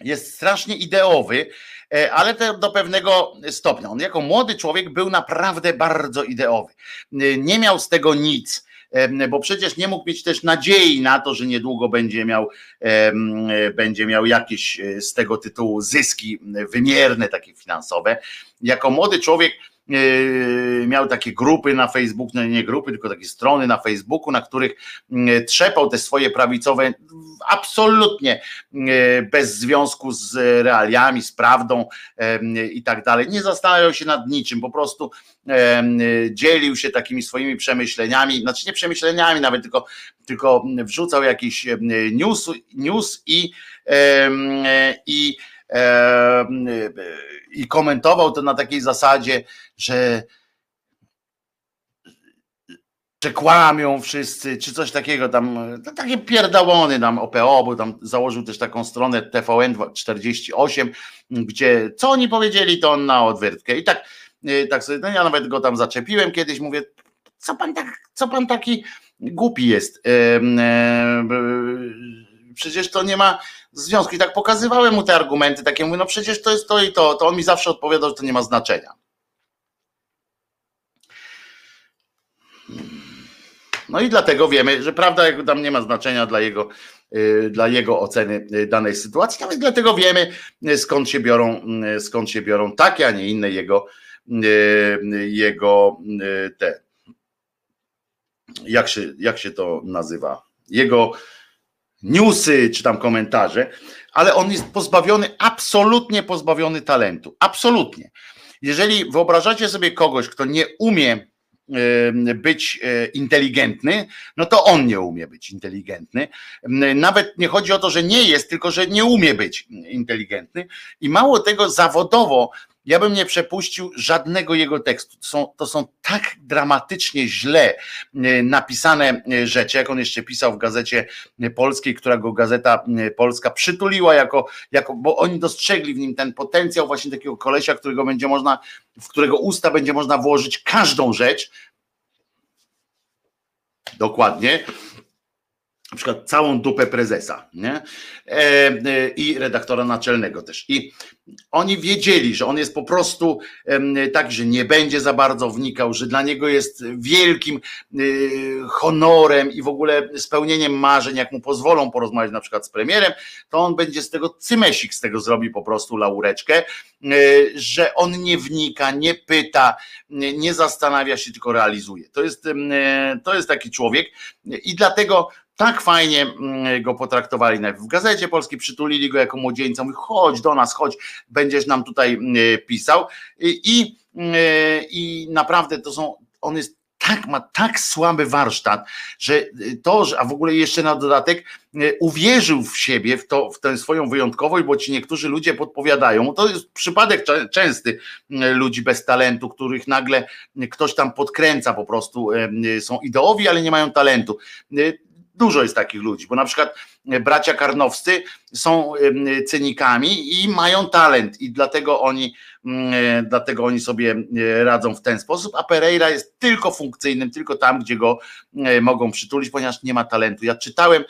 jest strasznie ideowy, e, ale to do pewnego stopnia. On jako młody człowiek był naprawdę bardzo ideowy. E, nie miał z tego nic, e, bo przecież nie mógł mieć też nadziei na to, że niedługo będzie miał, będzie miał jakieś z tego tytułu zyski wymierne, takie finansowe. Jako młody człowiek miał takie grupy na Facebooku, no nie grupy, tylko takie strony na Facebooku, na których mm, trzepał te swoje prawicowe absolutnie e, bez związku z realiami, z prawdą i tak dalej. Nie zastanawiał się nad niczym, po prostu dzielił się takimi swoimi przemyśleniami, znaczy nie przemyśleniami nawet, tylko, tylko wrzucał jakiś news, news i, i i komentował to na takiej zasadzie, że że kłamią wszyscy, czy coś takiego tam, no takie pierdałony tam OPO, bo tam założył też taką stronę TVN48, gdzie co oni powiedzieli, to on na odwyrtkę. I tak, y, tak sobie, no ja nawet go tam zaczepiłem kiedyś, mówię, co pan tak, co pan taki głupi jest? Przecież to nie ma związku. I tak pokazywałem mu te argumenty, takie mówię, no przecież to jest to i to, to on mi zawsze odpowiadał, że to nie ma znaczenia. No i dlatego wiemy, że prawda tam nie ma znaczenia dla jego, y, dla jego oceny y, danej sytuacji. Nawet dlatego wiemy, y, skąd się biorą, skąd się biorą takie, a nie inne jego, jego te, jak się, jak się to nazywa? Jego newsy czy tam komentarze, ale on jest pozbawiony, absolutnie pozbawiony talentu. Absolutnie. Jeżeli wyobrażacie sobie kogoś, kto nie umie być e, inteligentny, no to on nie umie być inteligentny. Nawet nie chodzi o to, że nie jest, tylko że nie umie być inteligentny. I mało tego, zawodowo ja bym nie przepuścił żadnego jego tekstu. To są, to są tak dramatycznie źle e, napisane e, rzeczy, jak on jeszcze pisał w gazecie polskiej, która go gazeta e, polska przytuliła jako, jako bo oni dostrzegli w nim ten potencjał właśnie takiego kolesia, którego będzie można, w którego usta będzie można włożyć każdą rzecz. Dokładnie na przykład całą dupę prezesa nie? E, e, i redaktora naczelnego też. I oni wiedzieli, że on jest po prostu tak, że nie będzie za bardzo wnikał, że dla niego jest wielkim e, honorem i w ogóle spełnieniem marzeń, jak mu pozwolą porozmawiać na przykład z premierem, to on będzie z tego cymesik z tego zrobi po prostu laureczkę, e, że on nie wnika, nie pyta, nie zastanawia się, tylko realizuje. To jest, e, to jest taki człowiek i dlatego tak fajnie mm, go potraktowali. W Gazecie Polskiej, przytulili go jako młodzieńca, mówi chodź do nas, chodź, będziesz nam tutaj mm, pisał. I, mm, i naprawdę to są, on jest tak, ma tak słaby warsztat, że to, a w ogóle jeszcze na dodatek uwierzył w siebie, w, to, w tę swoją wyjątkowość, bo ci niektórzy ludzie podpowiadają. To jest przypadek częsty ludzi bez talentu, których nagle ktoś tam podkręca po prostu, są ideowi, ale nie mają talentu Dużo jest takich ludzi, bo na przykład e, bracia Karnowscy są cynikami i mają talent i dlatego oni, mm, e, dlatego oni sobie e, radzą w ten sposób, a Pereira jest tylko funkcyjnym, tylko tam, gdzie go mogą przytulić, ponieważ nie ma talentu. Ja czytałem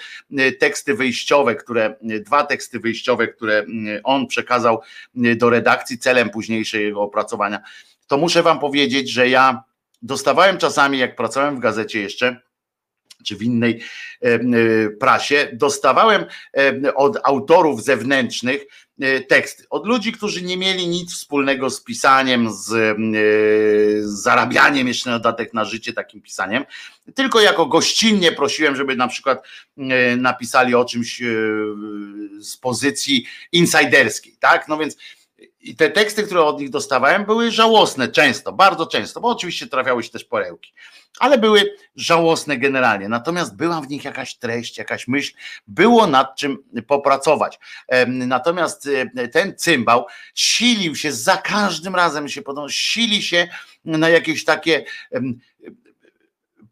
teksty wyjściowe, które, dwa teksty wyjściowe, które on przekazał do redakcji celem późniejszego opracowania. To muszę wam powiedzieć, że ja dostawałem czasami, jak pracowałem w gazecie jeszcze, czy w innej prasie, dostawałem od autorów zewnętrznych teksty, od ludzi, którzy nie mieli nic wspólnego z pisaniem, z, z zarabianiem jeszcze na dodatek na życie takim pisaniem, tylko jako gościnnie prosiłem, żeby na przykład napisali o czymś z pozycji insiderskiej, tak? No więc i te teksty, które od nich dostawałem, były żałosne często, bardzo często, bo oczywiście trafiały się też perełki, ale były żałosne generalnie. Natomiast była w nich jakaś treść, jakaś myśl, było nad czym popracować. Natomiast e, ten cymbał silił się za każdym razem się podobał, sili się na jakieś takie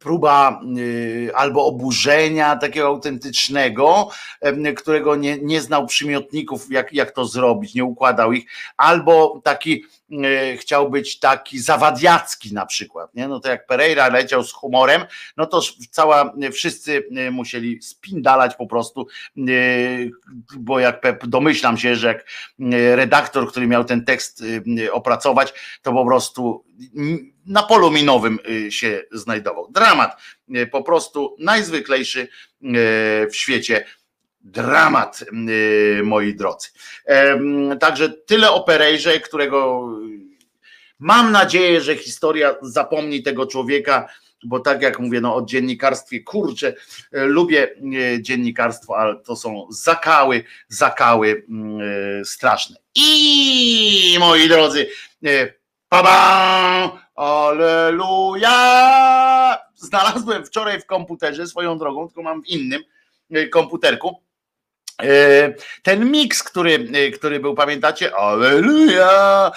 próba y, albo oburzenia takiego autentycznego, którego nie, nie znał przymiotników, jak, jak to zrobić, nie układał ich, albo taki chciał być taki zawadiacki na przykład, nie? no to jak Pereira leciał z humorem, no to cała, wszyscy y, musieli spindalać po prostu, bo jak domyślam się, że jak redaktor, który miał ten tekst opracować, to po prostu na polu minowym y, się znajdował. Dramat, y, po prostu najzwyklejszy y, w świecie dramat, moi drodzy. Także tyle o Perejrze, którego mam nadzieję, że historia zapomni tego człowieka, bo tak jak mówię, no o dziennikarstwie, kurczę, lubię dziennikarstwo, ale to są zakały, zakały straszne. I moi drodzy, Baba! Aleluja! Znalazłem wczoraj w komputerze swoją drogą, tylko mam w innym komputerku. E, ten miks, który, e, który był, pamiętacie? Aleluja!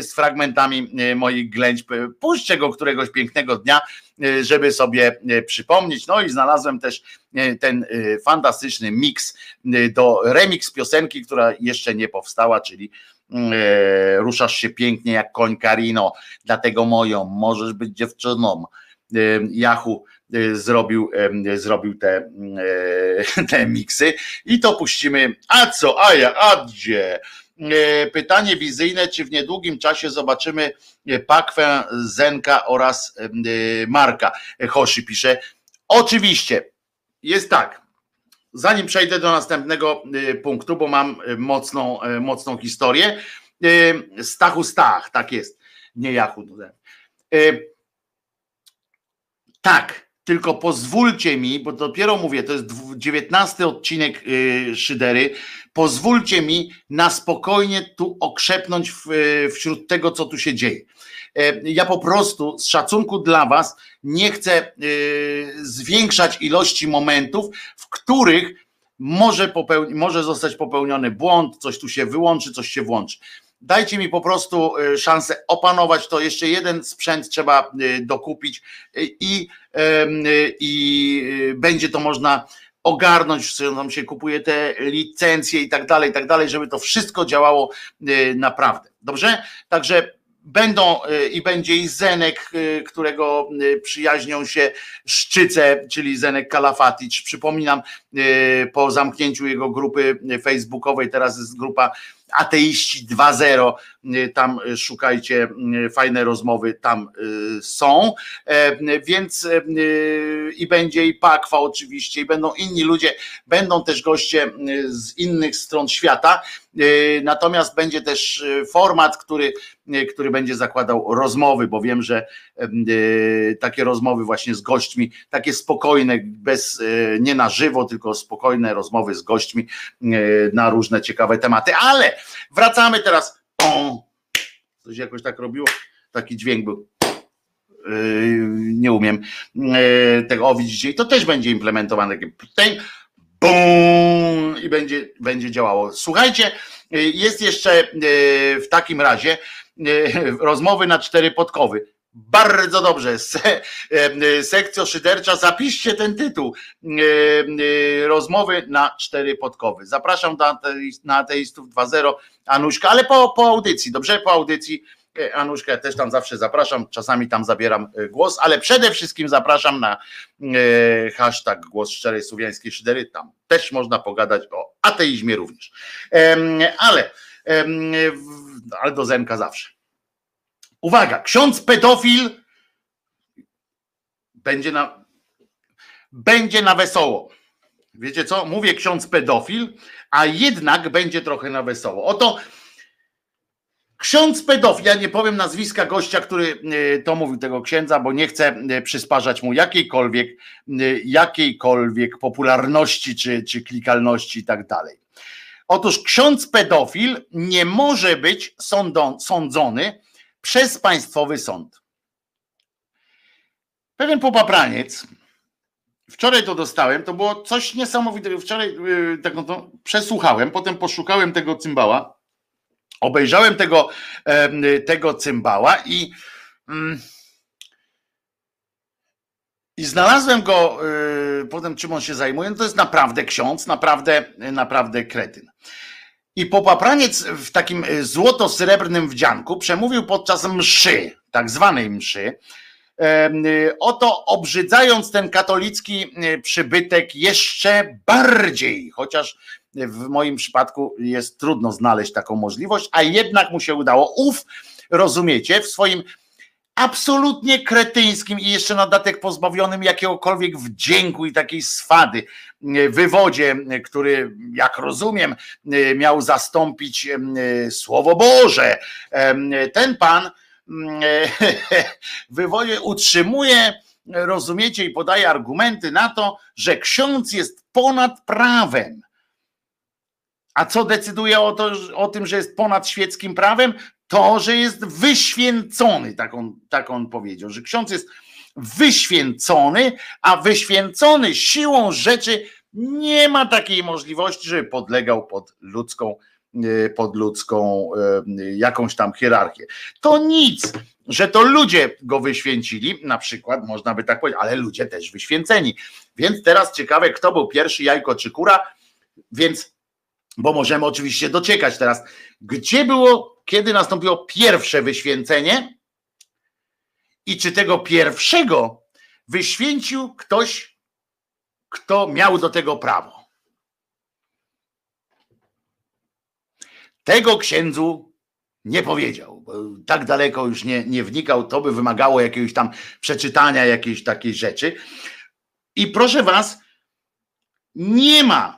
Z fragmentami moich ględź. Puśćcie go któregoś pięknego dnia, żeby sobie przypomnieć. No i znalazłem też ten fantastyczny miks do remix piosenki, która jeszcze nie powstała, czyli E, ruszasz się pięknie jak koń Karino, dlatego moją, możesz być dziewczyną. E, e, zrobił, zrobił te, te miksy i to puścimy. A co, a ja, a gdzie? Pytanie wizyjne, czy w niedługim czasie zobaczymy Pakwę, Zenka oraz Marka? Hoshi pisze. Oczywiście, jest tak zanim przejdę do następnego y, punktu, bo mam y, mocną, y, mocną historię. Stachu Stach, tak jest, nie Jachu. Tak, tylko pozwólcie mi, bo dopiero mówię, to jest 19 odcinek Szydery, pozwólcie mi na spokojnie tu okrzepnąć wśród tego, co tu się dzieje. E, ja po prostu z szacunku dla Was nie chcę e, zwiększać ilości momentów, w których może, może zostać popełniony błąd, coś tu się wyłączy, coś się włączy. Dajcie mi po prostu e, szansę opanować to. Jeszcze jeden sprzęt trzeba dokupić i, i będzie to można ogarnąć, tam się kupuje te licencje i tak dalej, i tak dalej, żeby to wszystko działało naprawdę. Dobrze? Także Będą y, i będzie i Zenek, y, którego y, przyjaźnią się Szczyce, czyli Zenek Kalafatic. Przypominam, po zamknięciu jego grupy facebookowej, teraz jest grupa Ateiści 2.0, tam szukajcie, fajne rozmowy tam są, e, więc i będzie i Pakwa oczywiście, i będą inni ludzie, będą też goście z innych stron świata, natomiast będzie też format, który E, który będzie zakładał rozmowy, bo wiem, że e, takie rozmowy właśnie z gośćmi, takie spokojne, bez, e, nie na żywo, tylko spokojne rozmowy z gośćmi na różne ciekawe tematy. Ale wracamy teraz. Coś jakoś tak robiło, taki dźwięk był. Nie umiem tego, o widzicie, i to też będzie implementowane, bum, i będzie, będzie działało. Słuchajcie, jest jeszcze w takim razie E, rozmowy na cztery podkowy. Bardzo dobrze. Se, sekcjo szydercza, zapiszcie ten tytuł. Rozmowy na cztery podkowy. Zapraszam na ateistów 2.0 Anuśka, ale po, po audycji, dobrze? Po audycji Anuszka, ja też tam zawsze zapraszam, czasami tam zabieram głos, ale przede wszystkim zapraszam na hashtag głos szczerej słowiańskiej szydery, tam też można pogadać o ateizmie również. Ale ale do Zenka zawsze. Uwaga, ksiądz pedofil będzie na. będzie na wesoło. Wiecie co? Mówię ksiądz pedofil, a jednak będzie trochę na wesoło. Oto ksiądz pedofil, ja nie powiem nazwiska gościa, który e, to mówił tego księdza, bo nie chcę e, przysparzać mu jakiejkolwiek, e, jakiejkolwiek popularności czy, czy klikalności i tak dalej. Otóż ksiądz pedofil nie może być sądą, sądzony przez państwowy sąd. Pewien popapraniec, wczoraj to dostałem, to było coś niesamowitego. Wczoraj yy, to przesłuchałem, potem poszukałem tego cymbała, obejrzałem tego, tego cymbała i. Yy, i znalazłem go yy, potem, czym on się zajmuje. No to jest naprawdę ksiądz, naprawdę, naprawdę kretyn. I popapraniec w takim złoto-srebrnym wdzianku przemówił podczas mszy, tak zwanej mszy, oto obrzydzając ten katolicki przybytek jeszcze bardziej, chociaż w moim przypadku jest trudno znaleźć taką możliwość, a jednak mu się udało. Uf, rozumiecie, w swoim absolutnie kretyńskim i jeszcze na datek pozbawionym jakiegokolwiek wdzięku i takiej swady wywodzie, który, jak rozumiem, miał zastąpić Słowo Boże. Ten pan wywodzie utrzymuje, rozumiecie, i podaje argumenty na to, że ksiądz jest ponad prawem. A co decyduje o, to, o tym, że jest ponad świeckim prawem? To, że jest wyświęcony, tak on, tak on powiedział, że ksiądz jest wyświęcony, a wyświęcony siłą rzeczy nie ma takiej możliwości, żeby podlegał pod ludzką E, pod ludzką e, jakąś tam hierarchię. To nic, że to ludzie go wyświęcili, na przykład, można by tak powiedzieć, ale ludzie też wyświęceni. Więc teraz ciekawe, kto był pierwszy, jajko czy kura, więc, bo możemy oczywiście dociekać teraz, gdzie było, kiedy nastąpiło pierwsze wyświęcenie i czy tego pierwszego wyświęcił ktoś, kto miał do tego prawo. Tego księdzu nie powiedział, tak daleko już nie, nie wnikał, to by wymagało jakiegoś tam przeczytania jakiejś takiej rzeczy. I proszę was, nie ma.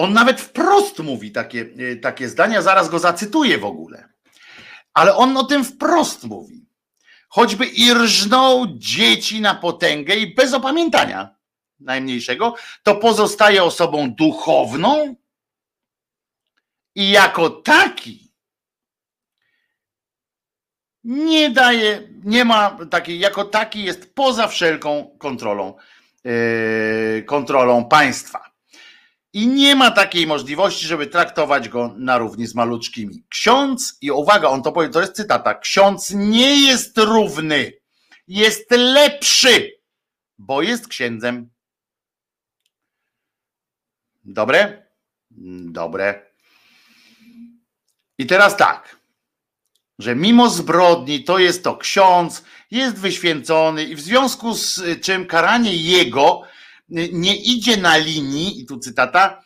On nawet wprost mówi takie, e, takie zdania, zaraz go zacytuję w ogóle. Ale on o tym wprost mówi. Choćby i dzieci na potęgę i bez opamiętania najmniejszego, to pozostaje osobą duchowną, i jako taki nie daje, nie ma takiej, jako taki jest poza wszelką kontrolą, yy, kontrolą państwa. I nie ma takiej możliwości, żeby traktować go na równi z maluczkimi. Ksiądz, i uwaga, on to powie, to jest cytata, ksiądz nie jest równy, jest lepszy, bo jest księdzem. Dobre? Dobre. I teraz tak, że mimo zbrodni to jest to ksiądz, jest wyświęcony i w związku z czym karanie jego nie idzie na linii, i tu cytata,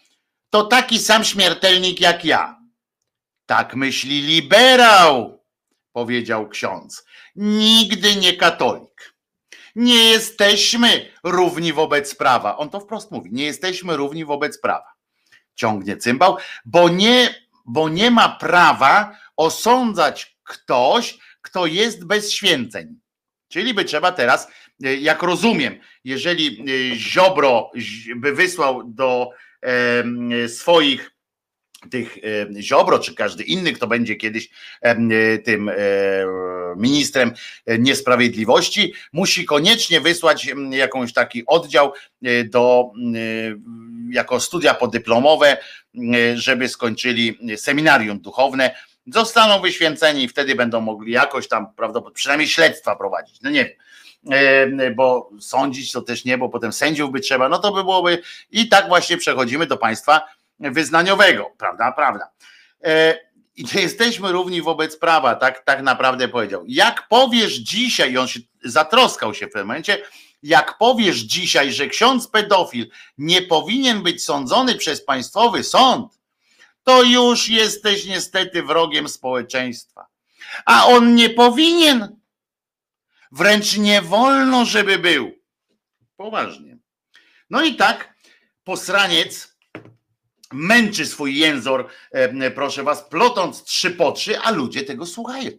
to taki sam śmiertelnik jak ja. Tak myśli liberał, powiedział ksiądz. Nigdy nie katolik. Nie jesteśmy równi wobec prawa. On to wprost mówi. Nie jesteśmy równi wobec prawa. Ciągnie cymbał, bo nie bo nie ma prawa osądzać ktoś, kto jest bez święceń. Czyli by trzeba teraz, e, jak rozumiem, jeżeli e, Ziobro by wysłał do swoich tych Ziobro, czy każdy inny, kto będzie kiedyś tym ministrem niesprawiedliwości, musi koniecznie wysłać jakąś taki oddział e, do jako studia podyplomowe, żeby skończyli seminarium duchowne, zostaną wyświęceni i wtedy będą mogli jakoś tam prawdopodobnie przynajmniej śledztwa prowadzić. No nie wiem bo sądzić to też nie, bo potem sędziów by trzeba, no to by byłoby i tak właśnie przechodzimy do państwa wyznaniowego, prawda, prawda. E, I nie jesteśmy równi wobec prawa, tak, tak naprawdę powiedział. Jak powiesz dzisiaj, i on się zatroskał się w tym momencie, jak powiesz dzisiaj, że ksiądz pedofil nie powinien być sądzony przez państwowy sąd, to już jesteś niestety wrogiem społeczeństwa. A on nie powinien, wręcz nie wolno, żeby był. Poważnie. No i tak posraniec męczy swój jęzor, proszę was, plotąc trzy po trzy, a ludzie tego słuchają.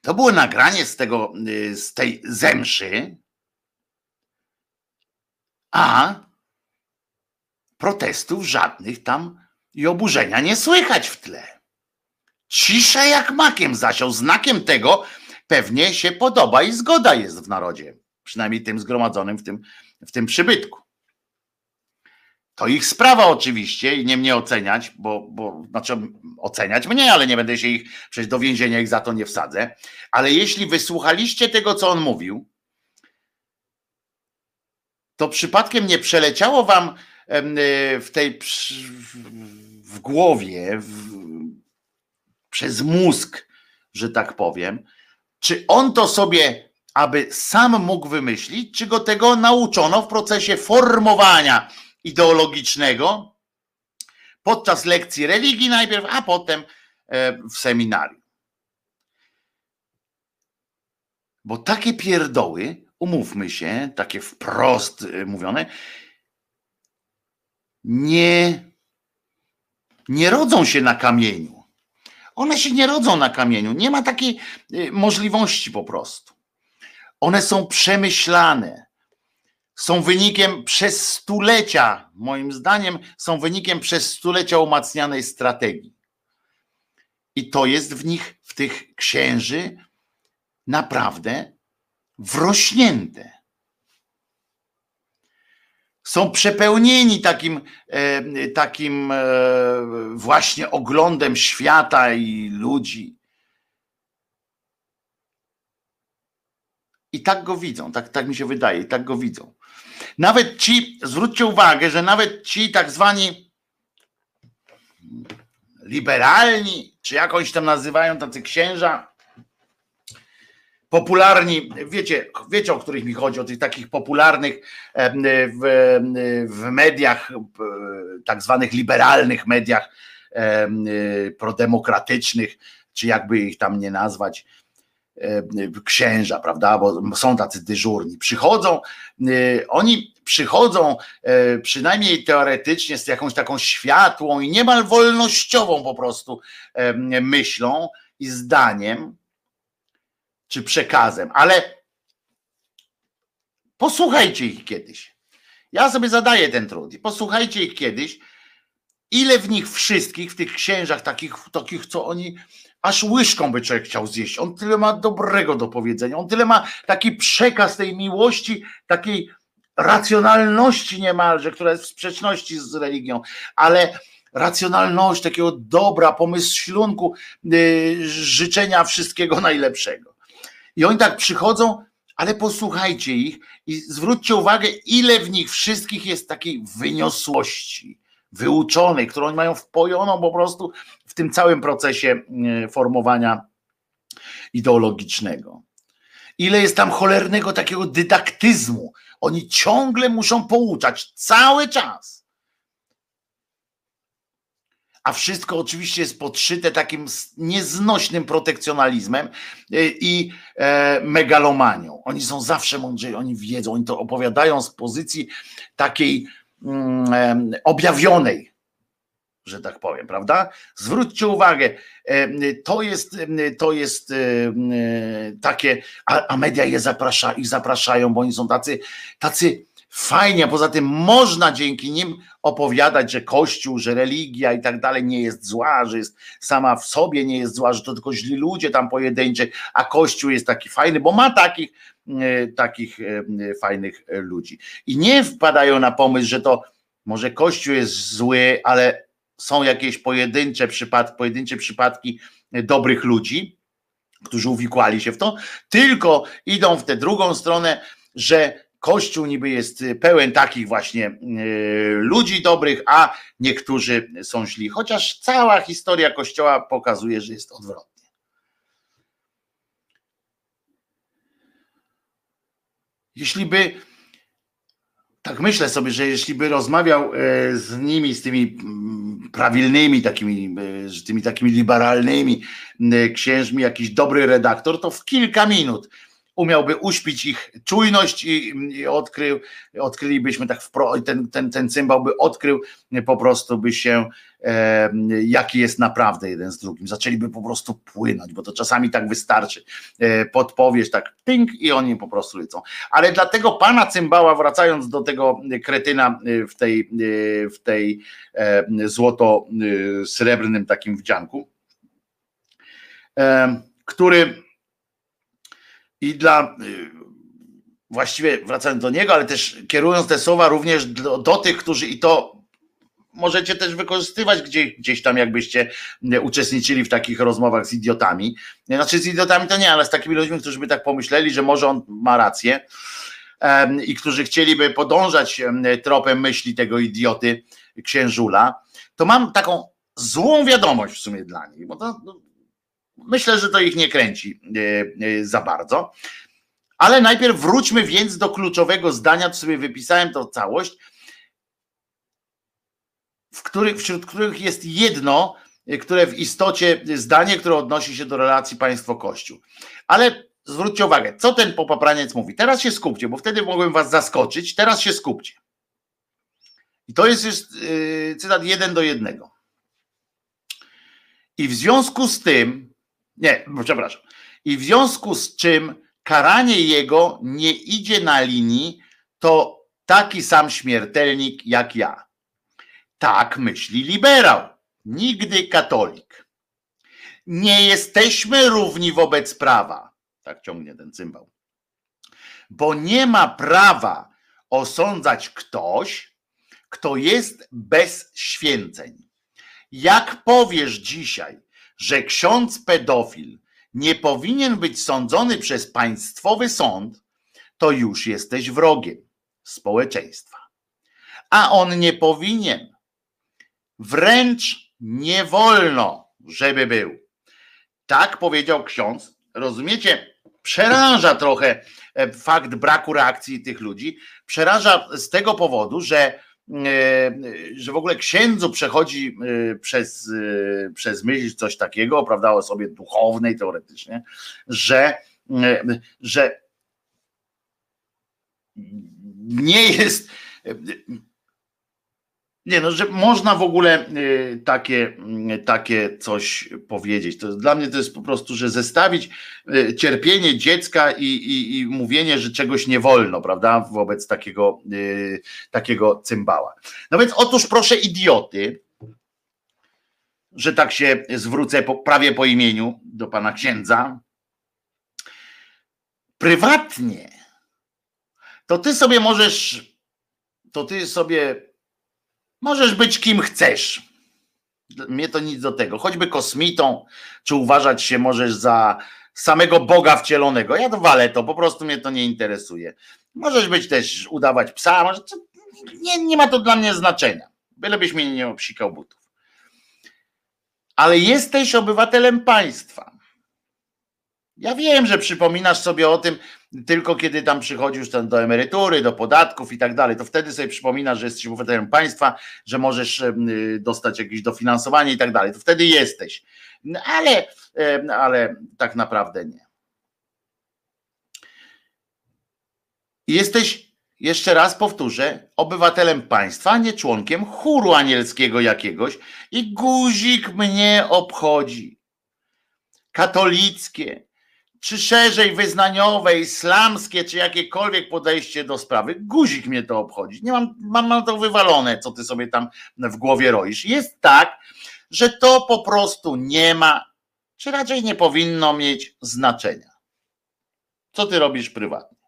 To było nagranie z tego, y, z tej zemszy, a protestów żadnych tam i oburzenia nie słychać w tle. Cisza jak makiem zasiał. Znakiem tego pewnie się podoba i zgoda jest w narodzie. Przynajmniej tym zgromadzonym w tym, w tym przybytku. To ich sprawa oczywiście i nie mnie oceniać, bo, bo znaczy oceniać mnie, ale nie będę się ich, przecież do więzienia ich za to nie wsadzę. Ale jeśli wysłuchaliście tego, co on mówił, to przypadkiem nie przeleciało wam w tej w głowie, w, przez mózg, że tak powiem, czy on to sobie, aby sam mógł wymyślić, czy go tego nauczono w procesie formowania ideologicznego podczas lekcji religii najpierw, a potem e, w seminarium. Bo takie pierdoły, umówmy się, takie wprost e, mówione, nie, nie rodzą się na kamieniu. One się nie rodzą na kamieniu. Nie ma takiej e, możliwości po prostu. One są przemyślane są wynikiem przez stulecia, moim zdaniem, są wynikiem przez stulecia umacnianej strategii. I to jest w nich, w tych księży, naprawdę wrośnięte. Są przepełnieni takim, e, takim e, właśnie oglądem świata i ludzi. I tak go widzą, tak, tak mi się wydaje, tak go widzą. Nawet ci, zwróćcie uwagę, że nawet ci tak zwani liberalni, czy jakąś tam nazywają tacy księża, popularni, wiecie, wiecie o których mi chodzi, o tych takich popularnych w, w mediach, tak zwanych liberalnych mediach prodemokratycznych, czy jakby ich tam nie nazwać, E, księża, prawda? Bo są tacy dyżurni. Przychodzą, e, oni przychodzą e, przynajmniej teoretycznie z jakąś taką światłą i niemal wolnościową po prostu myślą i zdaniem, czy przekazem, ale posłuchajcie ich kiedyś. Ja sobie zadaję ten trud i posłuchajcie ich kiedyś, ile w nich wszystkich, w tych księżach takich, takich co oni aż łyżką by człowiek chciał zjeść. On tyle ma dobrego do powiedzenia, on tyle ma taki przekaz tej miłości, takiej racjonalności niemalże, która jest w sprzeczności z religią, ale racjonalność, takiego dobra, pomysł ślunku, yy, życzenia wszystkiego najlepszego. I oni tak przychodzą, ale posłuchajcie ich i zwróćcie uwagę, ile w nich wszystkich jest takiej wyniosłości, wyuczonej, którą oni mają wpojoną po prostu w tym całym procesie e, formowania ideologicznego. Ile jest tam cholernego takiego dydaktyzmu. Oni ciągle muszą pouczać, cały czas. A wszystko oczywiście jest podszyte takim nieznośnym protekcjonalizmem e, i e, megalomanią. Oni są zawsze mądrzy, oni wiedzą, oni to opowiadają z pozycji takiej Mm, objawionej, że tak powiem, prawda? Zwróćcie uwagę, to jest, to jest takie, a, media je zaprasza, ich zapraszają, bo oni są tacy, tacy fajnie, a poza tym można dzięki nim opowiadać, że Kościół, że religia i tak dalej nie jest zła, że jest sama w sobie nie jest zła, że to tylko źli ludzie tam pojedynczy, a Kościół jest taki fajny, bo ma takich, E, takich e, fajnych ludzi. I nie wpadają na pomysł, że to może Kościół jest zły, ale są jakieś pojedyncze przypadki, pojedyncze przypadki dobrych ludzi, którzy uwikłali się w to, tylko idą w tę drugą stronę, że Kościół niby jest pełen takich właśnie e, ludzi dobrych, a niektórzy są źli. Chociaż cała historia Kościoła pokazuje, że jest odwrotnie. jeśli by, tak myślę sobie, że jeśli by rozmawiał e, z nimi, z tymi mm, prawilnymi, takimi, tymi takimi liberalnymi księżmi, jakiś dobry redaktor, to w kilka minut umiałby uśpić ich czujność i, i odkrył, odkrylibyśmy tak wpro, ten, ten, ten cymbał by odkrył, po prostu by się e, jaki jest naprawdę jeden z drugim. Zaczęliby po prostu płynąć, bo to czasami tak wystarczy. E, podpowiesz tak tynk i oni po prostu lecą. Ale dlatego pana cymbała, wracając do tego kretyna w tej, w tej e, złoto-srebrnym takim wdzianku, e, który i dla właściwie wracając do niego, ale też kierując te słowa również do, do tych, którzy i to możecie też wykorzystywać gdzieś, gdzieś tam, jakbyście uczestniczyli w takich rozmowach z idiotami. Znaczy z idiotami to nie, ale z takimi ludźmi, którzy by tak pomyśleli, że może on ma rację i którzy chcieliby podążać tropem myśli tego idioty księżula, to mam taką złą wiadomość w sumie dla nich, bo to, no, myślę, że to ich nie kręci e, e, za bardzo. Ale najpierw wróćmy więc do kluczowego zdania, to sobie wypisałem to całość, w których, wśród których jest jedno, które w istocie zdanie, które odnosi się do relacji państwo-kościół. Ale zwróćcie uwagę, co ten popapraniec mówi. Teraz się skupcie, bo wtedy mogłem was zaskoczyć, teraz się skupcie. I to jest już cytat jeden do jednego. I w związku z tym, nie, przepraszam, i w związku z czym karanie jego nie idzie na linii, to taki sam śmiertelnik jak ja. Tak myśli liberał, nigdy katolik. Nie jesteśmy równi wobec prawa. Tak ciągnie ten cymbał. Bo nie ma prawa osądzać ktoś, kto jest bez święceń. Jak powiesz dzisiaj, że ksiądz pedofil nie powinien być sądzony przez państwowy sąd, to już jesteś wrogiem społeczeństwa. A on nie powinien, wręcz nie wolno, żeby był. Tak powiedział ksiądz. Rozumiecie? Przeraża trochę e, fakt braku reakcji tych ludzi. Przeraża z tego powodu, że że w ogóle księdzu przechodzi e, przez, e, przez myśl coś takiego, prawda, osobie duchownej teoretycznie, że, że nie jest nie, no, że można w ogóle y, takie, y, takie coś powiedzieć. To dla mnie to jest po prostu, że zestawić y, cierpienie dziecka i, i, i mówienie, że czegoś nie wolno, prawda, wobec takiego, takiego cymbała. No więc otóż proszę idioty, że tak się zwrócę po, prawie po imieniu do pana księdza, prywatnie, to ty sobie możesz, to ty sobie Możesz być kim chcesz. Mnie to nic do tego. Choćby kosmitą, czy uważać się możesz za samego Boga wcielonego. Ja walę to, po prostu mnie to nie interesuje. Możesz być też, udawać psa, może, nie, nie ma to dla mnie znaczenia. Bylebyś mnie nie obsikał butów. Ale jesteś obywatelem państwa. Ja wiem, że przypominasz sobie o tym tylko kiedy tam przychodzisz tam do emerytury, do podatków i tak dalej, to wtedy sobie przypominasz, że jesteś obywatelem państwa, że możesz dostać jakieś dofinansowanie i tak dalej. To wtedy jesteś. Ale, ale tak naprawdę nie. Jesteś, jeszcze raz powtórzę, obywatelem państwa, nie członkiem chóru anielskiego jakiegoś i guzik mnie obchodzi. Katolickie, czy szerzej wyznaniowe, islamskie, czy jakiekolwiek podejście do sprawy, guzik mnie to obchodzi. Nie mam, mam na to wywalone, co ty sobie tam w głowie roisz. Jest tak, że to po prostu nie ma, czy raczej nie powinno mieć znaczenia. Co ty robisz prywatnie?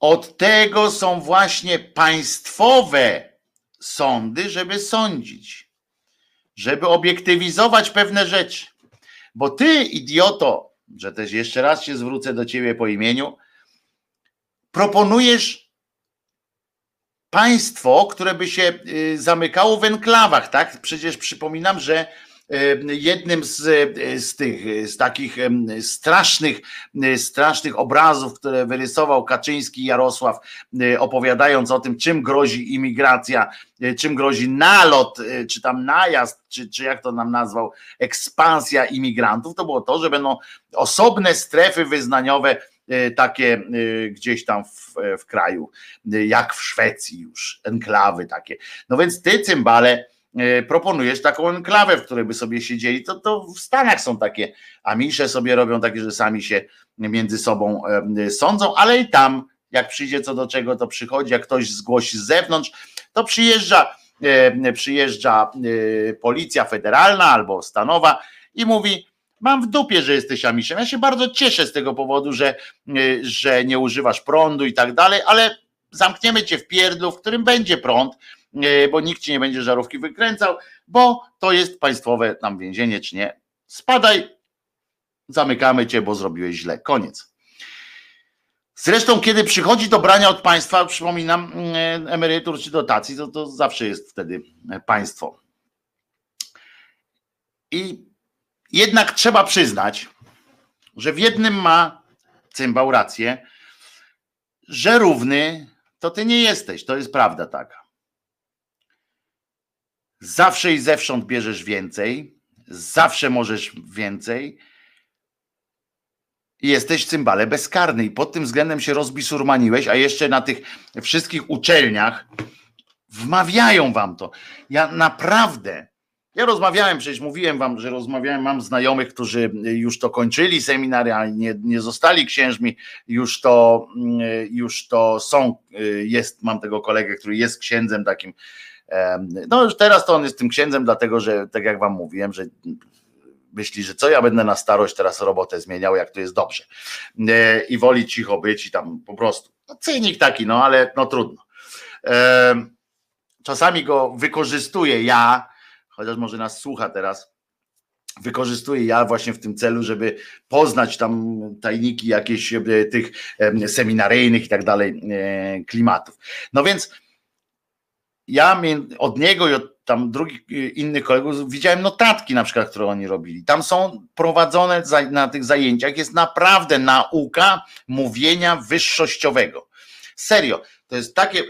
Od tego są właśnie państwowe sądy, żeby sądzić, żeby obiektywizować pewne rzeczy. Bo ty, idioto, że też jeszcze raz się zwrócę do ciebie po imieniu, proponujesz państwo, które by się y, zamykało w enklawach, tak? Przecież przypominam, że jednym z, z tych z takich strasznych, strasznych obrazów, które wyrysował Kaczyński Jarosław, opowiadając o tym, czym grozi imigracja, czym grozi nalot, czy tam najazd, czy, czy jak to nam nazwał, ekspansja imigrantów, to było to, że będą osobne strefy wyznaniowe takie gdzieś tam w, w kraju, jak w Szwecji już, enklawy takie. No więc ty, cymbale, E, proponujesz taką enklawę, w której by sobie siedzieli, to, to w Stanach są takie amisze sobie robią takie, że sami się między sobą sądzą, ale i tam, jak przyjdzie co do czego, to przychodzi, jak ktoś zgłosi z zewnątrz, to przyjeżdża, przyjeżdża e, policja federalna albo stanowa i mówi, mam w dupie, że jesteś amiszem. Ja się bardzo cieszę z tego powodu, że, e, że nie używasz prądu i tak dalej, ale zamkniemy cię w pierdlu, w którym będzie prąd, E, bo nikt ci nie będzie żarówki wykręcał, bo to jest państwowe tam więzienie, czy nie. Spadaj, zamykamy cię, bo zrobiłeś źle. Koniec. Zresztą, kiedy przychodzi do brania od państwa, przypominam, e, emerytur czy dotacji, to, to zawsze jest wtedy państwo. I jednak trzeba przyznać, że w jednym ma cymbał rację, że równy to ty nie jesteś. To jest prawda taka. Zawsze i zewsząd bierzesz więcej, zawsze możesz więcej. I jesteś cymbale bezkarny i pod tym względem się rozbisurmaniłeś, a jeszcze na tych wszystkich uczelniach wmawiają wam to. Ja naprawdę, ja rozmawiałem, przecież mówiłem wam, że rozmawiałem, mam znajomych, którzy już to kończyli seminaria, nie, nie zostali księżmi, już to, już to są, jest, mam tego kolegę, który jest księdzem takim no już teraz to on jest tym księdzem, dlatego że tak jak wam mówiłem, że myśli, że co ja będę na starość teraz robotę zmieniał, jak to jest dobrze. E, I woli cicho być i tam po prostu. No, cynik taki, no ale no trudno. Czasami go wykorzystuję ja, chociaż może nas słucha teraz, wykorzystuję ja właśnie w tym celu, żeby poznać tam tajniki jakieś e, tych seminaryjnych i tak dalej e, klimatów. No więc ja od niego i od tam drugich y, innych kolegów widziałem notatki na przykład, które oni robili. Tam są prowadzone na tych zajęciach, jest naprawdę nauka mówienia wyższościowego. Serio, to jest takie,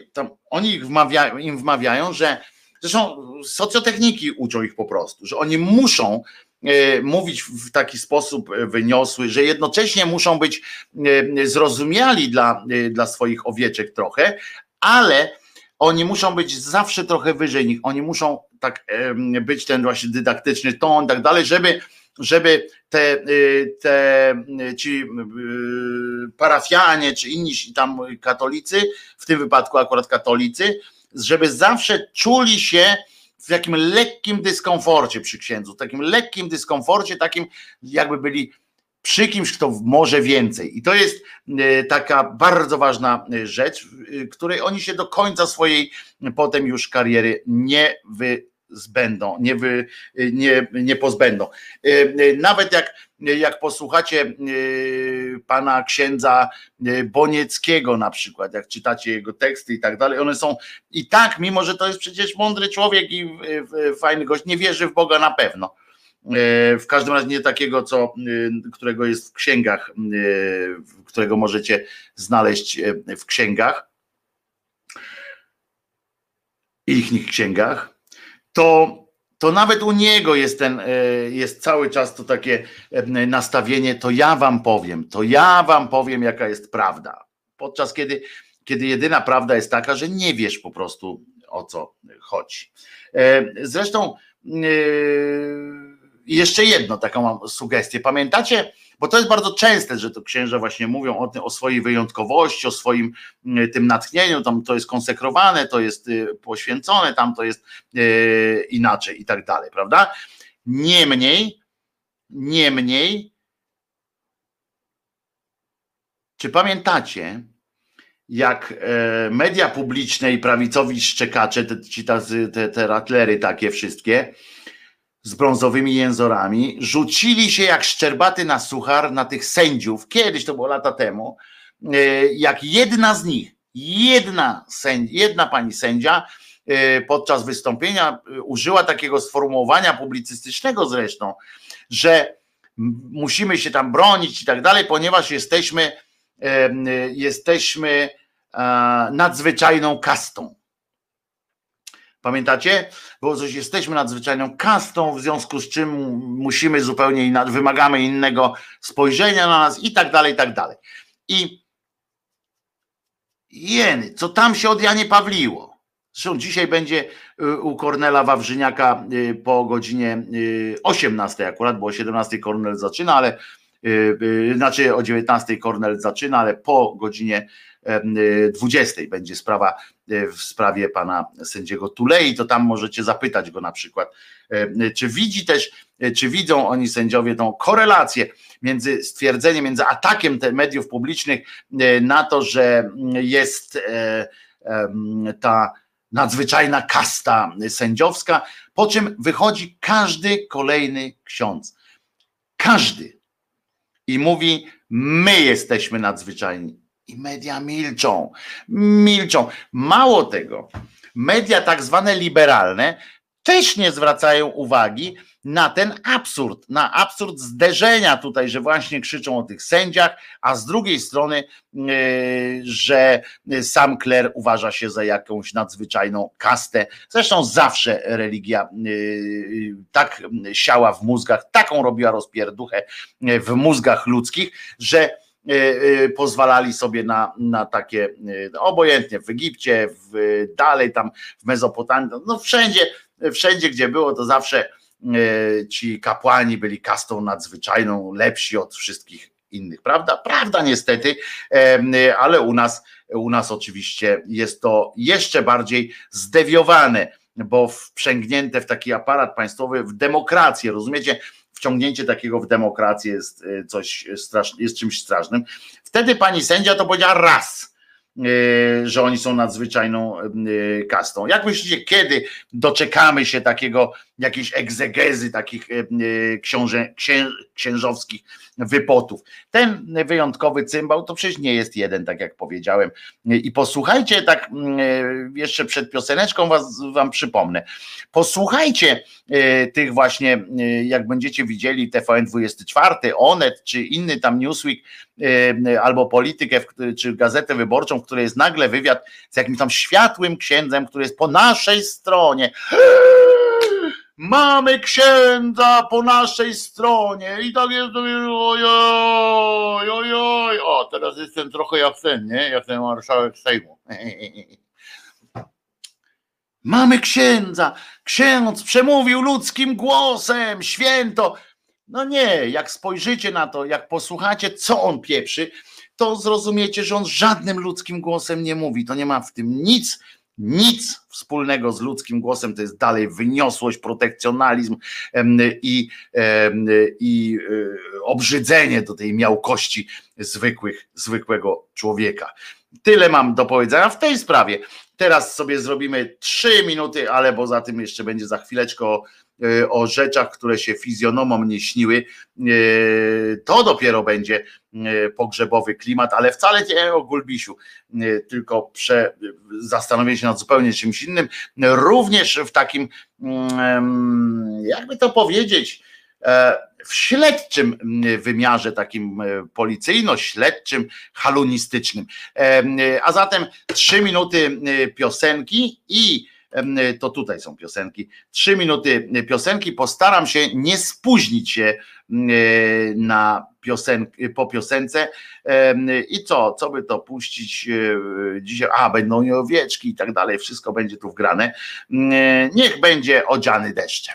oni wmawiają, im wmawiają, że zresztą socjotechniki uczą ich po prostu, że oni muszą y, mówić w taki sposób wyniosły, że jednocześnie muszą być y, zrozumiali dla, dla swoich owieczek trochę, ale oni muszą być zawsze trochę wyżej nich, oni muszą tak być ten właśnie dydaktyczny ton, tak dalej, żeby, żeby te, y, te y, ci y, parafianie czy inni tam katolicy, w tym wypadku akurat katolicy, żeby zawsze czuli się w takim lekkim dyskomforcie przy księdzu, w takim lekkim dyskomforcie, takim jakby byli przy kimś, kto może więcej. I to jest e, taka bardzo ważna e, rzecz, której oni się do końca swojej potem już kariery nie wyzbędą, nie, wy, nie, nie pozbędą. E, nawet jak, jak posłuchacie pana księdza Bonieckiego na przykład, jak czytacie jego teksty i tak dalej, one są i tak, mimo że to jest przecież mądry człowiek i fajny gość, nie wierzy w Boga na pewno E, w każdym razie nie takiego, co, e, którego jest w księgach, e, którego możecie znaleźć w księgach, ich księgach, to, to nawet u niego jest ten, jest cały czas to takie nastawienie, to ja wam powiem, to ja wam powiem, jaka jest prawda. Podczas kiedy, kiedy jedyna prawda jest taka, że nie wiesz po prostu o co chodzi. Zresztą i jeszcze jedno, taką mam sugestię. Pamiętacie, bo to jest bardzo częste, że to księża właśnie mówią o, o swojej wyjątkowości, o swoim mm, tym natchnieniu, tam to jest konsekrowane, to jest y, poświęcone, tam to jest yy, inaczej i tak dalej, prawda? Niemniej, niemniej, czy pamiętacie, jak e, media publiczne i prawicowi szczekacze, te, ci tacy, te, te ratlery takie wszystkie, z brązowymi jęzorami, rzucili się jak szczerbaty na suchar na tych sędziów, kiedyś to było lata temu, e, jak jedna z nich, jedna, jedna pani sędzia podczas wystąpienia użyła takiego sformułowania publicystycznego zresztą, że musimy się tam bronić i tak dalej, ponieważ jesteśmy, jesteśmy nadzwyczajną kastą. Pamiętacie? Było coś, jesteśmy nadzwyczajną kastą, w związku z czym musimy zupełnie inaczej, wymagamy innego spojrzenia na nas i tak dalej, i tak dalej. I jeny, co tam się od Janie Pawliło? Zresztą dzisiaj będzie y, u Kornela Wawrzyniaka y, po godzinie 18 y, akurat, bo o 17 Kornel zaczyna, ale znaczy o 19 Kornel zaczyna, ale po godzinie 20 będzie sprawa w sprawie pana sędziego Tulei, to tam możecie zapytać go na przykład, czy widzi też, czy widzą oni sędziowie tą korelację między stwierdzeniem, między atakiem mediów publicznych na to, że jest ta nadzwyczajna kasta sędziowska, po czym wychodzi każdy kolejny ksiądz. Każdy. I mówi: My jesteśmy nadzwyczajni. I media milczą. Milczą. Mało tego, media tak zwane liberalne też nie zwracają uwagi na ten absurd, na absurd zderzenia tutaj, że właśnie krzyczą o tych sędziach, a z drugiej strony, e, że sam kler uważa się za jakąś nadzwyczajną kastę. Zresztą zawsze religia e, tak siała w mózgach, taką robiła rozpierduchę w mózgach ludzkich, że pozwalali sobie na, na takie, obojętnie w Egipcie, w, dalej tam w Mezopotamii, no wszędzie, wszędzie gdzie było, to zawsze ci kapłani byli kastą nadzwyczajną, lepsi od wszystkich innych, prawda? Prawda niestety, e, ale u nas, u nas oczywiście jest to jeszcze bardziej zdewiowane, bo wprzęgnięte w taki aparat państwowy, w demokrację, rozumiecie? Wciągnięcie takiego w demokrację jest e, coś strasznym, jest czymś strasznym. Wtedy pani sędzia to powiedziała raz że oni są nadzwyczajną e, kastą. Jak myślicie, kiedy doczekamy się takiego, jakiejś egzegezy takich e, książę, księ, księżowskich wypotów? Ten wyjątkowy cymbał to przecież nie jest jeden, tak jak powiedziałem. I posłuchajcie, tak jeszcze przed pioseneczką was, wam przypomnę. Posłuchajcie tych właśnie, jak będziecie widzieli TVN24, Onet czy inny tam Newsweek albo Politykę czy Gazetę Wyborczą, w której jest nagle wywiad z jakimś tam światłym księdzem, który jest po naszej stronie. Mamy księdza po naszej stronie i tak jest, ojoj, ojoj, o teraz jestem trochę jak ten, nie? Jak ten marszałek Sejmu. Mamy księdza, ksiądz przemówił ludzkim głosem, święto. No nie, jak spojrzycie na to, jak posłuchacie, co on pieprzy, to zrozumiecie, że on żadnym ludzkim głosem nie mówi. To nie ma w tym nic, nic wspólnego z ludzkim głosem, to jest dalej wyniosłość, protekcjonalizm i, i e, obrzydzenie do tej miałkości zwykłych, zwykłego człowieka. Tyle mam do powiedzenia w tej sprawie. Teraz sobie zrobimy trzy minuty, ale poza tym jeszcze będzie za chwileczkę o E, o rzeczach, które się fizjonomom nie śniły, e, to dopiero będzie e, pogrzebowy klimat, ale wcale nie o Gulbisiu, tylko prze, zastanowienie się nad zupełnie czymś innym, również w takim, mm, jakby to powiedzieć, w śledczym wymiarze, takim policyjno-śledczym, halunistycznym. A zatem trzy minuty piosenki i to tutaj są piosenki. Trzy minuty piosenki. Postaram się nie spóźnić się na piosenk, po piosence. I co? Co by to puścić dzisiaj? A, będą i owieczki i tak dalej. Wszystko będzie tu wgrane. Niech będzie odziany deszczem.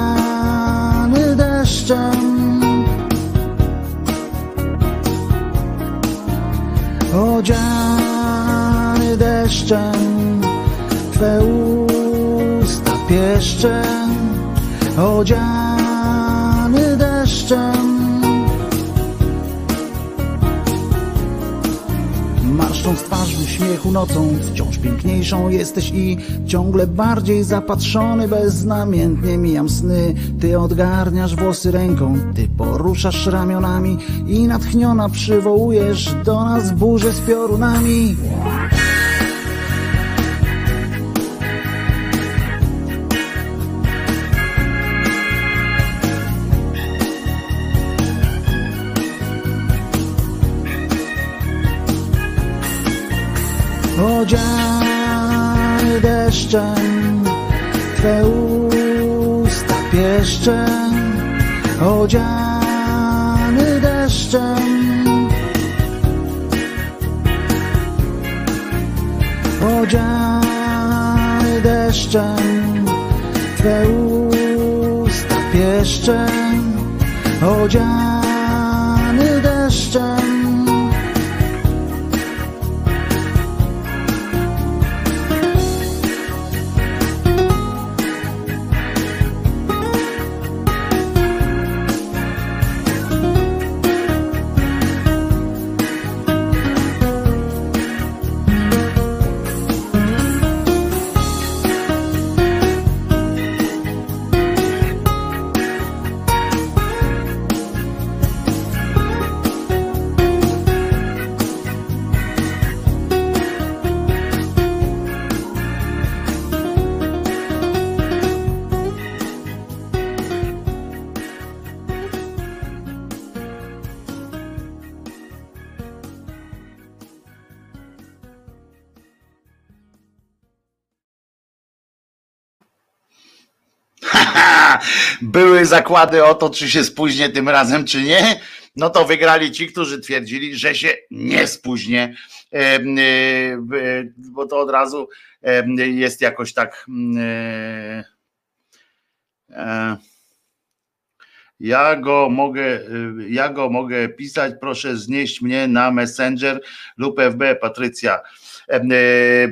Odziany deszczem, Twe usta pieszczem, odziany deszczem. Marszcząc twarz w uśmiechu nocą, wciąż piękniejszą jesteś i ciągle bardziej zapatrzony, beznamiętnie mijam sny. Ty odgarniasz włosy ręką, ty poruszasz ramionami i natchniona przywołujesz do nas burzę z piorunami. Odziany deszczem, pieszczem, odziany deszczem. Odziany deszczem, Twe usta pieszczem, odziany deszczem. Zakłady o to, czy się spóźnię tym razem, czy nie. No to wygrali ci, którzy twierdzili, że się nie spóźnię, Em, e, e, bo to od razu jest jakoś tak. e, e, Ja go mogę, ja go mogę pisać, proszę znieść mnie na Messenger lub FB, Patrycja.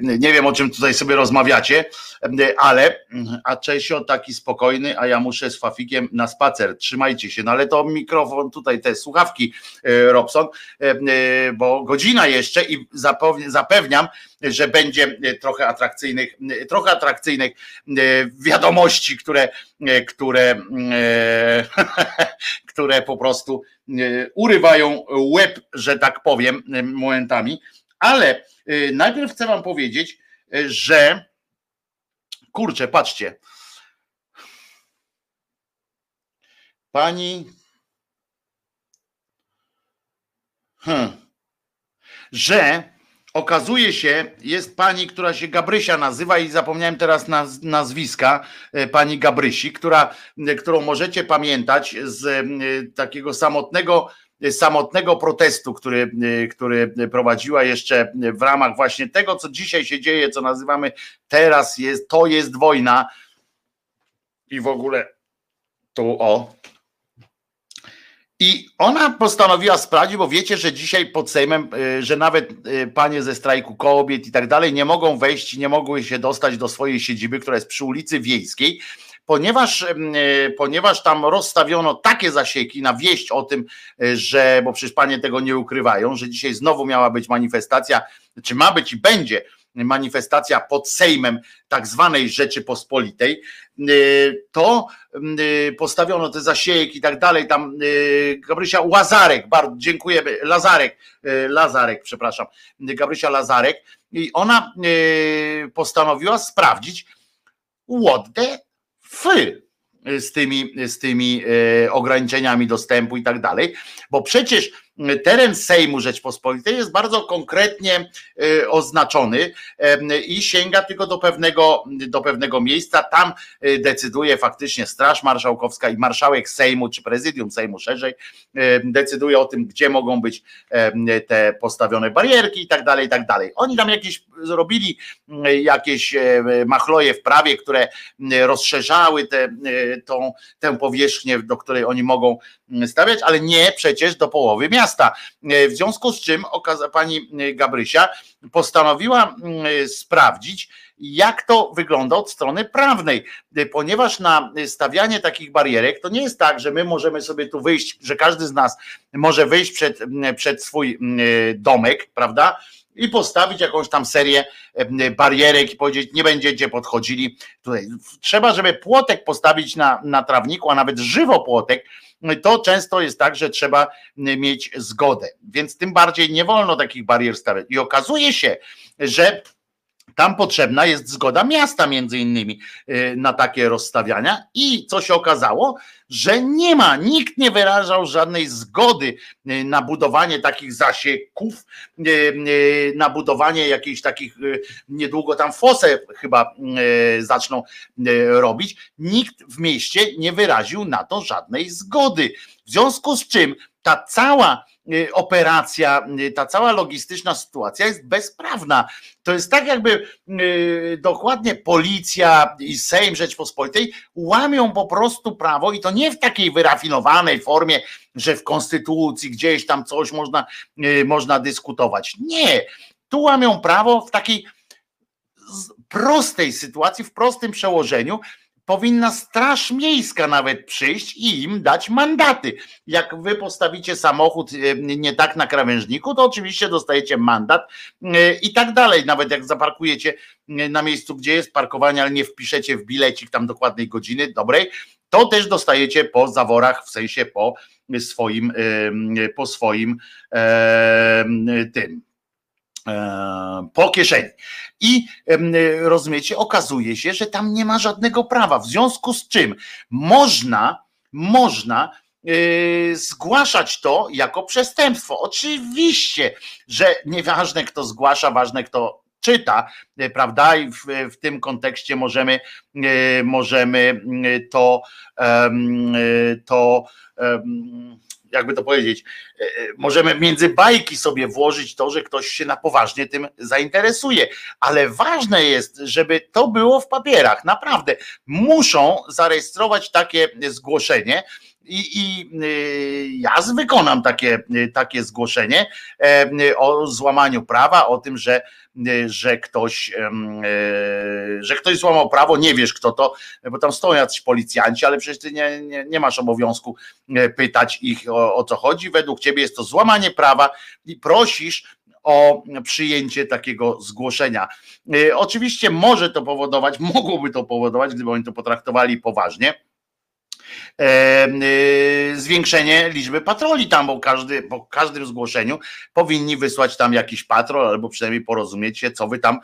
Nie wiem, o czym tutaj sobie rozmawiacie, ale a Czesio taki spokojny, a ja muszę z Fafikiem na spacer. Trzymajcie się. No ale to mikrofon tutaj, te słuchawki, e, Robson, e, bo godzina jeszcze i zapewniam, że będzie e, trochę atrakcyjnych, trochę atrakcyjnych wiadomości, które, które, które po prostu urywają łeb, że tak powiem, momentami. Ale najpierw chcę Wam powiedzieć, e, że kurczę, patrzcie. Pani. Hmm. Że okazuje się, jest pani, która się Gabrysia nazywa i zapomniałem teraz naz nazwiska, e, pani Gabrysi, która, którą możecie pamiętać z takiego samotnego, samotnego protestu, który, który prowadziła jeszcze w ramach właśnie tego, co dzisiaj się dzieje, co nazywamy teraz jest, to jest wojna. I w ogóle tu o, i ona postanowiła sprawdzić, bo wiecie, że dzisiaj pod Sejmem, y, że nawet y, panie ze strajku kobiet i tak dalej nie mogą wejść, nie mogły się dostać do swojej siedziby, która jest przy ulicy Wiejskiej, ponieważ, ponieważ tam rozstawiono takie zasieki na wieść o tym, że, bo przecież panie tego nie ukrywają, że dzisiaj znowu miała być manifestacja, czy ma być i będzie manifestacja pod Sejmem tak zwanej Rzeczypospolitej, to postawiono te zasieki i tak dalej, tam Gabrysia Łazarek, bardzo dziękujemy, Lazarek, Lazarek, przepraszam, Gabrysia Lazarek i ona postanowiła sprawdzić what the f z tymi, z tymi ograniczeniami dostępu i tak dalej, bo przecież teren Sejmu Rzeczpospolitej jest bardzo konkretnie y, oznaczony i sięga tylko do pewnego, do pewnego miejsca. Tam y, decyduje faktycznie Straż Marszałkowska i marszałek Sejmu, czy prezydium Sejmu szerzej, decyduje o tym, gdzie mogą być te postawione barierki i tak dalej, i tak dalej. Oni tam jakieś zrobili jakieś e, machloje w prawie, które rozszerzały te, tą, tę powierzchnię, do której oni mogą stawiać, ale nie przecież do połowy miasta miasta. E, w związku z czym pani e, Gabrysia postanowiła mm, sprawdzić, jak to wygląda od strony prawnej, e, ponieważ na stawianie takich barierek to nie jest tak, że my możemy sobie tu wyjść, że każdy z nas może wyjść przed, przed swój domek, prawda? I postawić jakąś tam serię barierek i powiedzieć, nie będziecie podchodzili tutaj. Trzeba, żeby płotek postawić na, na trawniku, a nawet żywo płotek, to często jest tak, że trzeba mieć zgodę. Więc tym bardziej nie wolno takich barier stawiać. I okazuje się, że tam potrzebna jest zgoda miasta, między innymi, y, na takie rozstawiania. I co się okazało, że nie ma, nikt nie wyrażał żadnej zgody y, na budowanie takich zasieków, y, na budowanie jakichś takich, niedługo tam fosę chyba zaczną robić. Nikt w mieście nie wyraził na to żadnej zgody. W związku z czym ta cała operacja, y, ta cała logistyczna sytuacja jest bezprawna. To jest tak, jakby y, dokładnie policja i Sejm Rzeczpospolitej łamią po prostu prawo i to nie w takiej wyrafinowanej formie, że w konstytucji gdzieś tam coś można, można dyskutować. Nie. Tu łamią prawo w takiej prostej sytuacji, w prostym przełożeniu, powinna Straż Miejska nawet przyjść i im dać mandaty. Jak wy postawicie samochód e, nie tak na krawężniku, to oczywiście dostajecie mandat e, i tak dalej. Nawet jak zaparkujecie e, na miejscu, gdzie jest parkowanie, ale nie wpiszecie w bilecik tam dokładnej godziny dobrej, to też dostajecie po zaworach, w sensie po swoim, po swoim tym po kieszeni. I rozumiecie, okazuje się, że tam nie ma żadnego prawa. W związku z czym można, można e, zgłaszać to jako przestępstwo. Oczywiście, że nieważne kto zgłasza, ważne kto czyta, e, prawda? I w, w tym kontekście możemy, możemy to, to jakby to powiedzieć, e, e, możemy między bajki sobie włożyć to, że ktoś się na poważnie tym zainteresuje, ale ważne jest, żeby to było w papierach. Naprawdę muszą zarejestrować takie zgłoszenie. I, i y, ja wykonam takie, takie zgłoszenie e, o złamaniu prawa, o tym, że że ktoś, że ktoś złamał prawo, nie wiesz kto to, bo tam stoją jacyś policjanci, ale przecież ty nie, nie, nie masz obowiązku e, pytać ich o, o co chodzi. Według ciebie jest to złamanie prawa i prosisz o przyjęcie takiego zgłoszenia. E, oczywiście może to powodować, mogłoby to powodować, gdyby oni to potraktowali poważnie Y, zwiększenie liczby patroli tam, bo każdy, po każdym zgłoszeniu powinni wysłać tam jakiś patrol, albo przynajmniej porozumieć się, co wy tam,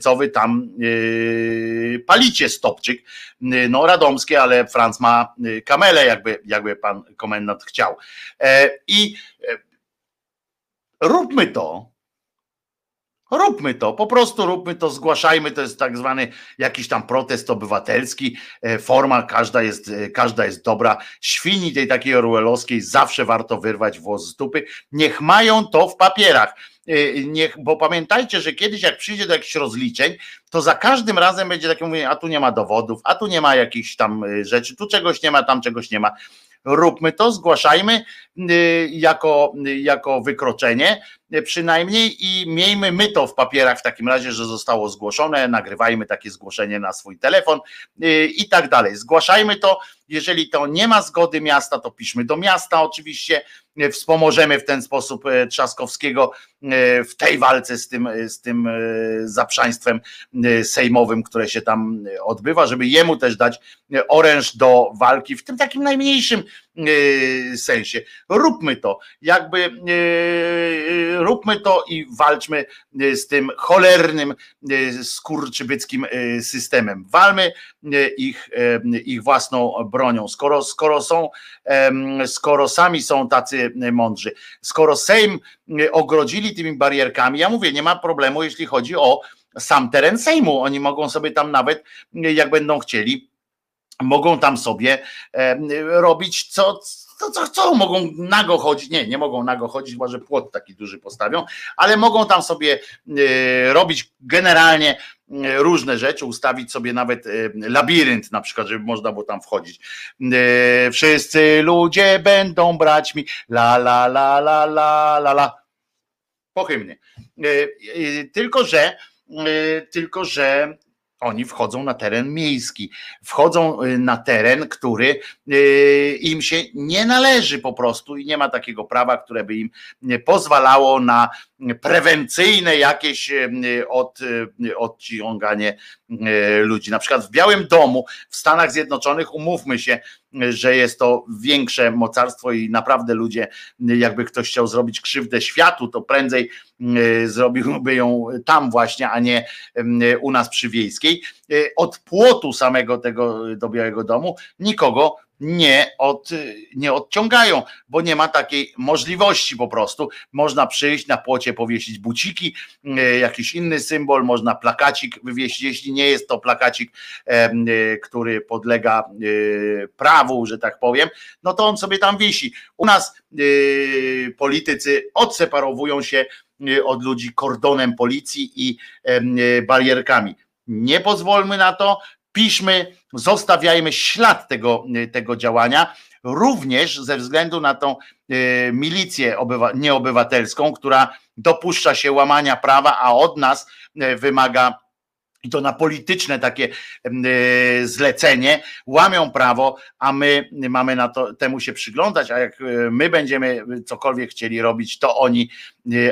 co wy tam y, palicie stopczyk. Y, no radomskie, ale Franc ma kamele, jakby, jakby pan komendant chciał. E, I e, róbmy to, Róbmy to, po prostu róbmy to, zgłaszajmy, to jest tak zwany jakiś tam protest obywatelski, e, forma każda jest, e, każda jest dobra, świni tej takiej orwellowskiej zawsze warto wyrwać włos z dupy, niech mają to w papierach, e, niech, bo pamiętajcie, że kiedyś jak przyjdzie do jakichś rozliczeń, to za każdym razem będzie takie mówienie, a tu nie ma dowodów, a tu nie ma jakichś tam rzeczy, tu czegoś nie ma, tam czegoś nie ma, róbmy to, zgłaszajmy jako, jako wykroczenie przynajmniej i miejmy my to w papierach w takim razie, że zostało zgłoszone, nagrywajmy takie zgłoszenie na swój telefon i tak dalej. Zgłaszajmy to, jeżeli to nie ma zgody miasta, to piszmy do miasta oczywiście, wspomożemy w ten sposób Trzaskowskiego w tej walce z tym, z tym zaprzaństwem sejmowym, które się tam odbywa, żeby jemu też dać oręż do walki w tym takim najmniejszym sensie. Róbmy to, jakby róbmy to i walczmy z tym cholernym skurczybyckim systemem. Walmy ich, ich własną bronią. Skoro, skoro są, skoro sami są tacy mądrzy, skoro Sejm ogrodzili tymi barierkami, ja mówię, nie ma problemu, jeśli chodzi o sam teren Sejmu. Oni mogą sobie tam nawet, jak będą chcieli, mogą tam sobie robić co, to co chcą, mogą nago chodzić, nie, nie mogą nago chodzić, chyba płot taki duży postawią, ale mogą tam sobie robić generalnie różne rzeczy, ustawić sobie nawet labirynt na przykład, żeby można było tam wchodzić. Wszyscy ludzie będą brać mi la la la la la la la po hymnie. Tylko, że tylko, że oni wchodzą na teren miejski, wchodzą na teren, który im się nie należy po prostu i nie ma takiego prawa, które by im pozwalało na prewencyjne jakieś od, odciąganie ludzi. Na przykład w Białym Domu w Stanach Zjednoczonych, umówmy się, że jest to większe mocarstwo i naprawdę ludzie, jakby ktoś chciał zrobić krzywdę światu, to prędzej zrobiłby ją tam właśnie, a nie u nas przy Wiejskiej. Od płotu samego tego do Białego Domu nikogo nie, od, nie odciągają, bo nie ma takiej możliwości po prostu. Można przyjść na płocie, powiesić buciki, jakiś inny symbol, można plakacik wywiesić, jeśli nie jest to plakacik, który podlega prawu, że tak powiem, no to on sobie tam wisi. U nas politycy odseparowują się od ludzi kordonem policji i barierkami. Nie pozwólmy na to, piszmy, zostawiajmy ślad tego, tego działania, również ze względu na tą milicję nieobywatelską, która dopuszcza się łamania prawa, a od nas wymaga i to na polityczne takie zlecenie, łamią prawo, a my mamy na to temu się przyglądać, a jak my będziemy cokolwiek chcieli robić, to oni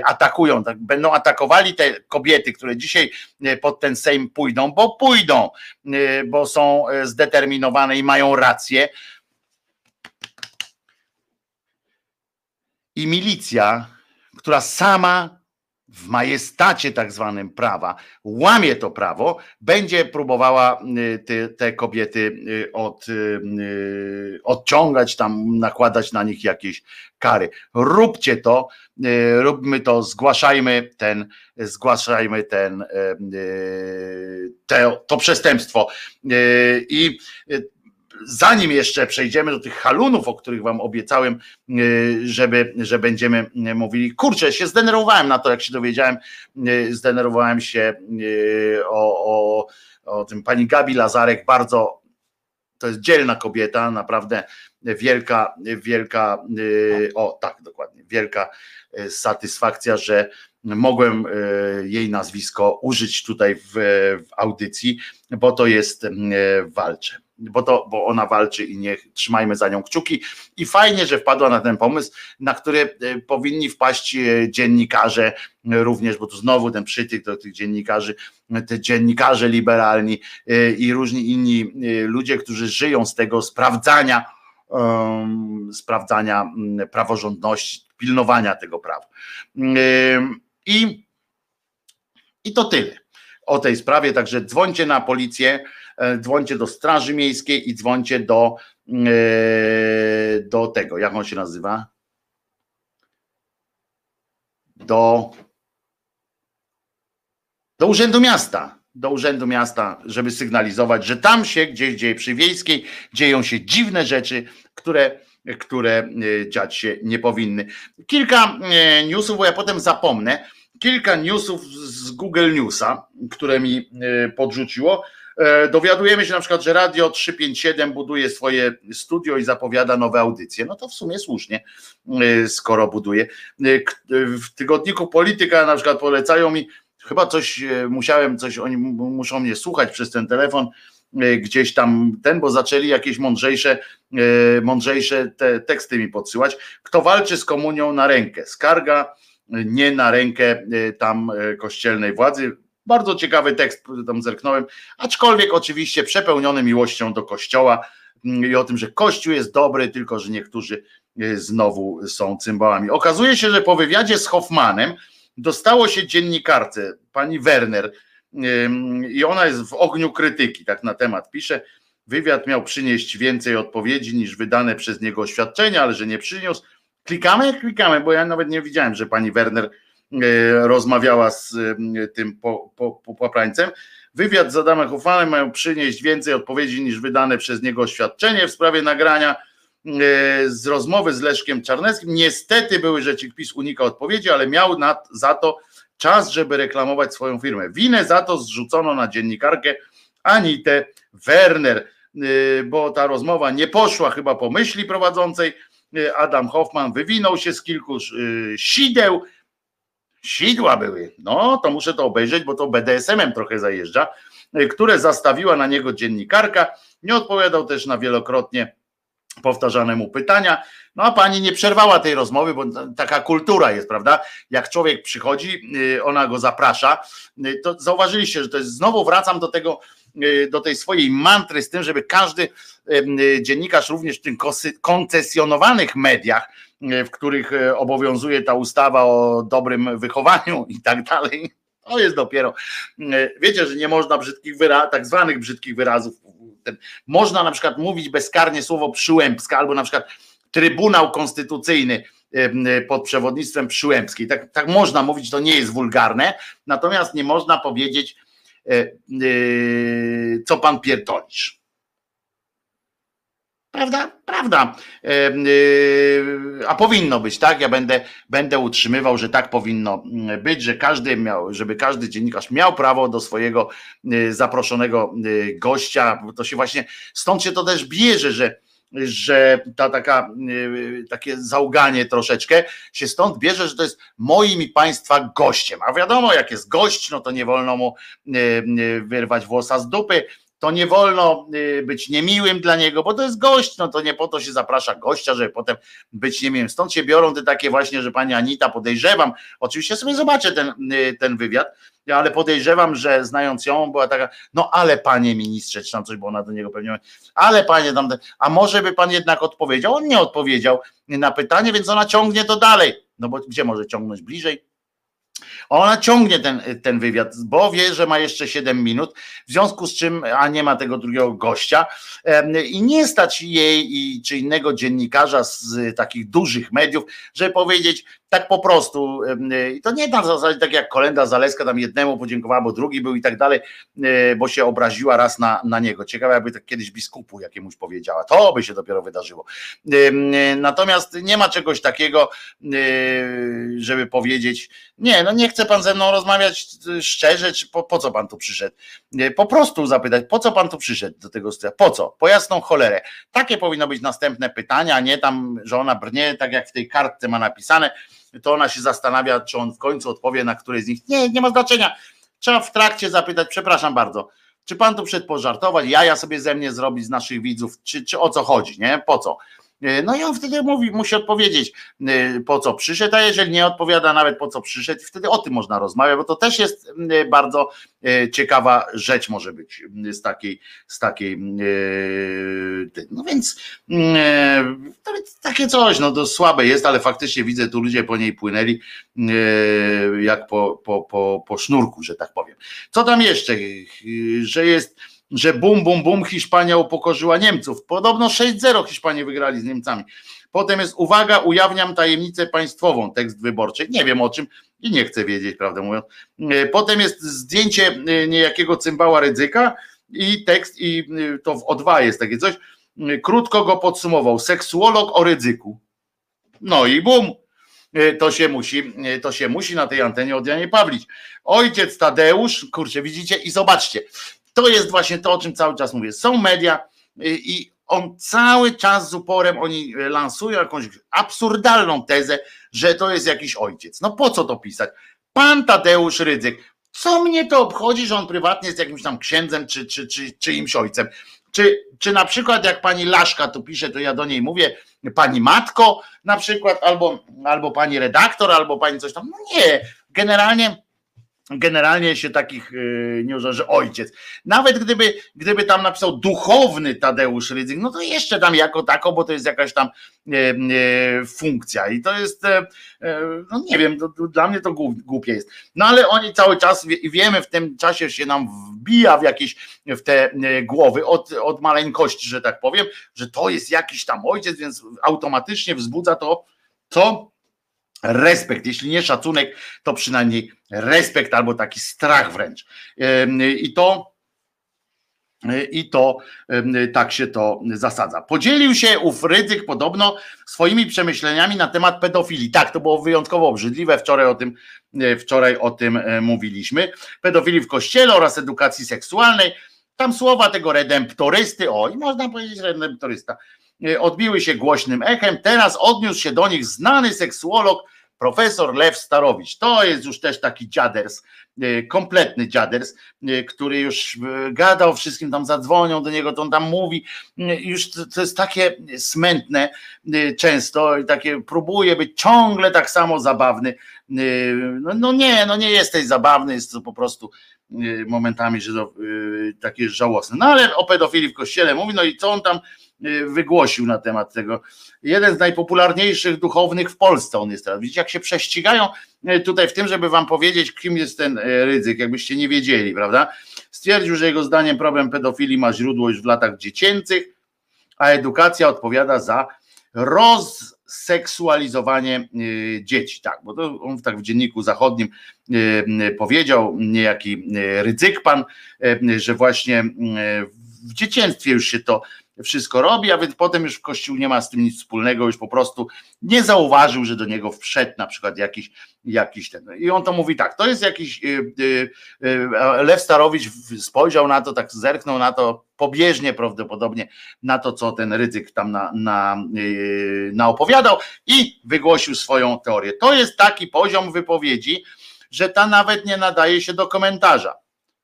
atakują, tak, będą atakowali te kobiety, które dzisiaj pod ten Sejm pójdą, bo pójdą, bo są zdeterminowane i mają rację. I milicja, która sama w majestacie tak zwanym prawa, łamie to prawo, będzie próbowała te, te kobiety od, odciągać, tam nakładać na nich jakieś kary. Róbcie to, róbmy to, zgłaszajmy ten, zgłaszajmy ten, te, to przestępstwo. I zanim jeszcze przejdziemy do tych halunów, o których wam obiecałem, y, żeby, że będziemy mówili, kurczę, się zdenerwowałem na to, jak się dowiedziałem, y, zdenerwowałem się y, o, o, o tym. Pani Gabi Lazarek, bardzo to jest dzielna kobieta, naprawdę wielka, wielka, o tak, dokładnie, wielka satysfakcja, że mogłem jej nazwisko użyć tutaj w, w audycji, bo to jest walcze bo, to, bo ona walczy i niech trzymajmy za nią kciuki. I fajnie, że wpadła na ten pomysł, na który e, powinni wpaść e, dziennikarze również, bo tu znowu ten przytyk do tych dziennikarzy, te dziennikarze liberalni e, i różni inni ludzie, którzy żyją z tego sprawdzania, um, sprawdzania praworządności, pilnowania tego prawa. I, I to tyle o tej sprawie, także dzwońcie na policję E, dzwońcie do Straży Miejskiej i dzwońcie do, e, do tego, jak on się nazywa? Do, do Urzędu Miasta. Do Urzędu Miasta, żeby sygnalizować, że tam się gdzieś dzieje przy Wiejskiej, dzieją się dziwne rzeczy, które które e, dziać się nie powinny. Kilka newsów, bo ja potem zapomnę, kilka newsów z Google Newsa, które mi podrzuciło, E, dowiadujemy się na przykład, że Radio 357 buduje swoje studio i zapowiada nowe audycje. No to w sumie słusznie, e, skoro buduje. E, w tygodniku Polityka na przykład polecają mi, chyba coś musiałem, coś oni muszą mnie słuchać przez ten telefon, gdzieś tam ten, bo zaczęli jakieś mądrzejsze, mądrzejsze te teksty mi podsyłać. Kto walczy z komunią na rękę? Skarga nie na rękę tam kościelnej władzy bardzo ciekawy tekst, tam zerknąłem, aczkolwiek oczywiście przepełniony miłością do Kościoła mm, i o tym, że Kościół jest dobry, tylko że niektórzy e, znowu są cymbałami. Okazuje się, że po wywiadzie z Hoffmanem dostało się dziennikarce, pani Werner, i ona jest w ogniu krytyki, tak na temat pisze. Wywiad miał przynieść więcej odpowiedzi niż wydane przez niego oświadczenia, ale że nie przyniósł. Klikamy? Klikamy, bo ja nawet nie widziałem, że pani Werner rozmawiała z e, tym po, po, po. Wywiad z Adamem Hoffmanem mają przynieść więcej odpowiedzi niż wydane przez niego oświadczenie w sprawie nagrania e, z rozmowy z Leszkiem Czarneckim. Niestety były rzeczy PiS unika odpowiedzi, ale miał na, za to czas, żeby reklamować swoją firmę. Winę za to zrzucono na dziennikarkę Anitę Werner, bo ta rozmowa nie poszła chyba po myśli prowadzącej. Adam Hoffman wywinął się z kilku sideł, sidła były. No, to muszę to obejrzeć, bo to BDSM-em trochę zajeżdża, y, które zastawiła na niego dziennikarka. Nie odpowiadał też na wielokrotnie powtarzane mu pytania. No a pani nie przerwała tej rozmowy, bo taka kultura jest, prawda? Jak człowiek przychodzi, y, ona go zaprasza, y, to zauważyliście, że to jest, znowu wracam do tego, do tej swojej mantry z tym, żeby każdy dziennikarz również w tych koncesjonowanych mediach, w których e, obowiązuje ta ustawa o dobrym wychowaniu i tak dalej. To jest dopiero. E, wiecie, że nie można brzydkich wyrazów, tak zwanych brzydkich wyrazów. Można na przykład mówić bezkarnie słowo przyłębska, albo na przykład Trybunał Konstytucyjny e, pod przewodnictwem Przyłębskiej. Tak, tak można mówić, to nie jest wulgarne, natomiast nie można powiedzieć, co pan pierdolisz. Prawda? Prawda. Y, a powinno być, tak? Ja będę, będę utrzymywał, że tak powinno mm, być, że każdy miał, żeby każdy dziennikarz miał prawo do swojego y, zaproszonego y, gościa. To się właśnie, stąd się to też bierze, że że ta taka, takie załganie troszeczkę się stąd bierze, że to jest moim i państwa gościem. A wiadomo, jak jest gość, no to nie wolno mu wyrwać włosa z dupy, to nie wolno y, być niemiłym dla niego, bo to jest gość, no to nie po to się zaprasza gościa, żeby potem być niemiłym. Stąd się biorą te takie właśnie, że pani Anita, podejrzewam, oczywiście sobie zobaczę ten, y, ten wywiad, ale podejrzewam, że znając ją była taka, no ale panie ministrze, czy tam coś, bo ona do niego pewnie, ale panie tam, a może by pan jednak odpowiedział? On nie odpowiedział na pytanie, więc ona ciągnie to dalej. No bo gdzie może ciągnąć bliżej? Ona ciągnie ten, ten wywiad, bo wie, że ma jeszcze 7 minut, w związku z czym, a nie ma tego drugiego gościa i nie stać jej i czy innego dziennikarza z takich dużych mediów, żeby powiedzieć, tak po prostu. I to nie na zasadzie tak jak Kolenda Zaleska tam jednemu podziękowała, bo drugi był i tak dalej, e, bo się obraziła raz na, na niego. Ciekawe, jakby tak kiedyś biskupu jakiemuś powiedziała. To by się dopiero wydarzyło. Natomiast nie ma czegoś takiego, żeby powiedzieć, nie, no nie chce pan ze mną rozmawiać szczerze, czy po, po co pan tu przyszedł? Po prostu zapytać, po co pan tu przyszedł do tego studia? Po co? Po jasną cholerę. Takie powinno być następne pytania, a nie tam, że ona brnie, tak jak w tej kartce ma napisane, to ona się zastanawia, czy on w końcu odpowie na któreś z nich. Nie, nie ma znaczenia. Trzeba w trakcie zapytać, przepraszam bardzo, czy pan tu przed pożartować, ja sobie ze mnie zrobić z naszych widzów, czy, czy o co chodzi, nie? Po co? E, no i on wtedy mówi, musi odpowiedzieć, e, po co przyszedł, a jeżeli nie odpowiada nawet po co przyszedł, wtedy o tym można rozmawiać, bo to też jest e, bardzo ciekawa rzecz może być z takiej, z takiej no więc takie coś, no to słabe jest, ale faktycznie widzę, tu ludzie po niej płynęli jak po, po, po, po sznurku, że tak powiem. Co tam jeszcze, że jest że bum, bum, bum, Hiszpania upokorzyła Niemców. Podobno 6-0 Hiszpanie wygrali z Niemcami. Potem jest uwaga, ujawniam tajemnicę państwową, tekst wyborczy. Nie wiem o czym i nie chcę wiedzieć, prawdę mówiąc. E, potem jest zdjęcie e, niejakiego cymbała ryzyka i tekst, i e, to w O2 jest takie coś. Krótko go podsumował. Seksuolog o ryzyku. No i bum. To się musi, to się musi na tej antenie od Janie Pawlić. Ojciec Tadeusz, kurczę, widzicie i zobaczcie, to jest właśnie to, o czym cały czas mówię. Są media y, i on cały czas z uporem oni lansują jakąś absurdalną tezę, że to jest jakiś ojciec. No po co to pisać? Pan Tadeusz Rydzyk. Co mnie to obchodzi, że on prywatnie jest jakimś tam księdzem czy, czy, czy czyimś ojcem? Czy, czy na przykład jak pani Laszka tu pisze, to ja do niej mówię, pani matko na przykład, albo, albo pani redaktor, albo pani coś tam. No nie, generalnie generalnie się takich yy, nie używa, że ojciec. Nawet gdyby, gdyby tam napisał duchowny Tadeusz Rydzyk, no to jeszcze tam jako tako, bo to jest jakaś tam yy, yy, funkcja i to jest, e, e, no nie wiem, to, dla mnie to głu- głupie jest. No ale oni cały czas, wie, wiemy, w tym czasie się nam wbija w jakieś, w te e, głowy od, od maleńkości, że tak powiem, że to jest jakiś tam ojciec, więc automatycznie wzbudza to, co respekt, jeśli nie szacunek, to przynajmniej respekt albo taki strach wręcz. I to i to tak się to zasadza. Podzielił się ów Rydzyk podobno swoimi przemyśleniami na temat pedofilii. Tak, to było wyjątkowo obrzydliwe. Wczoraj o tym, e, wczoraj o tym e, mówiliśmy. Pedofilii w kościele oraz edukacji seksualnej. Tam słowa tego redemptorysty, o i można powiedzieć redemptorysta, e, odbiły się głośnym echem. Teraz odniósł się do nich znany seksuolog profesor Lew Starowicz. To jest już też taki dziaders, e, kompletny dziaders, e, który już gadał wszystkim, tam zadzwonią do niego, to on tam mówi. Już to, jest takie smętne często i takie próbuje być ciągle tak samo zabawny. No, no nie, no nie jesteś zabawny, jest to po prostu momentami że to, takie żałosne. No ale o pedofilii w kościele mówi, no i co on tam wygłosił na temat tego. Jeden z najpopularniejszych duchownych w Polsce on jest teraz. Widzicie, jak się prześcigają e, tutaj w tym, żeby wam powiedzieć, kim jest ten e, Rydzyk, jakbyście nie wiedzieli, prawda? Stwierdził, że jego zdaniem problem pedofilii ma źródło już w latach dziecięcych, a edukacja odpowiada za rozseksualizowanie y, dzieci. Tak, bo to on tak w dzienniku zachodnim y, y, powiedział niejaki y, Rydzyk pan, y, że właśnie y, w dzieciństwie już się to wszystko robi, a więc potem już w kościół nie ma z tym nic wspólnego, już po prostu nie zauważył, że do niego wszedł na przykład jakiś, jakiś ten. I on to mówi tak, to jest jakiś, y, y, y, Lew Starowicz spojrzał na to, tak zerknął na to, pobieżnie prawdopodobnie na to, co ten ryzyk tam na, na, naopowiadał i wygłosił swoją teorię. To jest taki poziom wypowiedzi, że ta nawet nie nadaje się do komentarza.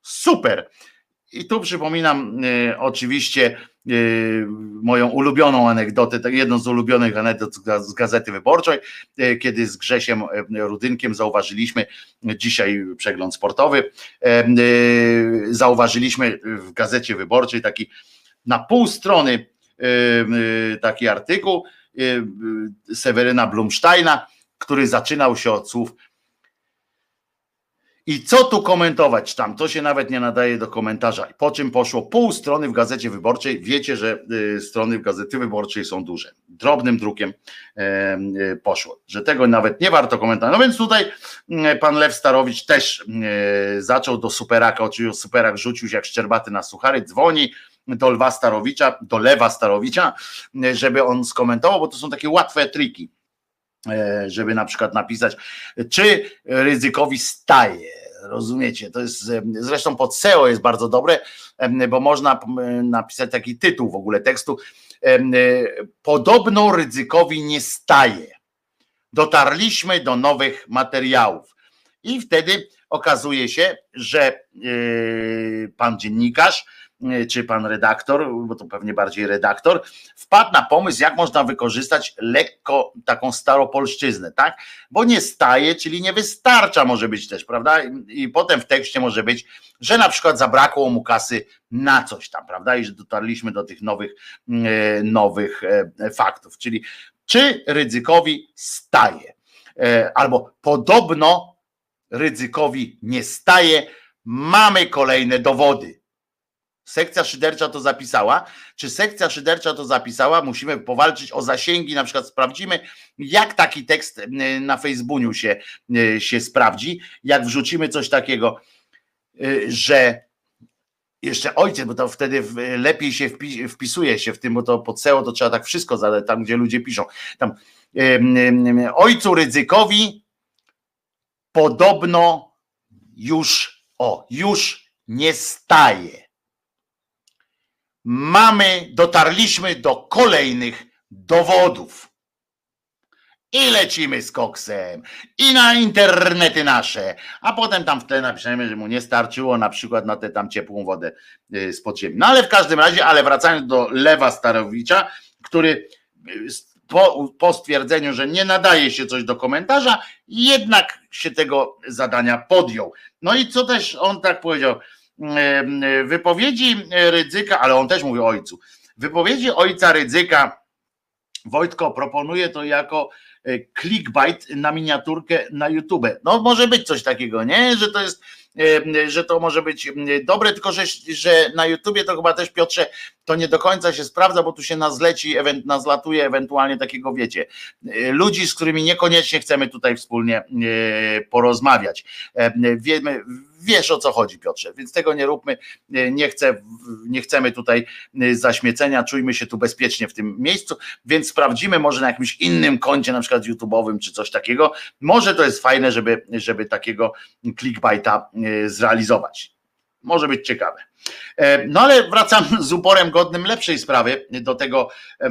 Super. I tu przypominam y, oczywiście y, moją ulubioną anegdotę, tak jedną z ulubionych anegdot z ga- z Gazety Wyborczej, y, kiedy z Grzesiem Rudynkiem zauważyliśmy, dzisiaj przegląd sportowy, zauważyliśmy w Gazecie Wyborczej taki na pół strony taki artykuł Seweryna Blumsteina, który zaczynał się od słów i co tu komentować tam? To się nawet nie nadaje do komentarza. Po czym poszło pół strony w gazecie wyborczej. Wiecie, że y, strony w gazety wyborczej są duże. Drobnym drukiem y, poszło, że tego nawet nie warto komentować. No więc tutaj y, pan Lew Starowicz też y, zaczął do superaka, oczywiście superak rzucił się jak szczerbaty na suchary, dzwoni do Lwa Starowicza, do Lewa Starowicza, żeby on skomentował, bo to są takie łatwe triki żeby na przykład napisać, czy ryzykowi staje. Rozumiecie? To jest e, zresztą pod SEO jest bardzo dobre, em, bo można napisać taki tytuł w ogóle tekstu. e, Podobno ryzykowi nie staje. Dotarliśmy do nowych materiałów. I wtedy okazuje się, że e, pan dziennikarz, e, czy pan redaktor, bo to pewnie bardziej redaktor, wpadł na pomysł, jak można wykorzystać lekko taką staropolszczyznę, tak? Bo nie staje, czyli nie wystarcza może być też, prawda? I, potem w tekście może być, że na przykład zabrakło mu kasy na coś tam, prawda? I że dotarliśmy do tych nowych, e, nowych e, faktów, czyli czy ryzykowi staje, e, albo podobno ryzykowi nie staje, mamy kolejne dowody. Sekcja szydercza to zapisała. Czy sekcja szydercza to zapisała? Musimy powalczyć o zasięgi, na przykład sprawdzimy, jak taki tekst y, na Facebooku się, y, się sprawdzi, jak wrzucimy coś takiego, y, że jeszcze ojciec, bo to wtedy lepiej się wpi- wpisuje się w tym, bo to pod SEO to trzeba tak wszystko zadać, tam gdzie ludzie piszą. Tam, ojcu ryzykowi podobno już, o, już nie staje. Mamy, dotarliśmy do kolejnych dowodów. I lecimy z koksem. I na internety nasze. A potem tam w tle napiszemy, że mu nie starczyło na przykład na tę tam ciepłą wodę y, z podziemi. No ale w każdym razie, ale wracając do Lewa Starowicza, który y, po, po stwierdzeniu, że nie nadaje się coś do komentarza, jednak się tego zadania podjął. No i co też on tak powiedział, wypowiedzi Rydzyka, ale on też mówi o ojcu, wypowiedzi ojca Rydzyka, Wojtko proponuje to jako e, clickbait na miniaturkę na YouTube. No może być coś takiego, nie? Że to jest, e, że to może być dobre, tylko że, że na YouTubie to chyba też Piotrze to nie do końca się sprawdza, bo tu się nazleci, nazlatuje ewentualnie takiego, wiecie, e, ludzi, z którymi niekoniecznie chcemy tutaj wspólnie porozmawiać. Wiemy, wiesz o co chodzi, Piotrze, więc tego nie róbmy. Nie, chcę, nie chcemy tutaj zaśmiecenia, czujmy się tu bezpiecznie w tym miejscu, więc sprawdzimy może na jakimś innym koncie, na przykład YouTube'owym czy coś takiego. Może to jest fajne, żeby, żeby takiego clickbaita e, zrealizować. Może być ciekawe. E, no ale wracam z uporem godnym lepszej sprawy do tego e,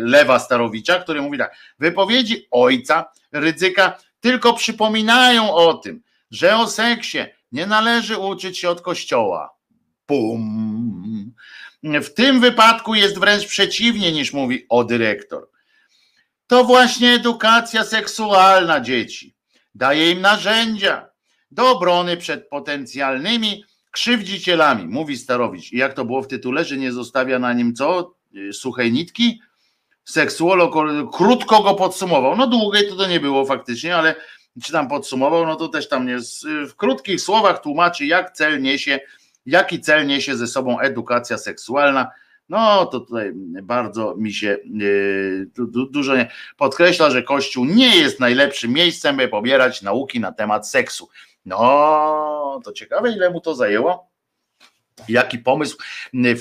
Lewa Starowicza, który mówi tak, wypowiedzi ojca Rydzyka tylko przypominają o tym, że o seksie nie należy uczyć się od kościoła. Pum. W tym wypadku jest wręcz przeciwnie niż mówi o dyrektor. To właśnie edukacja seksualna dzieci daje im narzędzia do obrony przed potencjalnymi krzywdzicielami, mówi Starowicz. I jak to było w tytule, że nie zostawia na nim co? Suchej nitki? Seksuolog krótko go podsumował. No długiej to to nie było faktycznie, ale czy tam podsumował, no to też tam jest w krótkich słowach tłumaczy, jak cel niesie, jaki cel niesie ze sobą edukacja seksualna. No to tutaj bardzo mi się yy, du, dużo nie, podkreśla, że Kościół nie jest najlepszym miejscem, by pobierać nauki na temat seksu. No to ciekawe, ile mu to zajęło. Jaki pomysł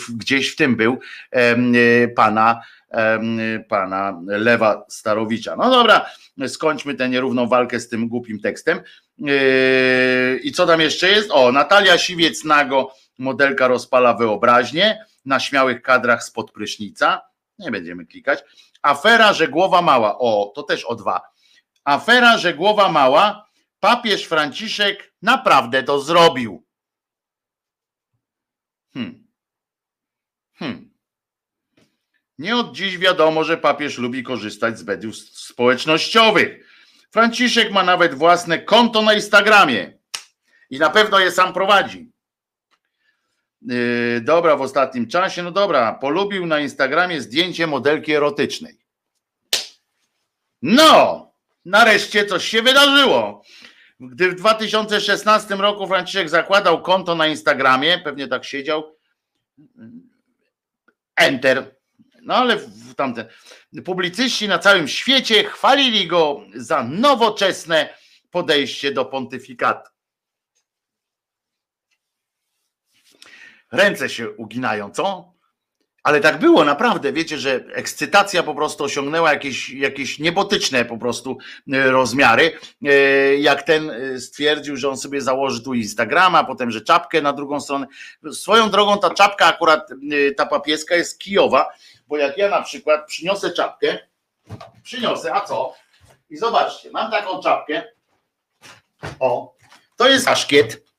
gdzieś w tym był pana pana Lewa Starowicza. No dobra, skończmy tę nierówną walkę z tym głupim tekstem. Yy, I co tam jeszcze jest? O, Natalia Siwiec-Nago, modelka rozpala wyobraźnię na śmiałych kadrach spod prysznica. Nie będziemy klikać. Afera, że głowa mała. O, to też o dwa. Afera, że głowa mała. Papież Franciszek naprawdę to zrobił. Hmm. Hmm. Nie od dziś wiadomo, że papież lubi korzystać z mediów społecznościowych. Franciszek ma nawet własne konto na Instagramie i na pewno je sam prowadzi. Yy, dobra, w ostatnim czasie, no dobra, polubił na Instagramie zdjęcie modelki erotycznej. No, nareszcie coś się wydarzyło. Gdy w 2016 roku Franciszek zakładał konto na Instagramie, pewnie tak siedział, enter, no ale w tamten. Publicyści na całym świecie chwalili go za nowoczesne podejście do pontyfikatu. Ręce się uginają, co? Ale tak było, naprawdę. Wiecie, że ekscytacja po prostu osiągnęła jakieś, jakieś niebotyczne po prostu e, rozmiary. E, jak ten e, stwierdził, że on sobie założy tu Instagrama, potem, że czapkę na drugą stronę. Swoją drogą ta czapka akurat, ta papieska jest kijowa, bo jak ja na przykład przyniosę czapkę, przyniosę, a co? I zobaczcie, mam taką czapkę. O, to jest kaszkiet.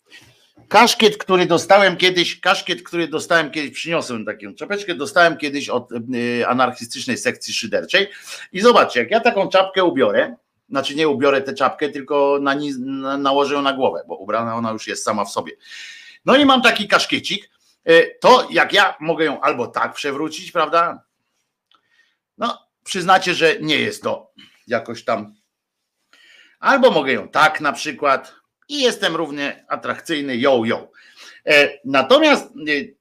Kaszkiet, który dostałem kiedyś, kaszkiet, który dostałem kiedyś, przyniosłem taką czapeczkę, dostałem kiedyś od y, anarchistycznej sekcji szyderczej. I zobaczcie, jak ja taką czapkę ubiorę, znaczy nie ubiorę tę czapkę, tylko na, na, nałożę ją na głowę, bo ubrana ona już jest sama w sobie. No i mam taki kaszkiecik, E, to jak ja mogę ją albo tak przewrócić, prawda? No, przyznacie, że nie jest to jakoś tam. Albo mogę ją tak na przykład i jestem równie atrakcyjny, yo, yo. E, natomiast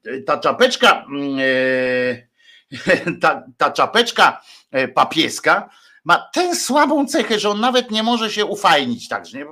e, ta czapeczka, mm, ta, ta czapeczka papieska, ma tę słabą cechę, że on nawet nie może się ufajnić także, nie?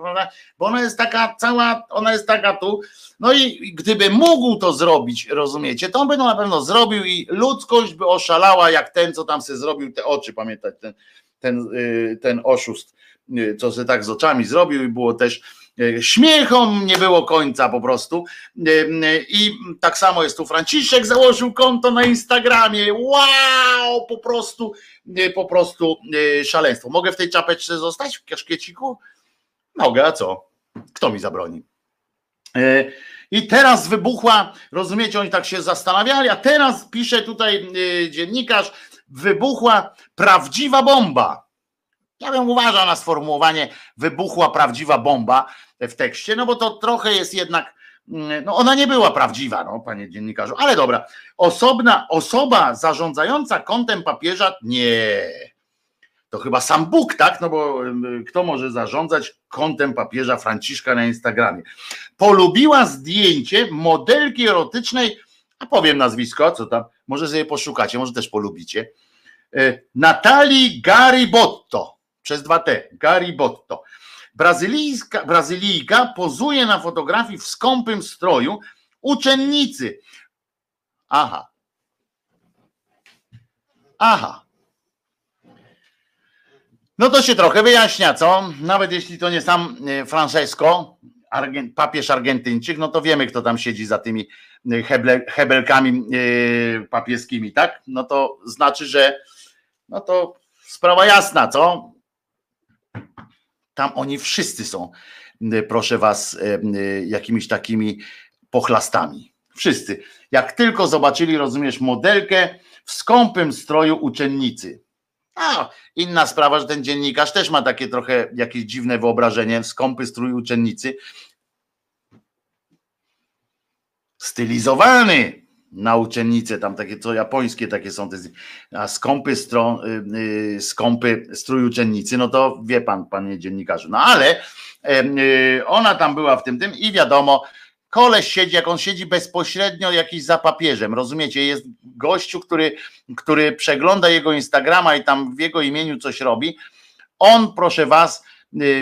bo ona jest taka cała, ona jest taka tu, no i gdyby mógł to zrobić, rozumiecie, to on by to na pewno zrobił i ludzkość by oszalała jak ten, co tam sobie zrobił te oczy, pamiętać, ten, ten, y, ten oszust, y, co się tak z oczami zrobił i było też E, Śmiechom nie było końca po prostu. E, I tak samo jest tu Franciszek założył konto na Instagramie. Wow, po prostu, e, po prostu e, szaleństwo. Mogę w tej czapeczce zostać w kaszkieciku? Mogę, a co? Kto mi zabroni? E, I teraz wybuchła, rozumiecie, oni tak się zastanawiali, a teraz pisze tutaj e, dziennikarz, wybuchła prawdziwa bomba. Ja bym uważał na sformułowanie wybuchła prawdziwa bomba w tekście, no bo to trochę jest jednak, mm, no ona nie była prawdziwa, no panie dziennikarzu, ale dobra. Osobna osoba zarządzająca kontem papieża, nie. To chyba sam Bóg, tak? No bo y, kto może zarządzać kontem papieża Franciszka na Instagramie? Polubiła zdjęcie modelki erotycznej, a powiem nazwisko, co tam, może sobie poszukacie, może też polubicie. Y, Natalii Garibotto, przez dwa T, Garibotto. Brazylijska, Brazylijka pozuje na fotografii w skąpym stroju uczennicy. Aha. Aha. No to się trochę wyjaśnia, co? Nawet jeśli to nie sam e, Francesco, papież Argentyńczyk, no to wiemy, kto tam siedzi za tymi e, heble, hebelkami e, papieskimi, tak? No to znaczy, że no to sprawa jasna, co? Tam oni wszyscy są, proszę was, y, y, jakimiś takimi pochlastami. Wszyscy. Jak tylko zobaczyli, rozumiesz, modelkę w skąpym stroju uczennicy. A, inna sprawa, że ten dziennikarz też ma takie trochę jakieś dziwne wyobrażenie, skąpy strój uczennicy. Stylizowany na uczennicę, tam takie co japońskie takie są a skąpy, stro, y, y, skąpy strój uczennicy, no to wie pan, panie dziennikarzu. No ale y, ona tam była w tym tym i wiadomo, koleś siedzi, jak on siedzi bezpośrednio jakiś za papieżem, rozumiecie? Jest gościu, który, który przegląda jego Instagrama i tam w jego imieniu coś robi. On, proszę was,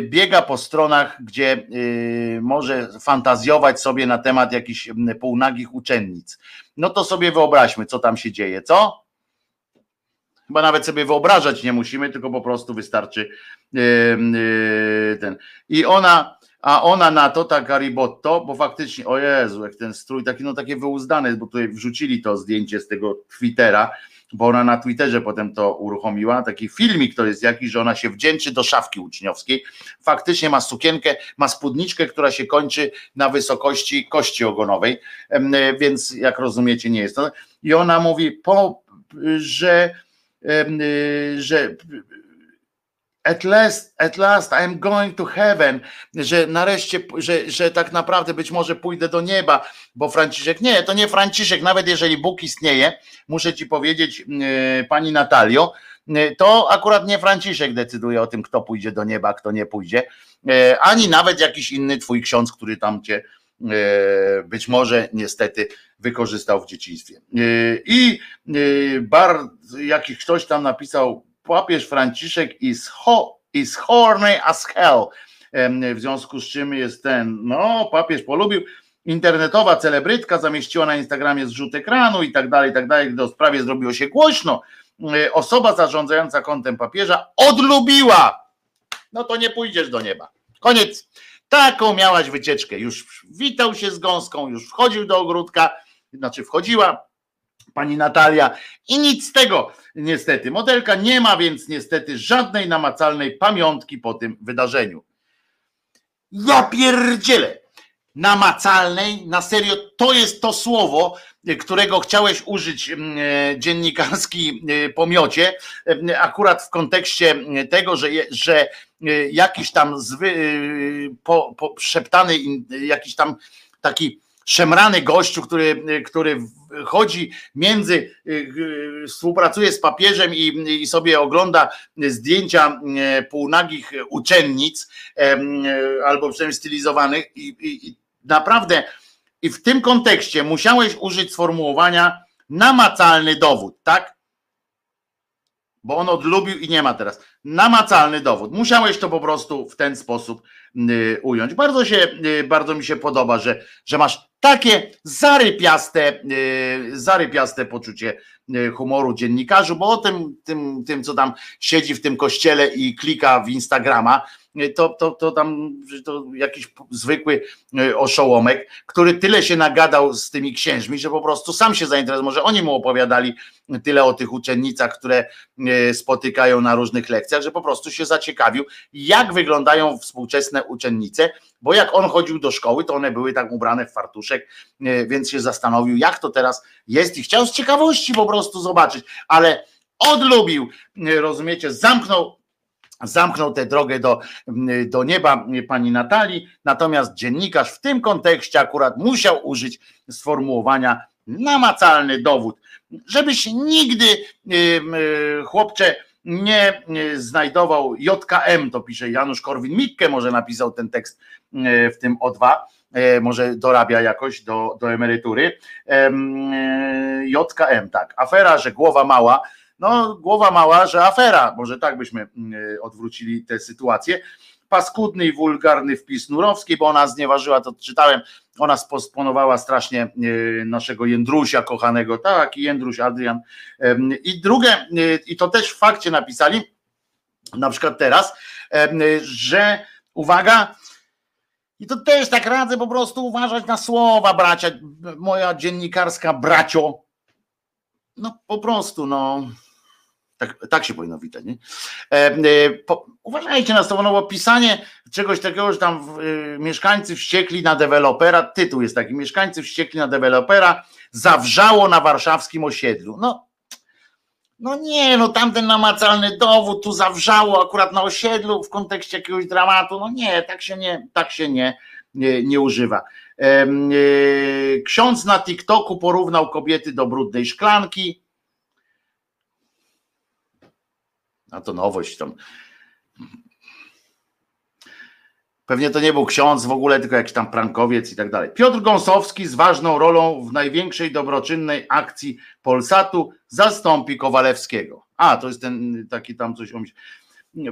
biega po stronach, gdzie y, może fantazjować sobie na temat jakichś półnagich uczennic. No to sobie wyobraźmy, co tam się dzieje, co? Chyba nawet sobie wyobrażać nie musimy, tylko po prostu wystarczy yy, ten. I ona, a ona na to, ta Garibotto, bo faktycznie, o Jezu, jak ten strój taki, no takie wyuzdane, bo tutaj wrzucili to zdjęcie z tego Twittera, bo ona na Twitterze potem to uruchomiła, taki filmik to jest jakiś, że ona się wdzięczy do szafki uczniowskiej, faktycznie ma sukienkę, ma spódniczkę, która się kończy na wysokości kości ogonowej, więc jak rozumiecie nie jest to. I ona mówi, po, że, że at last, at last I'm going to heaven, że nareszcie, że, że tak naprawdę być może pójdę do nieba, bo Franciszek, nie, to nie Franciszek, nawet jeżeli Bóg istnieje, muszę ci powiedzieć, yy, pani Natalio, yy, to akurat nie Franciszek decyduje o tym, kto pójdzie do nieba, kto nie pójdzie, yy, ani nawet jakiś inny twój ksiądz, który tam cię być może niestety wykorzystał w dzieciństwie. I bar, jakiś ktoś tam napisał, papież Franciszek is, ho, is horny as hell. W związku z czym jest ten, no, papież polubił. Internetowa celebrytka zamieściła na Instagramie zrzut ekranu i tak dalej, i tak dalej. Gdy o sprawie zrobiło się głośno, e, osoba zarządzająca kontem papieża odlubiła. No to nie pójdziesz do nieba. Koniec. Taką miałaś wycieczkę. Już witał się z gąską, już wchodził do ogródka, znaczy wchodziła pani Natalia i nic z tego niestety. Modelka nie ma więc niestety żadnej namacalnej pamiątki po tym wydarzeniu. Ja pierdzielę! Namacalnej, na serio, to jest to słowo, którego chciałeś użyć mm, e, dziennikarski e, pomiocie, e, akurat w kontekście tego, że, że jakiś tam zwy, po, po, szeptany, jakiś tam taki szemrany gościu, który, który chodzi między, y, y, współpracuje z papieżem i, i sobie ogląda zdjęcia e, półnagich uczennic, albo przynajmniej stylizowanych i, i, i naprawdę i w tym kontekście musiałeś użyć sformułowania namacalny dowód, tak? Bo on odlubił i nie ma teraz. Namacalny dowód. Musiałeś to po prostu w ten sposób y, ująć. Bardzo się, y, bardzo mi się podoba, że, że masz takie zarypiaste, y, zarypiaste poczucie y, humoru dziennikarzu, bo o tym, tym, tym, co tam siedzi w tym kościele i klika w Instagrama, to, to, to tam to jakiś zwykły oszołomek, który tyle się nagadał z tymi księżmi, że po prostu sam się zainteresował, może oni mu opowiadali tyle o tych uczennicach, które spotykają na różnych lekcjach, że po prostu się zaciekawił, jak wyglądają współczesne uczennice, bo jak on chodził do szkoły, to one były tak ubrane w fartuszek, więc się zastanowił, jak to teraz jest i chciał z ciekawości po prostu zobaczyć, ale odlubił, rozumiecie, zamknął zamknął tę drogę do, do nieba pani Natalii, natomiast dziennikarz w tym kontekście akurat musiał użyć sformułowania namacalny dowód, żebyś nigdy chłopcze nie znajdował JKM, to pisze Janusz Korwin-Mikke, może napisał ten tekst w tym O2, może dorabia jakoś do, do emerytury. JKM, tak, afera, że głowa mała, no głowa mała, że afera, może tak byśmy odwrócili tę sytuację. Paskudny i wulgarny wpis Nurowski, bo ona znieważyła, to czytałem, ona sposponowała strasznie naszego Jędrusia kochanego, tak, Jędruś, Adrian. I drugie, i to też w fakcie napisali, na przykład teraz, że uwaga, i to też tak radzę po prostu uważać na słowa, bracia, moja dziennikarska bracio. No po prostu, no. Tak, tak się powinno witać. Nie? E, po, uważajcie na to, no bo pisanie czegoś takiego, że tam y, mieszkańcy wściekli na dewelopera, tytuł jest taki, mieszkańcy wściekli na dewelopera, zawrzało na warszawskim osiedlu. No, no nie, no tamten namacalny dowód, tu zawrzało akurat na osiedlu w kontekście jakiegoś dramatu, no nie, tak się nie, tak się nie, nie, nie używa. E, ksiądz na TikToku porównał kobiety do brudnej szklanki, A to nowość tam. Pewnie to nie był ksiądz w ogóle, tylko jakiś tam prankowiec i tak dalej. Piotr Gąsowski z ważną rolą w największej dobroczynnej akcji Polsatu zastąpi Kowalewskiego. A, to jest ten taki tam coś o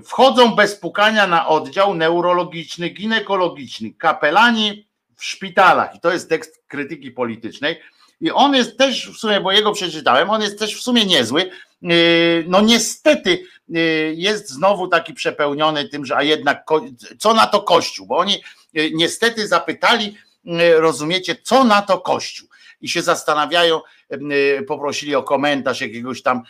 Wchodzą bez pukania na oddział neurologiczny, ginekologiczny, kapelani w szpitalach. I to jest tekst krytyki politycznej. I on jest też w sumie, bo jego przeczytałem, on jest też w sumie niezły. Yy, no niestety yy, jest znowu taki przepełniony tym, że a jednak co na to Kościół, bo oni yy, niestety zapytali, rozumiecie, co na to Kościół? I się zastanawiają, poprosili o komentarz jakiegoś tam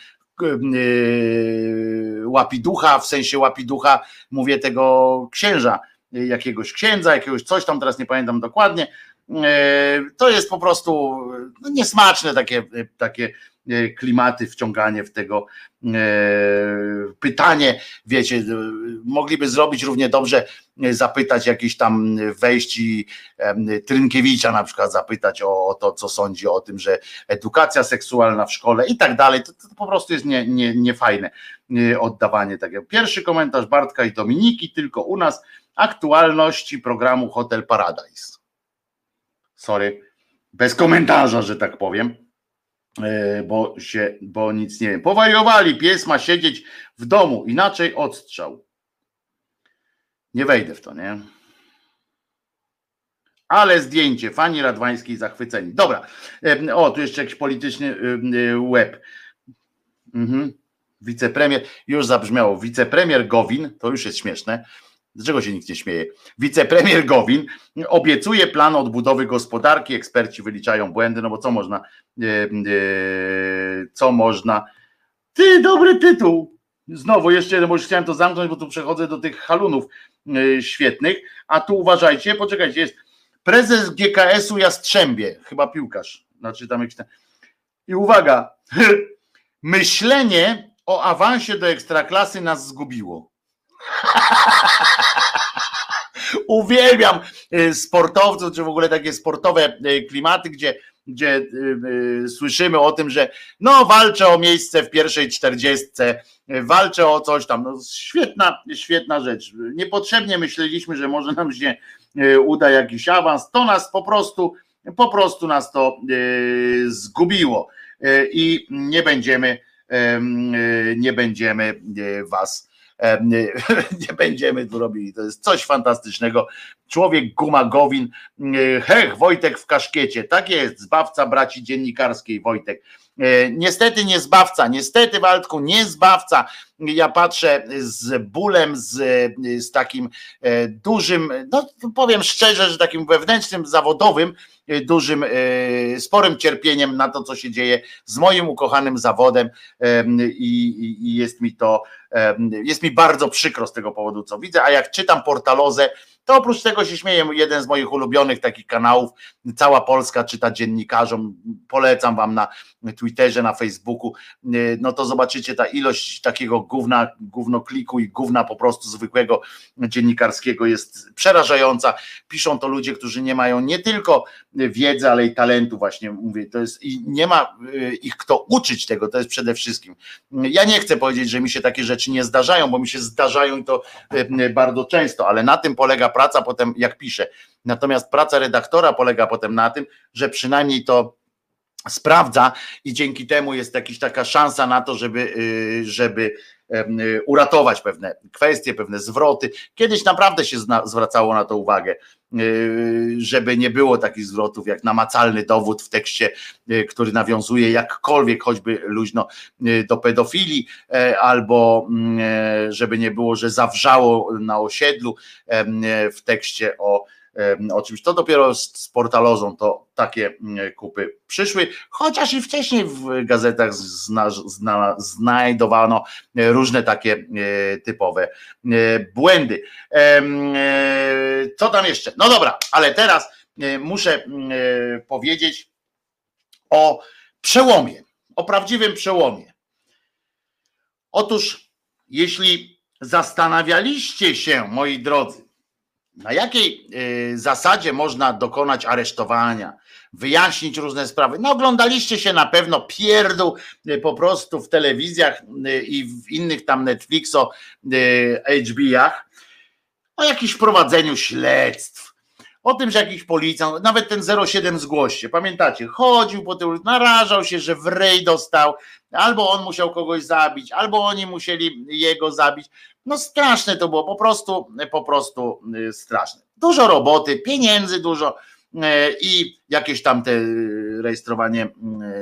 łapiducha, w sensie łapiducha, mówię tego księża, jakiegoś księdza, jakiegoś coś tam, teraz nie pamiętam dokładnie, to jest po prostu no, niesmaczne takie, takie E, klimaty, wciąganie w tego e, pytanie, wiecie, mogliby zrobić równie dobrze, e, zapytać jakieś tam wejść i Trynkiewicza na przykład zapytać o, to, co sądzi o tym, że edukacja seksualna w szkole i tak dalej, to, to po prostu jest nie, nie, niefajne oddawanie takiego. Pierwszy komentarz Bartka i Dominiki, tylko u nas aktualności programu Hotel Paradise. Sorry, bez komentarza, że tak powiem. E, bo się, bo nic nie wiem. Powariowali, pies ma siedzieć w domu, inaczej odstrzał. Nie wejdę w to, nie? Ale zdjęcie, fani Radwańskiej zachwyceni. Dobra, e, o, tu jeszcze jakiś polityczny e, web. Mhm. Wicepremier, już zabrzmiało, wicepremier Gowin, to już jest śmieszne, Dlaczego się nikt nie śmieje? Wicepremier Gowin obiecuje plan odbudowy gospodarki. Eksperci wyliczają błędy, no bo co można, e, e, co można. Ty, dobry tytuł. Znowu jeszcze jeden, bo już chciałem to zamknąć, bo tu przechodzę do tych halunów e, świetnych. A tu uważajcie, poczekajcie, jest prezes GKS-u Jastrzębie, chyba piłkarz. Znaczy tam jakiś ten... I uwaga, myślenie o awansie do ekstraklasy nas zgubiło. Uwielbiam y, sportowców, czy w ogóle takie sportowe y, klimaty, gdzie, gdzie y, słyszymy o tym, że no walczę o miejsce w pierwszej czterdziestce, walczę o coś tam. No, świetna, świetna rzecz. Niepotrzebnie myśleliśmy, że może nam się uda jakiś awans. To nas po prostu, po prostu nas to zgubiło i nie będziemy, nie będziemy was nie będziemy tu robili. To jest coś fantastycznego. Człowiek guma Gowin, hech, Wojtek w kaszkiecie. Tak jest, zbawca braci dziennikarskiej Wojtek. E, Niestety nie zbawca, niestety Waldku, nie zbawca. Ja patrzę z bólem, z, z takim e, dużym, no powiem szczerze, że takim wewnętrznym, zawodowym, e, dużym, sporym cierpieniem na to, co się dzieje z moim ukochanym zawodem em, i, i, i jest mi to, jest mi bardzo przykro z tego powodu, co widzę, a jak czytam portalozę, to oprócz tego się śmieję, jeden z moich ulubionych takich kanałów, cała Polska czyta dziennikarzom, polecam wam na Twitterze, na Facebooku, no to zobaczycie ta ilość takiego gówna, gówno kliku i gówna po prostu zwykłego dziennikarskiego jest przerażająca. Piszą to ludzie, którzy nie mają nie tylko wiedzy, ale i talentu właśnie mówię, to jest i nie ma y, ich kto uczyć tego, to jest przede wszystkim. Ja nie chcę powiedzieć, że mi się takie rzeczy nie zdarzają, bo mi się zdarzają i to y, bardzo często, ale na tym polega praca potem, jak piszę. Natomiast praca redaktora polega potem na tym, że przynajmniej to sprawdza i dzięki temu jest jakaś taka szansa na to, żeby, y, żeby y, uratować pewne kwestie, pewne zwroty. Kiedyś naprawdę się zwracało na to uwagę, y, żeby nie było takich zwrotów jak namacalny dowód w tekście, y, który nawiązuje jakkolwiek choćby luźno y, do pedofilii, e, albo mm, e, żeby nie było, że zawrzało na osiedlu e, w tekście o em, o czymś. To dopiero z, portalozą to takie mm, kupy przyszły, chociaż i wcześniej w gazetach zna, zna, znajdowano e, różne takie e, typowe e, błędy. Co tam jeszcze? No dobra, ale teraz muszę mm, powiedzieć o przełomie, o prawdziwym przełomie. Otóż, jeśli zastanawialiście się, moi drodzy, na jakiej y, zasadzie można dokonać aresztowania, wyjaśnić różne sprawy. No oglądaliście się na pewno pierdół y, po prostu w telewizjach y, i w innych tam Netflixo, HB-ach o jakimś prowadzeniu śledztw. O tym, że jakiś policjant, nawet ten 07 zgłoście, pamiętacie, chodził po tym, narażał się, że w rej dostał, albo on musiał kogoś zabić, albo oni musieli jego zabić. No straszne to było, po prostu, po prostu y, straszne. Dużo roboty, pieniędzy dużo y, i jakieś tam te y, rejestrowanie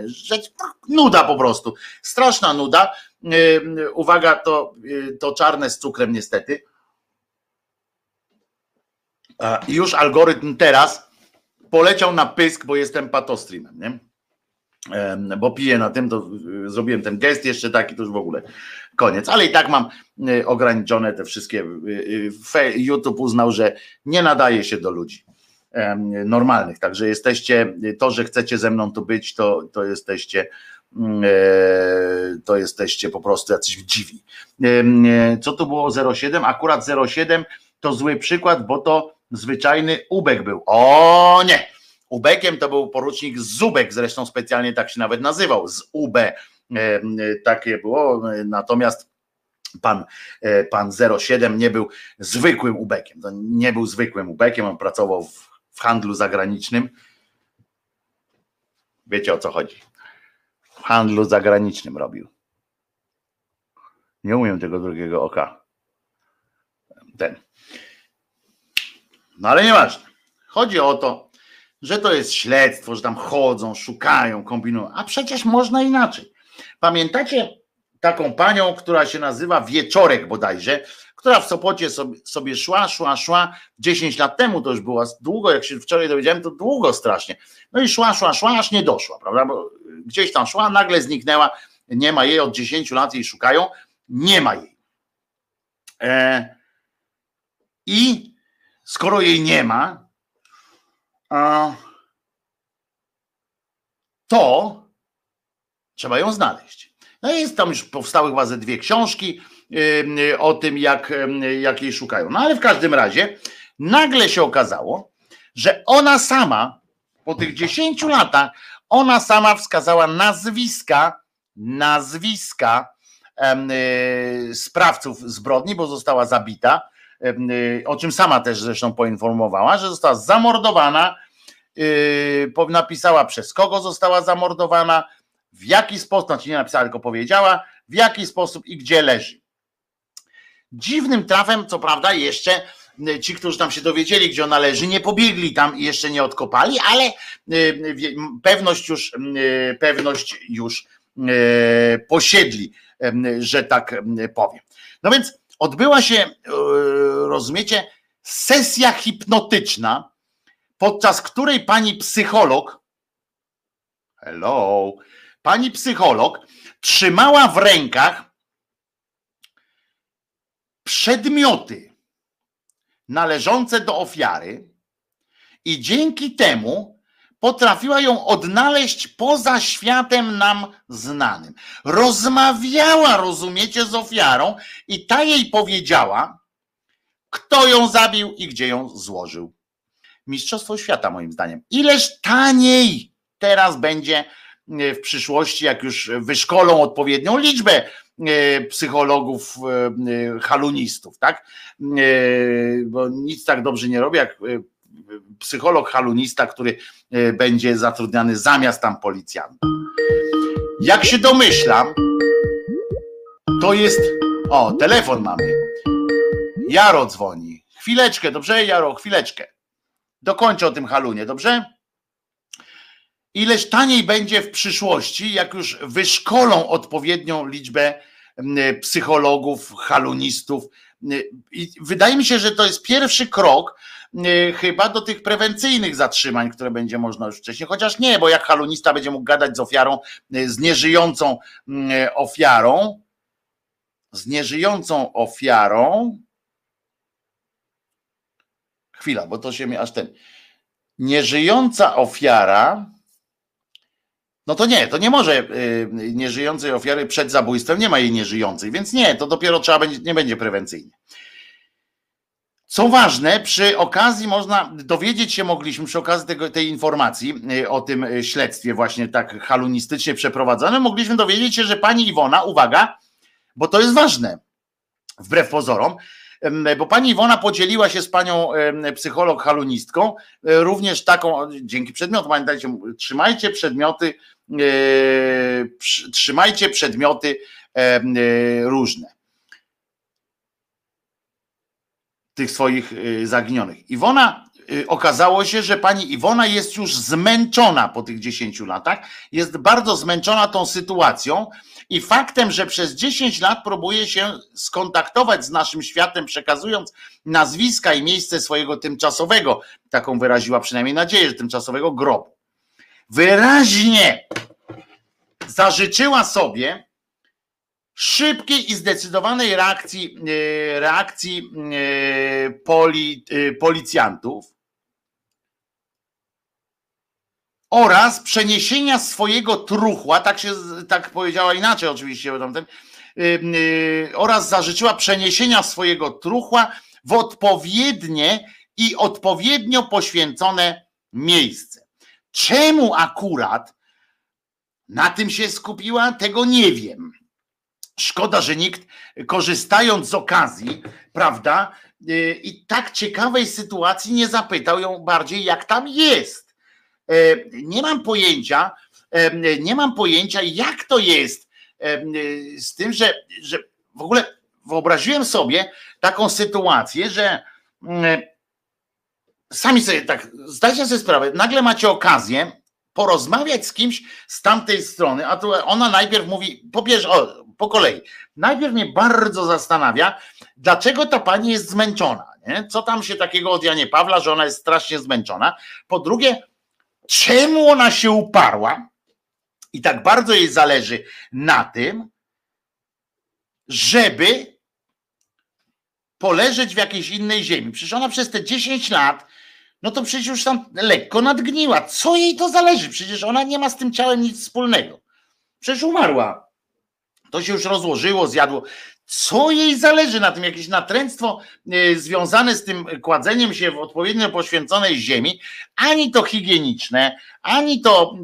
rzeczy, no, nuda po prostu, straszna nuda. Uwaga, to, to czarne z cukrem niestety. Już algorytm teraz poleciał na pysk, bo jestem patostreamem, nie? Bo piję na tym, to y, zrobiłem ten gest jeszcze taki, to już w ogóle koniec. Ale i tak mam y, ograniczone te wszystkie. y, YouTube uznał, że nie nadaje się do ludzi normalnych. Także jesteście, to, że chcecie ze mną tu być, to, to jesteście. mm, e, To jesteście po prostu jacyś dziwi. E, Co to było 07? Akurat 07 to zły przykład, bo to zwyczajny ubek był. O nie! Ubekiem to był porucznik Zubek, zresztą specjalnie tak się nawet nazywał, z UB. E, Takie było, e, natomiast pan, e, pan 07 nie był zwykłym ubekiem. Nie był zwykłym ubekiem, on pracował w, w handlu zagranicznym. Wiecie o co chodzi. W handlu zagranicznym robił. Nie umiem tego drugiego oka. Ten. No ale nieważne. Chodzi o to, że to jest śledztwo, że tam chodzą, szukają, kombinują. A przecież można inaczej. Pamiętacie taką panią, która się nazywa Wieczorek bodajże, która w Sopocie sobie, sobie szła, szła, szła 10 lat temu to już była długo, jak się wczoraj dowiedziałem, to długo strasznie. No i szła, szła, szła, aż nie doszła, prawda? Bo gdzieś tam szła, nagle zniknęła, nie ma jej, od 10 lat jej szukają, nie ma jej. E, I skoro jej nie ma, to trzeba ją znaleźć. No jest tam już powstały chyba ze dwie książki o tym, jak, jak jej szukają. No ale w każdym razie nagle się okazało, że ona sama po tych 10 latach, ona sama wskazała nazwiska, nazwiska yy, sprawców zbrodni, bo została zabita, yy, o czym sama też zresztą poinformowała, że została zamordowana, napisała przez kogo została zamordowana, w jaki sposób, znaczy nie napisała, tylko powiedziała, w jaki sposób i gdzie leży. Dziwnym trafem, co prawda, jeszcze ci, którzy tam się dowiedzieli, gdzie ona leży, nie pobiegli tam i jeszcze nie odkopali, ale pewność już, pewność już posiedli, że tak powiem. No więc odbyła się, rozumiecie, sesja hipnotyczna, podczas której pani psycholog, hello, pani psycholog trzymała w rękach przedmioty należące do ofiary i dzięki temu potrafiła ją odnaleźć poza światem nam znanym. Rozmawiała, rozumiecie, z ofiarą i ta jej powiedziała, kto ją zabił i gdzie ją złożył. Mistrzostwo świata, moim zdaniem. Ileż taniej teraz będzie e, w przyszłości, jak już wyszkolą odpowiednią liczbę e, psychologów, e, halunistów, tak? Bo nic tak dobrze nie robi, jak psycholog halunista, który będzie zatrudniany zamiast tam policjanta. Jak się domyślam, to jest. O, telefon mamy. Jaro dzwoni. Chwileczkę, dobrze, Jaro, chwileczkę. Dokończę o tym halunie, dobrze? Ileż taniej będzie w przyszłości, jak już wyszkolą odpowiednią liczbę psychologów, halunistów. I wydaje mi się, że to jest pierwszy krok chyba do tych prewencyjnych zatrzymań, które będzie można już wcześniej, chociaż nie, bo jak halunista będzie mógł gadać z ofiarą, z nieżyjącą ofiarą, z nieżyjącą ofiarą, chwila, bo to się mi aż ten. Nieżyjąca ofiara, no to nie, to nie może y, nieżyjącej ofiary przed zabójstwem, nie ma jej nieżyjącej, więc nie, to dopiero trzeba będzie, nie będzie prewencyjnie. Co ważne, przy okazji można dowiedzieć się mogliśmy, przy okazji tego, tej informacji y, o tym y, śledztwie właśnie tak halunistycznie przeprowadzonym, mogliśmy dowiedzieć się, że pani Iwona, uwaga, bo to jest ważne, wbrew pozorom, bo pani Iwona podzieliła się z panią psycholog halunistką, e, również taką, dzięki przedmiotom, pamiętajcie, trzymajcie przedmioty, e, trzymajcie przedmioty e, różne. Tych swoich zaginionych. Iwona, okazało się, że pani Iwona jest już zmęczona po tych 10 latach, jest bardzo zmęczona tą sytuacją i faktem, że przez 10 lat próbuje się skontaktować z naszym światem, przekazując nazwiska i miejsce swojego tymczasowego, taką wyraziła przynajmniej nadzieję, że tymczasowego grobu. Wyraźnie zażyczyła sobie szybkiej i zdecydowanej reakcji, e, reakcji e, poli, e, policjantów, oraz przeniesienia swojego truchła, tak się tak powiedziała inaczej oczywiście, tamten, yy, oraz zażyczyła przeniesienia swojego truchła w odpowiednie i odpowiednio poświęcone miejsce. Czemu akurat na tym się skupiła, tego nie wiem. Szkoda, że nikt korzystając z okazji, prawda, yy, i tak ciekawej sytuacji nie zapytał ją bardziej, jak tam jest nie mam pojęcia, e, nie mam pojęcia, jak to jest e, z tym, że, że w ogóle wyobraziłem sobie taką sytuację, że mm, sami sobie tak, zdajcie sobie sprawę, nagle macie okazję porozmawiać z kimś z tamtej strony, a tu ona najpierw mówi, po o, po kolei, najpierw mnie bardzo zastanawia, dlaczego ta pani jest zmęczona, nie? co tam się takiego od Janie Pawla, że ona jest strasznie zmęczona, po drugie, czemu ona się uparła i tak bardzo jej zależy na tym, żeby poleżeć w jakiejś innej ziemi. Przecież ona przez te 10 lat, no to przecież już tam lekko nadgniła. Co jej to zależy? Przecież ona nie ma z tym ciałem nic wspólnego. Przecież umarła. To się już rozłożyło, zjadło. Co jej zależy na tym, jakieś natręctwo e, związane z tym kładzeniem się w odpowiednio poświęconej ziemi, ani to higieniczne, ani to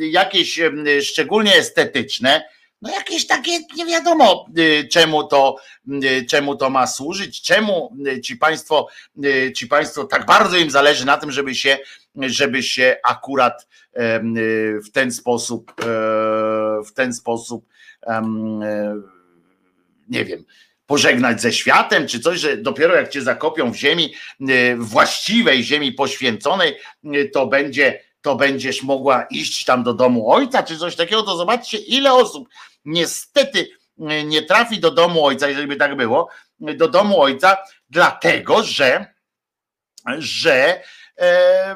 e, jakieś e, szczególnie estetyczne, no jakieś takie nie wiadomo czemu to, czemu to ma służyć, czemu ci państwo, ci państwo tak bardzo im zależy na tym, żeby się, żeby się akurat w ten sposób w ten sposób nie wiem, pożegnać ze światem, czy coś, że dopiero jak cię zakopią w ziemi, właściwej ziemi poświęconej, to będzie, to będziesz mogła iść tam do domu ojca, czy coś takiego, to zobaczcie, ile osób niestety nie trafi do domu ojca, jeżeli by tak było, do domu ojca, dlatego że, że e,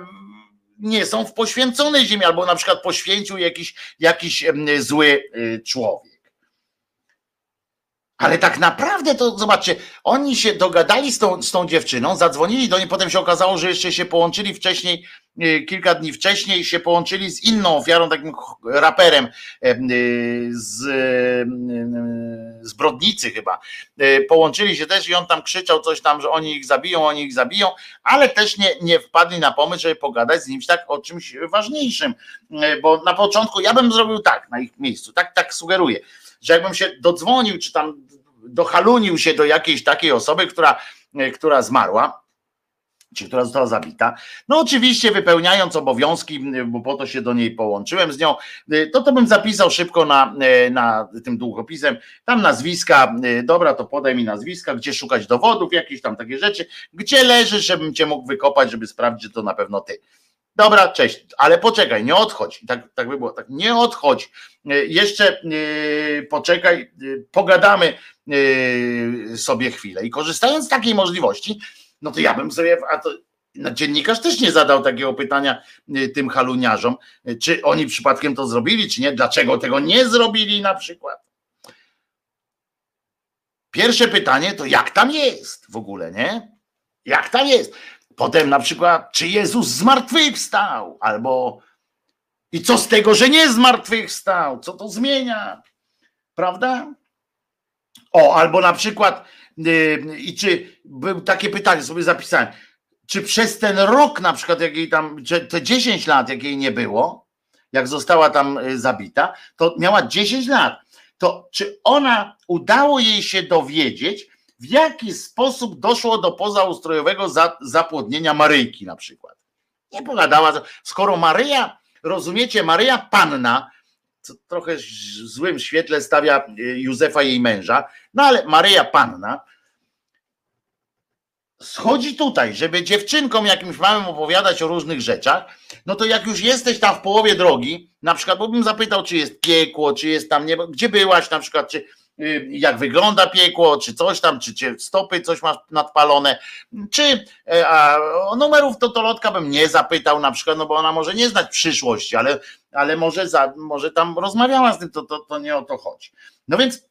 nie są w poświęconej ziemi, albo na przykład poświęcił jakiś, jakiś zły e, człowiek. Ale tak naprawdę to zobaczcie, oni się dogadali z tą, z tą dziewczyną, zadzwonili do niej, potem się okazało, że jeszcze się połączyli wcześniej, e, kilka dni wcześniej się połączyli z inną ofiarą, takim raperem e, z, z Brodnicy chyba. Połączyli się też i on tam krzyczał coś tam, że oni ich zabiją, oni ich zabiją, ale też nie, nie wpadli na pomysł, żeby pogadać z nim tak o czymś ważniejszym, bo na początku ja bym zrobił tak na ich miejscu, tak, tak sugeruję że jakbym się dodzwonił, czy tam dochalunił się do jakiejś takiej osoby, która, e, która zmarła, czy która została zabita. No oczywiście wypełniając obowiązki, bo po to się do niej połączyłem z nią, e, to to bym zapisał szybko na, e, na tym długopisem, tam nazwiska, dobra to podaj mi nazwiska, gdzie szukać dowodów, jakieś tam takie rzeczy, gdzie leżysz, żebym cię mógł wykopać, żeby sprawdzić, że to na pewno ty. Dobra, cześć, ale poczekaj, nie odchodź. Tak, tak by było, tak, nie odchodź. Jeszcze yy, poczekaj, yy, pogadamy sobie chwilę. I korzystając z takiej możliwości, no to ja bym sobie, a to no, dziennikarz też nie zadał takiego pytania tym haluniarzom, czy oni przypadkiem to zrobili, czy nie, dlaczego tego nie zrobili na przykład. Pierwsze pytanie to jak tam jest w ogóle, nie? Jak tam jest? Potem na przykład, czy Jezus zmartwychwstał, albo i co z tego, że nie zmartwychwstał, co to zmienia, prawda? O, albo na przykład, yy, i czy, był takie pytanie sobie zapisałem, czy przez ten rok na przykład, jak jej tam, te 10 lat, jak jej nie było, jak została tam y, zabita, to miała 10 lat, to czy ona, udało jej się dowiedzieć, w jaki sposób doszło do pozaustrojowego zapłodnienia Maryjki na przykład. Nie pogadała, skoro Maryja, rozumiecie, Maryja Panna, trochę w złym świetle stawia y, Józefa jej męża, no ale Maryja Panna. Schodzi tutaj, żeby dziewczynkom jakimś małym opowiadać o różnych rzeczach, no to jak już jesteś tam w połowie drogi, na przykład, bo bym zapytał, czy jest piekło, czy jest tam niebo, gdzie byłaś na przykład, czy jak wygląda piekło, czy coś tam, czy cię stopy coś masz nadpalone, czy e, a, o numerów totolotka bym nie zapytał na przykład, no bo ona może nie znać przyszłości, ale, ale może, za, może tam rozmawiała z tym, to, to, to nie o to chodzi. No więc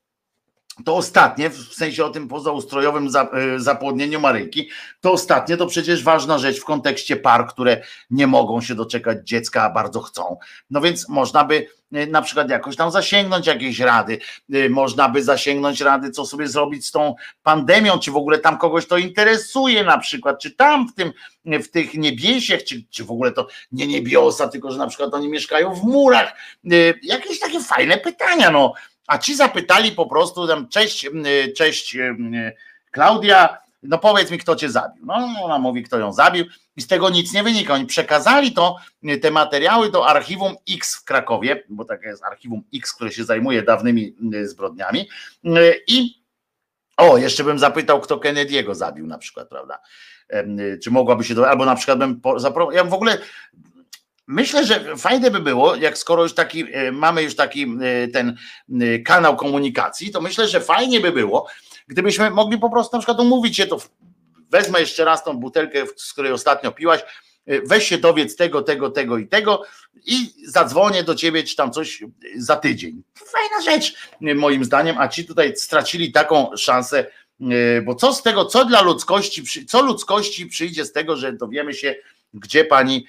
to ostatnie, w sensie o tym pozaustrojowym e, zapłodnieniu Maryjki, to ostatnie to przecież ważna rzecz w kontekście par, które nie mogą się doczekać dziecka, a bardzo chcą. No więc można by e, na przykład jakoś tam zasięgnąć jakiejś rady, e, można by zasięgnąć rady, co sobie zrobić z tą pandemią, czy w ogóle tam kogoś to interesuje na przykład, czy tam w tym, w tych niebiesiach, czy, czy w ogóle to nie niebiosa, tylko że na przykład oni mieszkają w murach. Jakieś takie fajne pytania, no a ci zapytali po prostu tam, cześć, cześć Klaudia, no powiedz mi, kto cię zabił. No ona mówi, kto ją zabił i z tego nic nie wynika. Oni przekazali to, te materiały do archiwum X w Krakowie, bo takie jest archiwum X, które się zajmuje dawnymi zbrodniami i o, jeszcze bym zapytał, kto Kennedy'ego zabił na przykład, prawda? Czy mogłaby się, do, albo na przykład bym zaproponował, ja w ogóle Myślę, że fajne by było, jak skoro już taki e, mamy już taki e, ten e, kanał komunikacji, to myślę, że fajnie by było, gdybyśmy mogli po prostu na przykład umówić się, to wezmę jeszcze raz tą butelkę, z której ostatnio piłaś, weź się dowiedz tego, tego, tego i tego i zadzwonię do ciebie, czy tam coś za tydzień. Fajna rzecz, moim zdaniem, a ci tutaj stracili taką szansę, bo co z tego, co dla ludzkości, co ludzkości przyjdzie z tego, że dowiemy się, gdzie pani,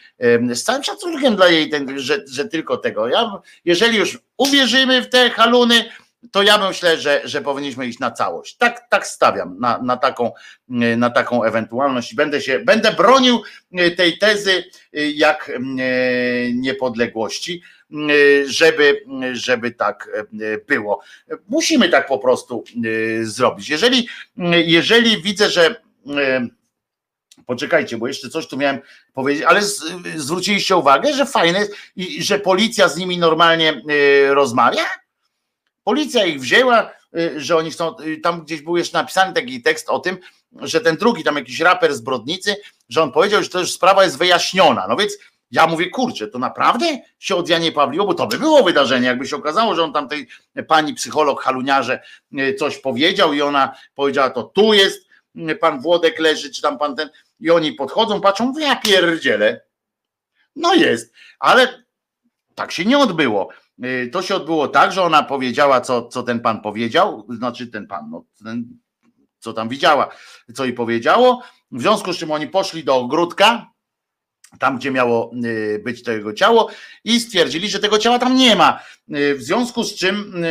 z całym szacunkiem dla jej, że, że tylko tego. Ja, jeżeli już uwierzymy w te haluny, to ja myślę, że, że powinniśmy iść na całość. Tak, tak stawiam na, na, taką, na taką ewentualność. Będę się, będę bronił tej tezy jak niepodległości, żeby, żeby tak było. Musimy tak po prostu zrobić. Jeżeli, jeżeli widzę, że Poczekajcie, bo jeszcze coś tu miałem powiedzieć, ale z, zwróciliście uwagę, że fajne jest i że policja z nimi normalnie y, rozmawia? Policja ich wzięła, y, że oni chcą, y, tam gdzieś był jeszcze napisany taki tekst o tym, że ten drugi, tam jakiś raper z Brodnicy, że on powiedział, że to już sprawa jest wyjaśniona. No więc ja mówię, kurczę, to naprawdę się od Janie Pawliło, bo to by było wydarzenie, jakby się okazało, że on tam tej pani psycholog haluniarze y, coś powiedział i ona powiedziała, to tu jest, y, pan Włodek leży, czy tam pan ten, i oni podchodzą, patrzą, mówię, ja pierdzielę. No jest, ale tak się nie odbyło. Y, To się odbyło tak, że ona powiedziała, co, co ten pan powiedział, znaczy ten pan, no, ten, co tam widziała, co jej powiedziało. W związku z czym oni poszli do ogródka, tam gdzie miało y, być to jego ciało, i stwierdzili, że tego ciała tam nie ma. Y, W związku z czym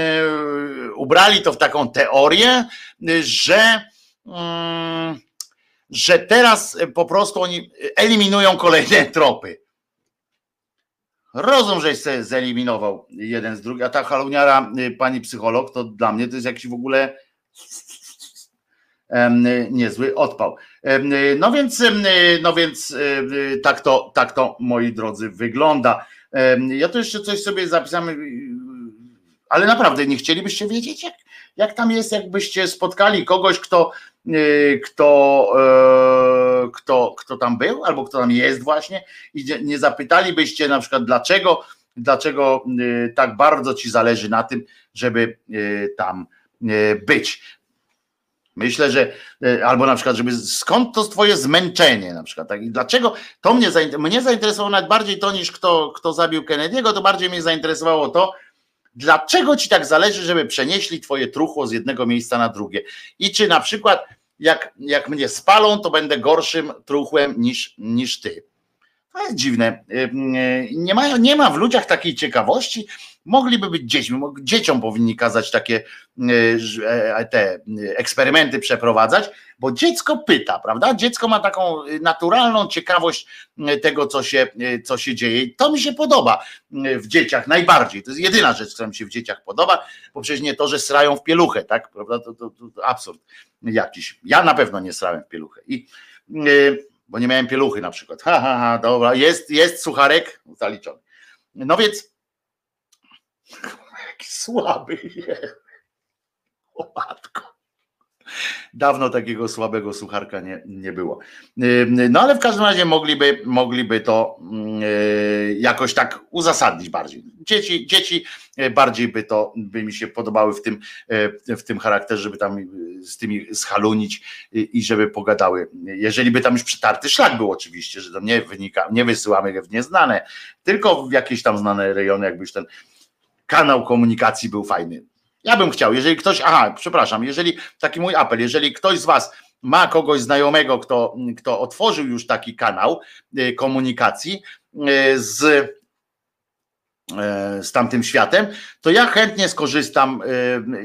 ubrali to w taką teorię, że, mm, że teraz y, po prostu oni eliminują kolejne tropy. Rozum, żeś se zeliminował jeden z drugim, a ta haluniara, y, pani psycholog, to dla mnie to jest jakiś w ogóle niezły odpał. No więc, no więc tak to, tak to, moi drodzy, wygląda. Ja tu jeszcze coś sobie zapisałem, ale naprawdę nie chcielibyście wiedzieć, jak, jak tam jest, jakbyście spotkali kogoś, kto, y, kto, e, kto, kto tam był, albo kto tam jest właśnie, i nie- zapytalibyście na przykład, dlaczego, dlaczego y, tak bardzo ci zależy na tym, żeby y, tam być. Myślę, że albo na przykład, żeby skąd to twoje zmęczenie na przykład, tak? I dlaczego to mnie, zainter- mnie zainteresowało nawet bardziej to niż kto, kto zabił Kennedy'ego, to bardziej mnie zainteresowało to, dlaczego ci tak zależy, żeby przenieśli twoje truchło z jednego miejsca na drugie. I czy na przykład jak, jak mnie spalą, to będę gorszym truchłem niż, niż ty. To jest dziwne. Nie ma, nie ma w ludziach takiej ciekawości. Mogliby być dziećmi. Dzieciom powinni kazać takie y, że, e, te y, eksperymenty przeprowadzać, bo dziecko pyta, prawda? Dziecko ma taką y, naturalną ciekawość tego, co się, co się dzieje. To mi się podoba w dzieciach najbardziej. To jest jedyna rzecz, która mi się w dzieciach podoba, bo przecież nie to, że srają w pieluchę, tak? Prawda? To, to, to, absurd jakiś. Ja na pewno nie srałem w pieluchę. I y, bo nie miałem pieluchy na przykład. Ha, ha, ha, dobra, jest, jest sucharek zaliczony. No więc jaki słaby jest. O matko. Dawno takiego słabego sucharka nie, nie było. No ale w każdym razie mogliby, mogliby to yy, jakoś tak uzasadnić bardziej. Dzieci, dzieci yy, bardziej by to by mi się podobały w tym, yy, w tym charakterze, żeby tam z tymi schalunić i i żeby pogadały. Jeżeli by tam już przytarty szlak był oczywiście, że to nie wynika, nie wysyłamy w nieznane, tylko w jakieś tam znane rejony, jakby już ten kanał komunikacji był fajny. Ja bym chciał, jeżeli ktoś, aha, przepraszam, jeżeli taki mój apel, jeżeli ktoś z Was ma kogoś znajomego, kto, kto otworzył już taki kanał y, komunikacji y, z, y, z tamtym światem, to ja chętnie skorzystam.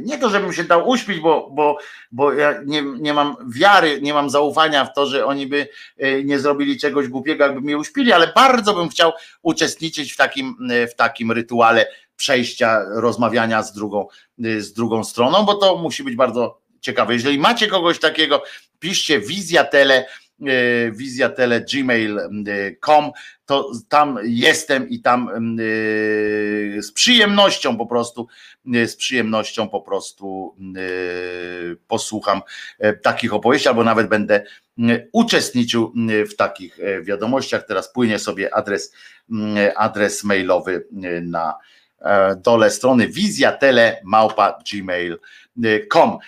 Nie to, żebym się dał uśpić, bo, bo, bo ja nie, nie mam wiary, nie mam zaufania w to, że oni by nie zrobili czegoś głupiego, jakby mnie uśpili, ale bardzo bym chciał uczestniczyć w takim, w takim rytuale przejścia, rozmawiania z drugą, y, z drugą stroną, bo to musi być bardzo ciekawe. Jeżeli macie kogoś takiego, piszcie wizjatele, y, wizjatele gmail.com, to tam jestem i tam y, z przyjemnością po prostu, z przyjemnością po prostu posłucham takich opowieści, albo nawet będę uczestniczył w takich wiadomościach. Teraz płynie sobie adres, adres mailowy na dole strony wizjatele.gmail.com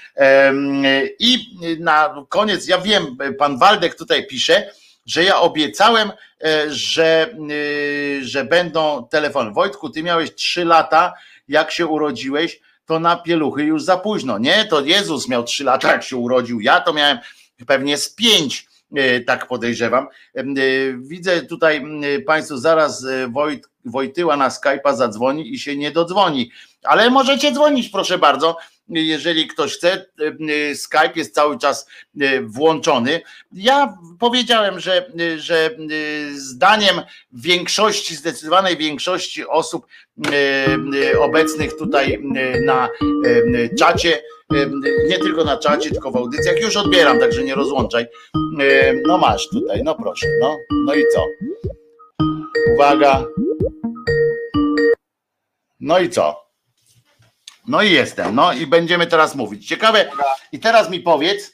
I na koniec, ja wiem, pan Waldek tutaj pisze, że ja obiecałem, e, że, y, że będą telefony. Wojtku, ty miałeś trzy lata, jak się urodziłeś, to na pieluchy już za późno. Nie, to Jezus miał trzy lata, jak się urodził. Ja to miałem pewnie z pięć, e, tak podejrzewam. E, Widzę tutaj m, Państwu zaraz e, Wojt, Wojtyła na Skype'a zadzwoni i się nie dodzwoni. Ale możecie dzwonić, proszę bardzo. Jeżeli ktoś chce, e, e, Skype jest cały czas e, włączony. Ja powiedziałem, że, że zdaniem większości, zdecydowanej większości osób obecnych tutaj na czacie, nie tylko na czacie, tylko w audycjach, już odbieram, także nie rozłączaj. No masz tutaj, no proszę, no, no i co? Uwaga. No i co? No i jestem, no i będziemy teraz mówić. Ciekawe, i teraz mi powiedz,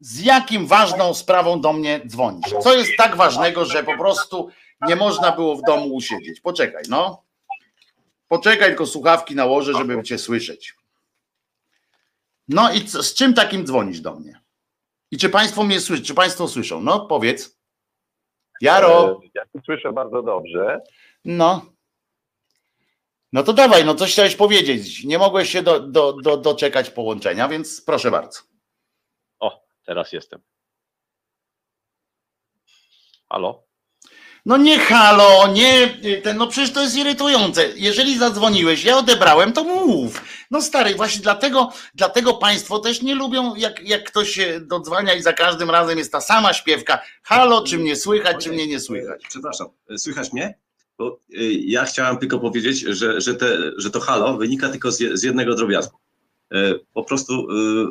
z jakim ważną sprawą do mnie dzwonisz? Co jest tak ważnego, że po prostu nie można było w domu usiedzieć? Poczekaj, no. Poczekaj, tylko słuchawki nałożę, żeby cię słyszeć. No i co, z czym takim dzwonisz do mnie? I czy państwo mnie słyszą? Czy państwo słyszą? No powiedz. Jaro, Ja słyszę bardzo dobrze. no. No to dawaj, no coś chciałeś powiedzieć. Nie mogłeś się do, do, do, doczekać połączenia, więc proszę bardzo. O, teraz jestem. Halo? No nie halo, nie, ten, no przecież to jest irytujące. Jeżeli zadzwoniłeś, ja odebrałem, to mów. No stary, właśnie dlatego, dlatego państwo też nie lubią, jak, jak ktoś się dodzwania i za każdym razem jest ta sama śpiewka. Halo, czy mnie słychać, czy mnie nie słychać. Przepraszam, słychać mnie? Bo y, ja chciałem tylko powiedzieć, że, że, te, że to halo wynika tylko z, je- z jednego drobiazgu. Y, Po prostu y,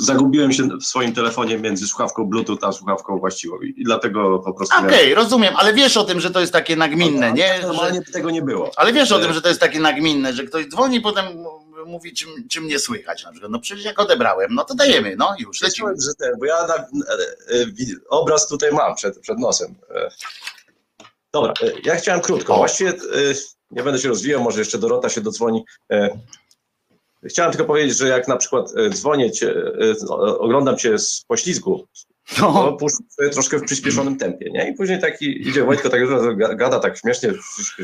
zagubiłem się w swoim telefonie między słuchawką Bluetooth a słuchawką właściwą i dlatego po prostu... Okej, rozumiem, ale wiesz o tym, że to jest takie nagminne, nie? Że, Normalnie by tego nie było. ale wiesz o tym, że to jest takie nagminne, że ktoś dzwoni, potem mówi, czym, czym nie słychać. Na przykład, no przecież jak odebrałem, no to dajemy, no już lecimy. Myślałem, że ten, bo ja na, e, e, obraz tutaj mam przed, przed nosem. Dobra, e, ja chciałem krótko. Właściwie nie będę się rozwijał, może jeszcze Dorota się dodzwoni. E, Chciałem tylko powiedzieć, że jak na przykład e, dzwonię cię, oglądam cię z poślizgu, to No, puszczę sobie troszkę w przyspieszonym tempie, nie? I później taki idzie Wojtko, tak ga- gada tak śmiesznie w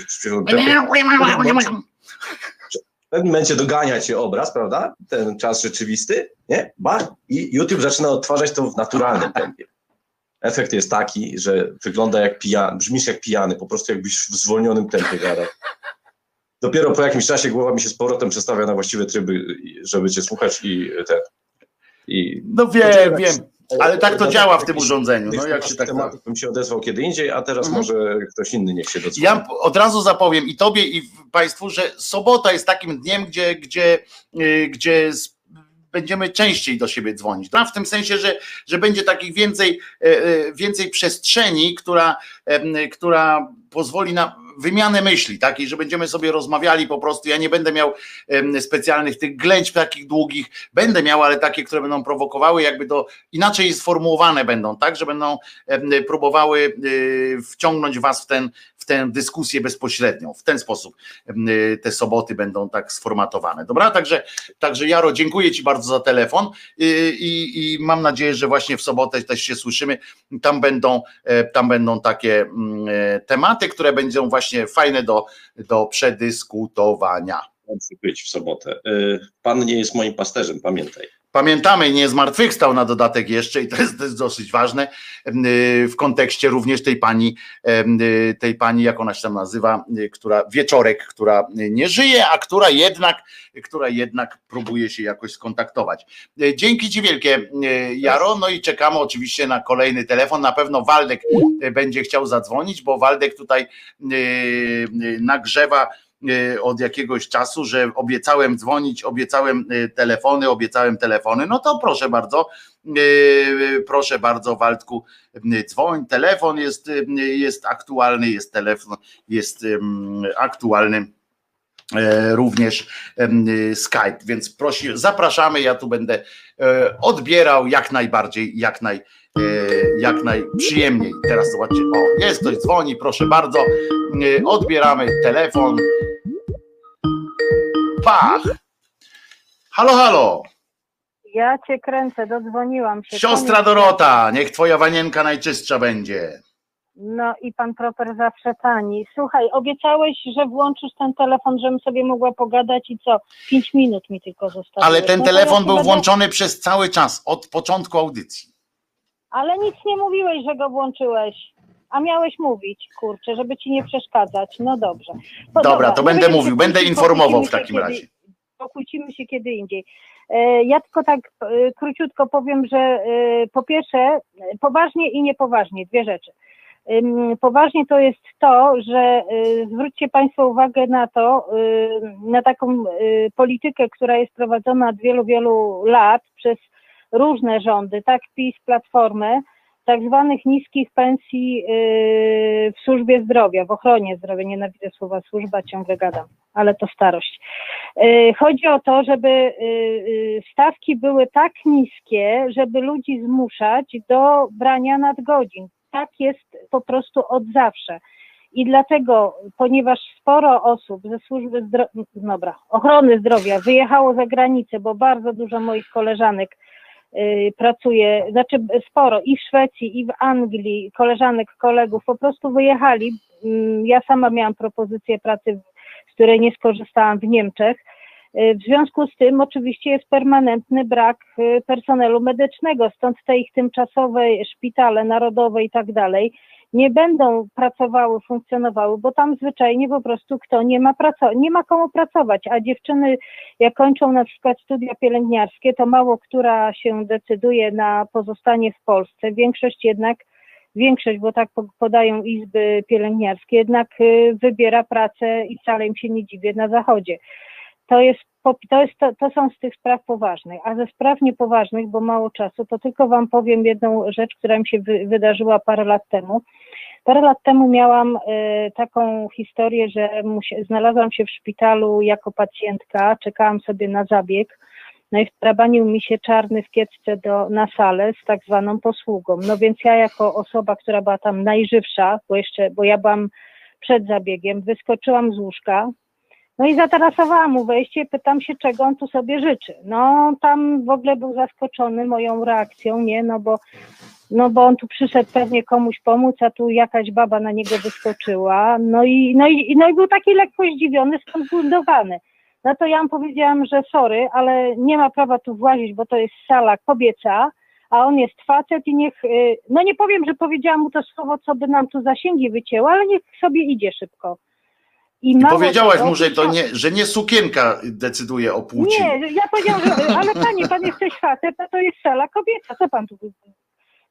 przyspieszonym tempie. W pewnym momencie dogania cię obraz, prawda? Ten czas rzeczywisty, nie? Ba, i YouTube zaczyna odtwarzać to w naturalnym tempie. Efekt jest taki, że wygląda jak pijany, brzmisz jak pijany, po prostu jakbyś w zwolnionym tempie gadał. Dopiero po jakimś czasie głowa mi się z powrotem przestawia na właściwe tryby, żeby cię słuchać i ten. I no wiem, wiem, ale tak to działa w tym urządzeniu, no jak się tak tematów bym się odezwał kiedy indziej, a teraz Mhm. może ktoś inny niech się dodzwoni. Ja od razu zapowiem i tobie, i państwu, że sobota jest takim dniem, gdzie, gdzie, y, gdzie z- będziemy częściej do siebie dzwonić. Tak? W tym sensie, że, że będzie takich więcej, e, e, więcej przestrzeni, która, która pozwoli na wymianę myśli, takiej, że będziemy sobie rozmawiali po prostu. Ja nie będę miał specjalnych tych ględź takich długich, będę miał, ale takie, które będą prowokowały, jakby do inaczej sformułowane będą, tak, że będą próbowały y, wciągnąć was w ten, tę dyskusję bezpośrednią. W ten sposób y, te soboty będą tak sformatowane. Dobra, także, także Jaro, dziękuję Ci bardzo za telefon y, i, i mam nadzieję, że właśnie w sobotę też się słyszymy. Tam będą, e, tam będą takie mm, e, tematy, które będą właśnie fajne do, do przedyskutowania. Być w sobotę. Y, Pan nie jest moim pasterzem, pamiętaj. Pamiętamy, nie zmartwychwstał na dodatek jeszcze i to jest, to jest dosyć ważne y, w kontekście również tej pani, y, tej pani, jak ona się tam nazywa, y, która wieczorek, która nie żyje, a która jednak, która jednak próbuje się jakoś skontaktować. Dzięki Ci wielkie, Jaro. No i czekamy oczywiście na kolejny telefon. Na pewno Waldek będzie chciał zadzwonić, bo Waldek tutaj nagrzewa od jakiegoś czasu, że obiecałem dzwonić, obiecałem y, telefony, obiecałem telefony, no to proszę bardzo, y, proszę bardzo Waldku, dzwoń, telefon jest, jest aktualny, jest telefon, jest aktualny e, również Skype, więc prosi, zapraszamy, ja tu będę e, odbierał jak najbardziej, jak naj, e, jak najprzyjemniej. Teraz zobaczcie, o, jest ktoś dzwoni, proszę bardzo, E, odbieramy telefon. Pach! Halo, halo! Ja cię kręcę, dodzwoniłam się. Siostra Dorota, niech twoja wanienka najczystsza będzie. No i pan proper zawsze tani. Słuchaj, obiecałeś, że włączysz ten telefon, żebym sobie mogła pogadać i co? Pięć minut mi tylko zostało. Ale ten telefon był włączony przez cały czas, od początku audycji. Ale nic nie mówiłeś, że go włączyłeś. A miałeś mówić, kurczę, żeby ci nie przeszkadzać. No dobrze. No Dobra, to będę mówię, mówił, będę informował w takim kiedy- razie. Pokłócimy się kiedy indziej. E, Ja tylko tak e, króciutko powiem, że e, po pierwsze, poważnie i niepoważnie, dwie rzeczy. Poważnie to jest to, że zwróćcie Państwo uwagę na to, na taką politykę, która jest prowadzona od wielu, wielu lat przez różne rządy, tak PiS, Platformę, tak zwanych niskich pensji yy, w służbie zdrowia, w ochronie zdrowia. Nienawidzę słowa służba, ciągle gadam, ale to starość. Yy, Chodzi o to, żeby yy, stawki były tak niskie, żeby ludzi zmuszać do brania nadgodzin. Tak jest po prostu od zawsze. I dlatego, ponieważ sporo osób ze służby zdrowia, dobra, ochrony zdrowia wyjechało za granicę, bo bardzo dużo moich koleżanek pracuje, znaczy sporo i w Szwecji, i w Anglii, koleżanek, kolegów po prostu wyjechali. Mm, Ja sama miałam propozycję pracy, z której nie skorzystałam w Niemczech. Y, W związku z tym oczywiście jest permanentny brak y, personelu medycznego, stąd te ich tymczasowe szpitale narodowe i tak dalej nie będą pracowały, funkcjonowały, bo tam zwyczajnie po prostu kto nie ma praco- nie ma komu pracować, a dziewczyny jak kończą na przykład studia pielęgniarskie, to mało która się decyduje na pozostanie w Polsce. Większość jednak większość, bo tak po- podają izby pielęgniarskie, jednak y, wybiera pracę i wcale im się nie dziwię na zachodzie. To jest to, jest, to, to są z tych spraw poważnych, a ze spraw niepoważnych, bo mało czasu, to tylko Wam powiem jedną rzecz, która mi się wy, wydarzyła parę lat temu. Parę lat temu miałam y, taką historię, że musi, znalazłam się w szpitalu jako pacjentka, czekałam sobie na zabieg, no i wtrabanił mi się czarny w kiecce do, na salę z tak zwaną posługą. No więc ja jako osoba, która była tam najżywsza, bo jeszcze, bo ja byłam przed zabiegiem, wyskoczyłam z łóżka, no i zatarasowałam mu wejście, pytam się, czego on tu sobie życzy. No tam w ogóle był zaskoczony moją reakcją, nie, no bo, no bo on tu przyszedł pewnie komuś pomóc, a tu jakaś baba na niego wyskoczyła. No i, no i, no i był taki lekko zdziwiony, skonfundowany. No to ja mu powiedziałam, że sorry, ale nie ma prawa tu włazić, bo to jest sala kobieca, a on jest facet i niech, y, no nie powiem, że powiedziałam mu to słowo, co by nam tu zasięgi wycięło, ale niech sobie idzie szybko. I powiedziałaś mu, że to nie, że nie sukienka decyduje o płci. nie, ja powiedziałam, że ale panie, pan jesteś facet, a to jest sala kobieca, co pan tu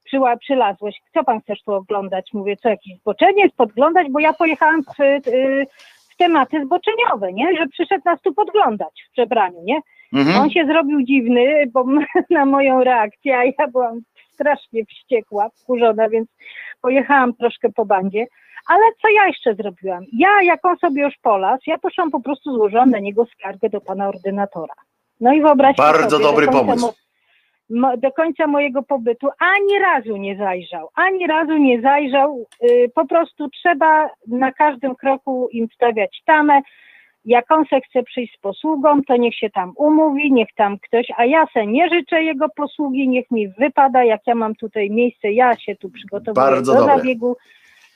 przyła, przylazłeś, co pan chcesz tu oglądać? Mówię, co jakiś zboczeniec podglądać, bo ja pojechałam w, y, w tematy zboczeniowe, nie, że przyszedł nas tu podglądać w przebraniu, nie? Mhm. On się zrobił dziwny, bo na moją reakcję, a ja byłam strasznie wściekła, wkurzona, więc pojechałam troszkę po bandzie. Ale co ja jeszcze zrobiłam? Ja, jak on sobie już polas, ja poszłam po prostu, złożyłam na niego skargę do pana ordynatora. No i wyobraźcie Bardzo sobie, dobry pomysł. do końca mojego pobytu ani razu nie zajrzał, ani razu nie zajrzał. y, po prostu trzeba na każdym kroku im stawiać tamę. Jak on se chce przyjść z posługą, to niech się tam umówi, niech tam ktoś, a ja se nie życzę jego posługi, niech mi wypada, jak ja mam tutaj miejsce, ja się tu przygotowuję Bardzo do dobre. zabiegu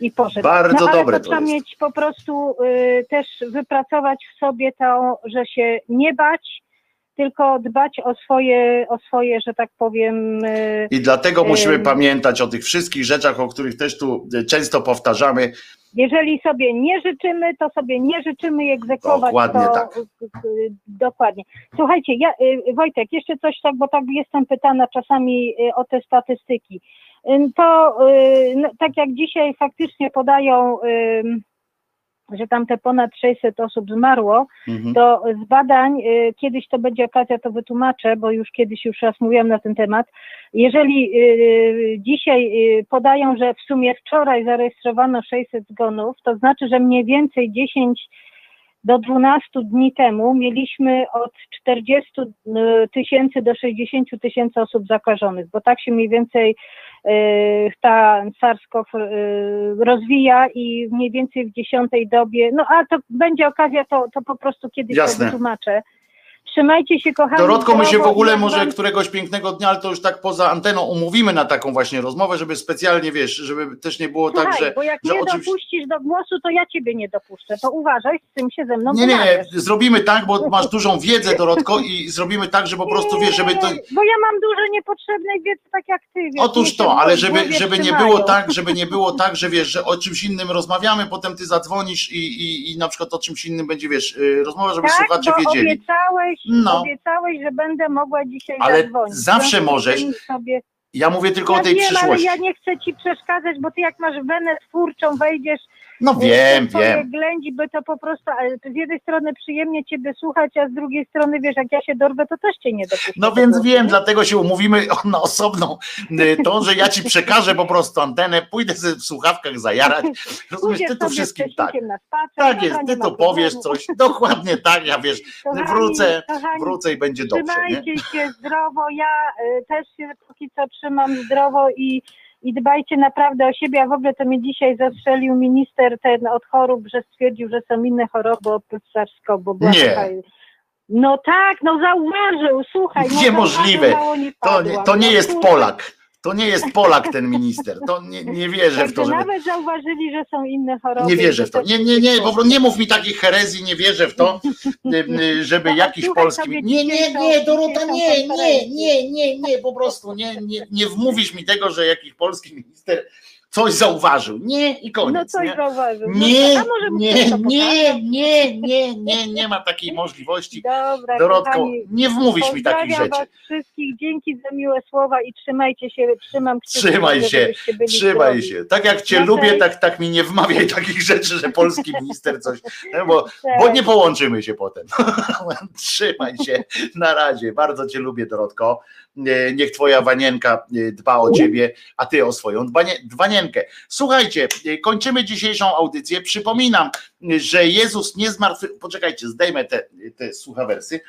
i poszedł. Bardzo no, ale dobre to trzeba jest. mieć po prostu y, też wypracować w sobie to, że się nie bać, tylko dbać o swoje, o swoje, że tak powiem, y, I dlatego musimy Ym. pamiętać o tych wszystkich rzeczach, o których też tu często powtarzamy. Jeżeli sobie nie życzymy, to sobie nie życzymy i egzekwować Dokładnie to. tak. y, y, Dokładnie. Słuchajcie, ja, y, Wojtek, jeszcze coś tak, bo tak jestem pytana czasami y, o te statystyki. Ym, To y, no, tak jak dzisiaj faktycznie podają, że tam te ponad 600 osób zmarło, Mhm. to z badań, y, kiedyś to będzie okazja, to wytłumaczę, bo już kiedyś już raz mówiłam na ten temat. Jeżeli y, dzisiaj y, podają, że w sumie wczoraj zarejestrowano 600 zgonów, to znaczy, że mniej więcej 10 do 12 dni temu mieliśmy od 40 tysięcy do 60 tysięcy osób zakażonych, bo tak się mniej więcej y, ta SARS-CoV y, rozwija i mniej więcej w dziesiątej dobie, no a to będzie okazja, to, to po prostu kiedyś Jasne. to wytłumaczę. Trzymajcie się kochani. Dorotko, my się w ogóle może któregoś pięknego dnia, ale to już tak poza anteną umówimy na taką właśnie rozmowę, żeby specjalnie, wiesz, żeby też nie było Słuchaj, tak, że... bo jak że nie oczywiście- dopuścisz do głosu, to ja ciebie nie dopuszczę. To uważaj, z tym się ze mną Nie, nie, zrobimy tak, bo masz dużą wiedzę, Dorotko, i zrobimy tak, że po prostu, wiesz, żeby to... Bo ja mam dużo niepotrzebnej wiedzy, tak jak ty. Wiesz, Otóż mnie to, ale żeby, żeby nie było tak, żeby nie było tak, że wiesz, że o czymś innym rozmawiamy, potem ty zadzwonisz i, i, i na przykład o czymś innym będzie, wiesz, y, rozmowa, żeby tak, słuchacze wiedzieli. Obiecałeś, No. obiecałeś, że będę mogła dzisiaj Ale zadzwonić. zawsze możesz. Sobie... Ja mówię tylko ja o tej wiem, przyszłości. ale ja nie chcę ci przeszkadzać, bo ty jak masz wenę twórczą, wejdziesz No wiem, twoje wiem. ględzi, by to po prostu, z jednej strony przyjemnie ciebie słuchać, a z drugiej strony, wiesz, jak ja się dorwę, to też cię nie dopuszczę. No więc wiem, nie? dlatego się umówimy na osobną y, to, że ja ci przekażę po prostu antenę, pójdę w słuchawkach zajarać. Rozumiesz, ty to wszystkim tak. Spacer, Tak jest, nie ty to powiesz coś. Dokładnie tak, ja wiesz, Kochani, wrócę, kochani, wrócę i będzie dobrze, nie? Trzymajcie się zdrowo. Ja y, też się póki co trzymam zdrowo i, i dbajcie naprawdę o siebie. A w ogóle to mnie dzisiaj zastrzelił minister ten od chorób, że stwierdził, że są inne choroby oprócz SARS-CoV. bo Nie. No tak, no zauważył, słuchaj. No mało nie To nie, to nie No jest. Polak. To nie jest Polak ten minister. To nie, nie wierzę w to, żeby. nawet zauważyli, że są inne choroby. Nie wierzę w to. Nie, nie, nie, po nie mów mi takich herezji, nie wierzę w to, żeby jakiś polski. Nie, nie, nie, Dorota, nie, nie, nie, nie, nie, po prostu nie, nie, nie wmówisz mi tego, że jakiś polski minister coś zauważył. Nie i No koniec. coś Nie, zauważył. No, nie, mu nie, pokaże? nie, nie, nie, nie, nie ma takiej możliwości. Dobra, Dorotko, kochani, nie wmówisz mi takich rzeczy. was wszystkich, dzięki za miłe słowa i trzymajcie się, trzymam kciuki, Trzymaj się, Trzymaj zdrowi. się. Tak jak cię No lubię, tak, tak mi nie wmawiaj takich rzeczy, że polski minister coś. no Bo, bo nie połączymy się potem. Trzymaj się. Na razie. Bardzo cię lubię, Dorotko. E, Niech twoja wanienka e, dba o ciebie, a ty o swoją dwanienkę. Słuchajcie, e, kończymy dzisiejszą audycję. Przypominam, że Jezus nie zmartwychwstał. Poczekajcie, zdejmę te, te słuchawersy.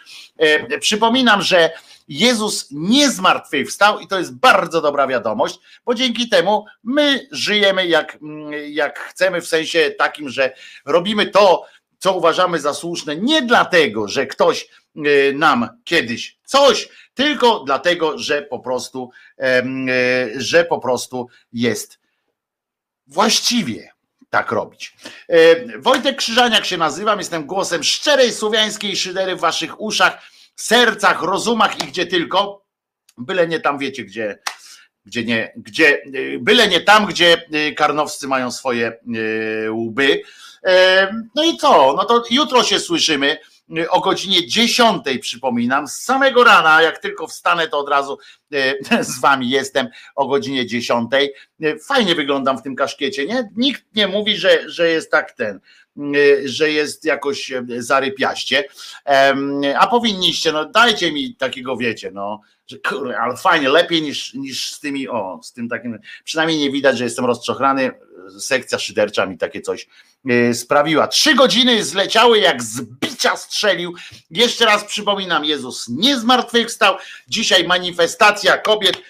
Przypominam, że Jezus nie zmartwychwstał i to jest bardzo dobra wiadomość, bo dzięki temu my żyjemy jak, mm, jak chcemy, w sensie takim, że robimy to, co uważamy za słuszne, nie dlatego, że ktoś nam kiedyś coś, tylko dlatego, że po prostu, y, że po prostu jest właściwie tak robić. E, Wojtek Krzyżaniak się nazywam, jestem głosem szczerej słowiańskiej szydery w waszych uszach, sercach, rozumach i gdzie tylko, byle nie tam wiecie, gdzie, gdzie nie, gdzie, y, byle nie tam, gdzie karnowscy mają swoje łby. E, No i co? No to jutro się słyszymy o godzinie 10, przypominam, z samego rana, jak tylko wstanę, to od razu y, z wami jestem o godzinie 10. Y, Fajnie wyglądam w tym kaszkiecie, nie? Nikt nie mówi, że, że jest tak ten, że jest jakoś y, zarypiaście. A powinniście, no dajcie mi takiego, wiecie, no, że kurde, ale fajnie, lepiej niż, niż z tymi, o, z tym takim, przynajmniej nie widać, że jestem rozczochrany, sekcja szydercza mi takie coś y, sprawiła. Trzy godziny zleciały, jak z bicia strzelił. Jeszcze raz przypominam, Jezus nie zmartwychwstał. Dzisiaj manifestacja kobiet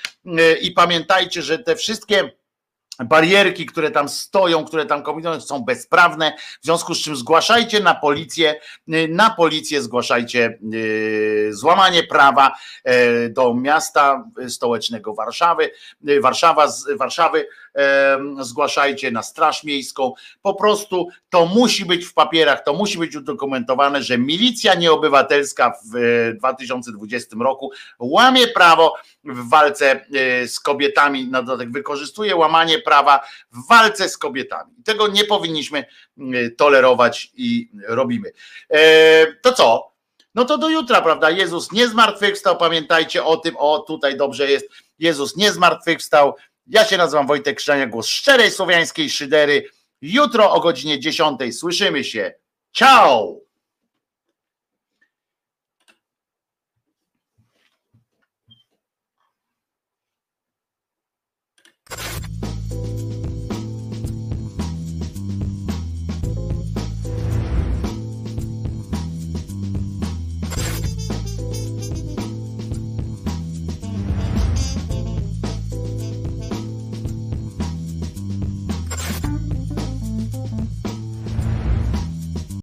i pamiętajcie, że te wszystkie barierki, które tam stoją, które tam kombinują, są bezprawne, w związku z czym zgłaszajcie na policję, y, na policję zgłaszajcie y, złamanie prawa y, do miasta stołecznego Warszawy, Warszawa Warszawy, zgłaszajcie na Straż Miejską, po prostu to musi być w papierach, to musi być udokumentowane, że milicja nieobywatelska w e, 2020 roku łamie prawo w walce e, z kobietami, na dodatek wykorzystuje łamanie prawa w walce z kobietami. Tego nie powinniśmy e, tolerować i robimy. E, To co? No to do jutra, prawda? Jezus nie zmartwychwstał, pamiętajcie o tym, o tutaj dobrze jest, Jezus nie zmartwychwstał. Ja się nazywam Wojtek Krzyżania, głos szczerej słowiańskiej szydery. Jutro o godzinie 10 słyszymy się. Ciao!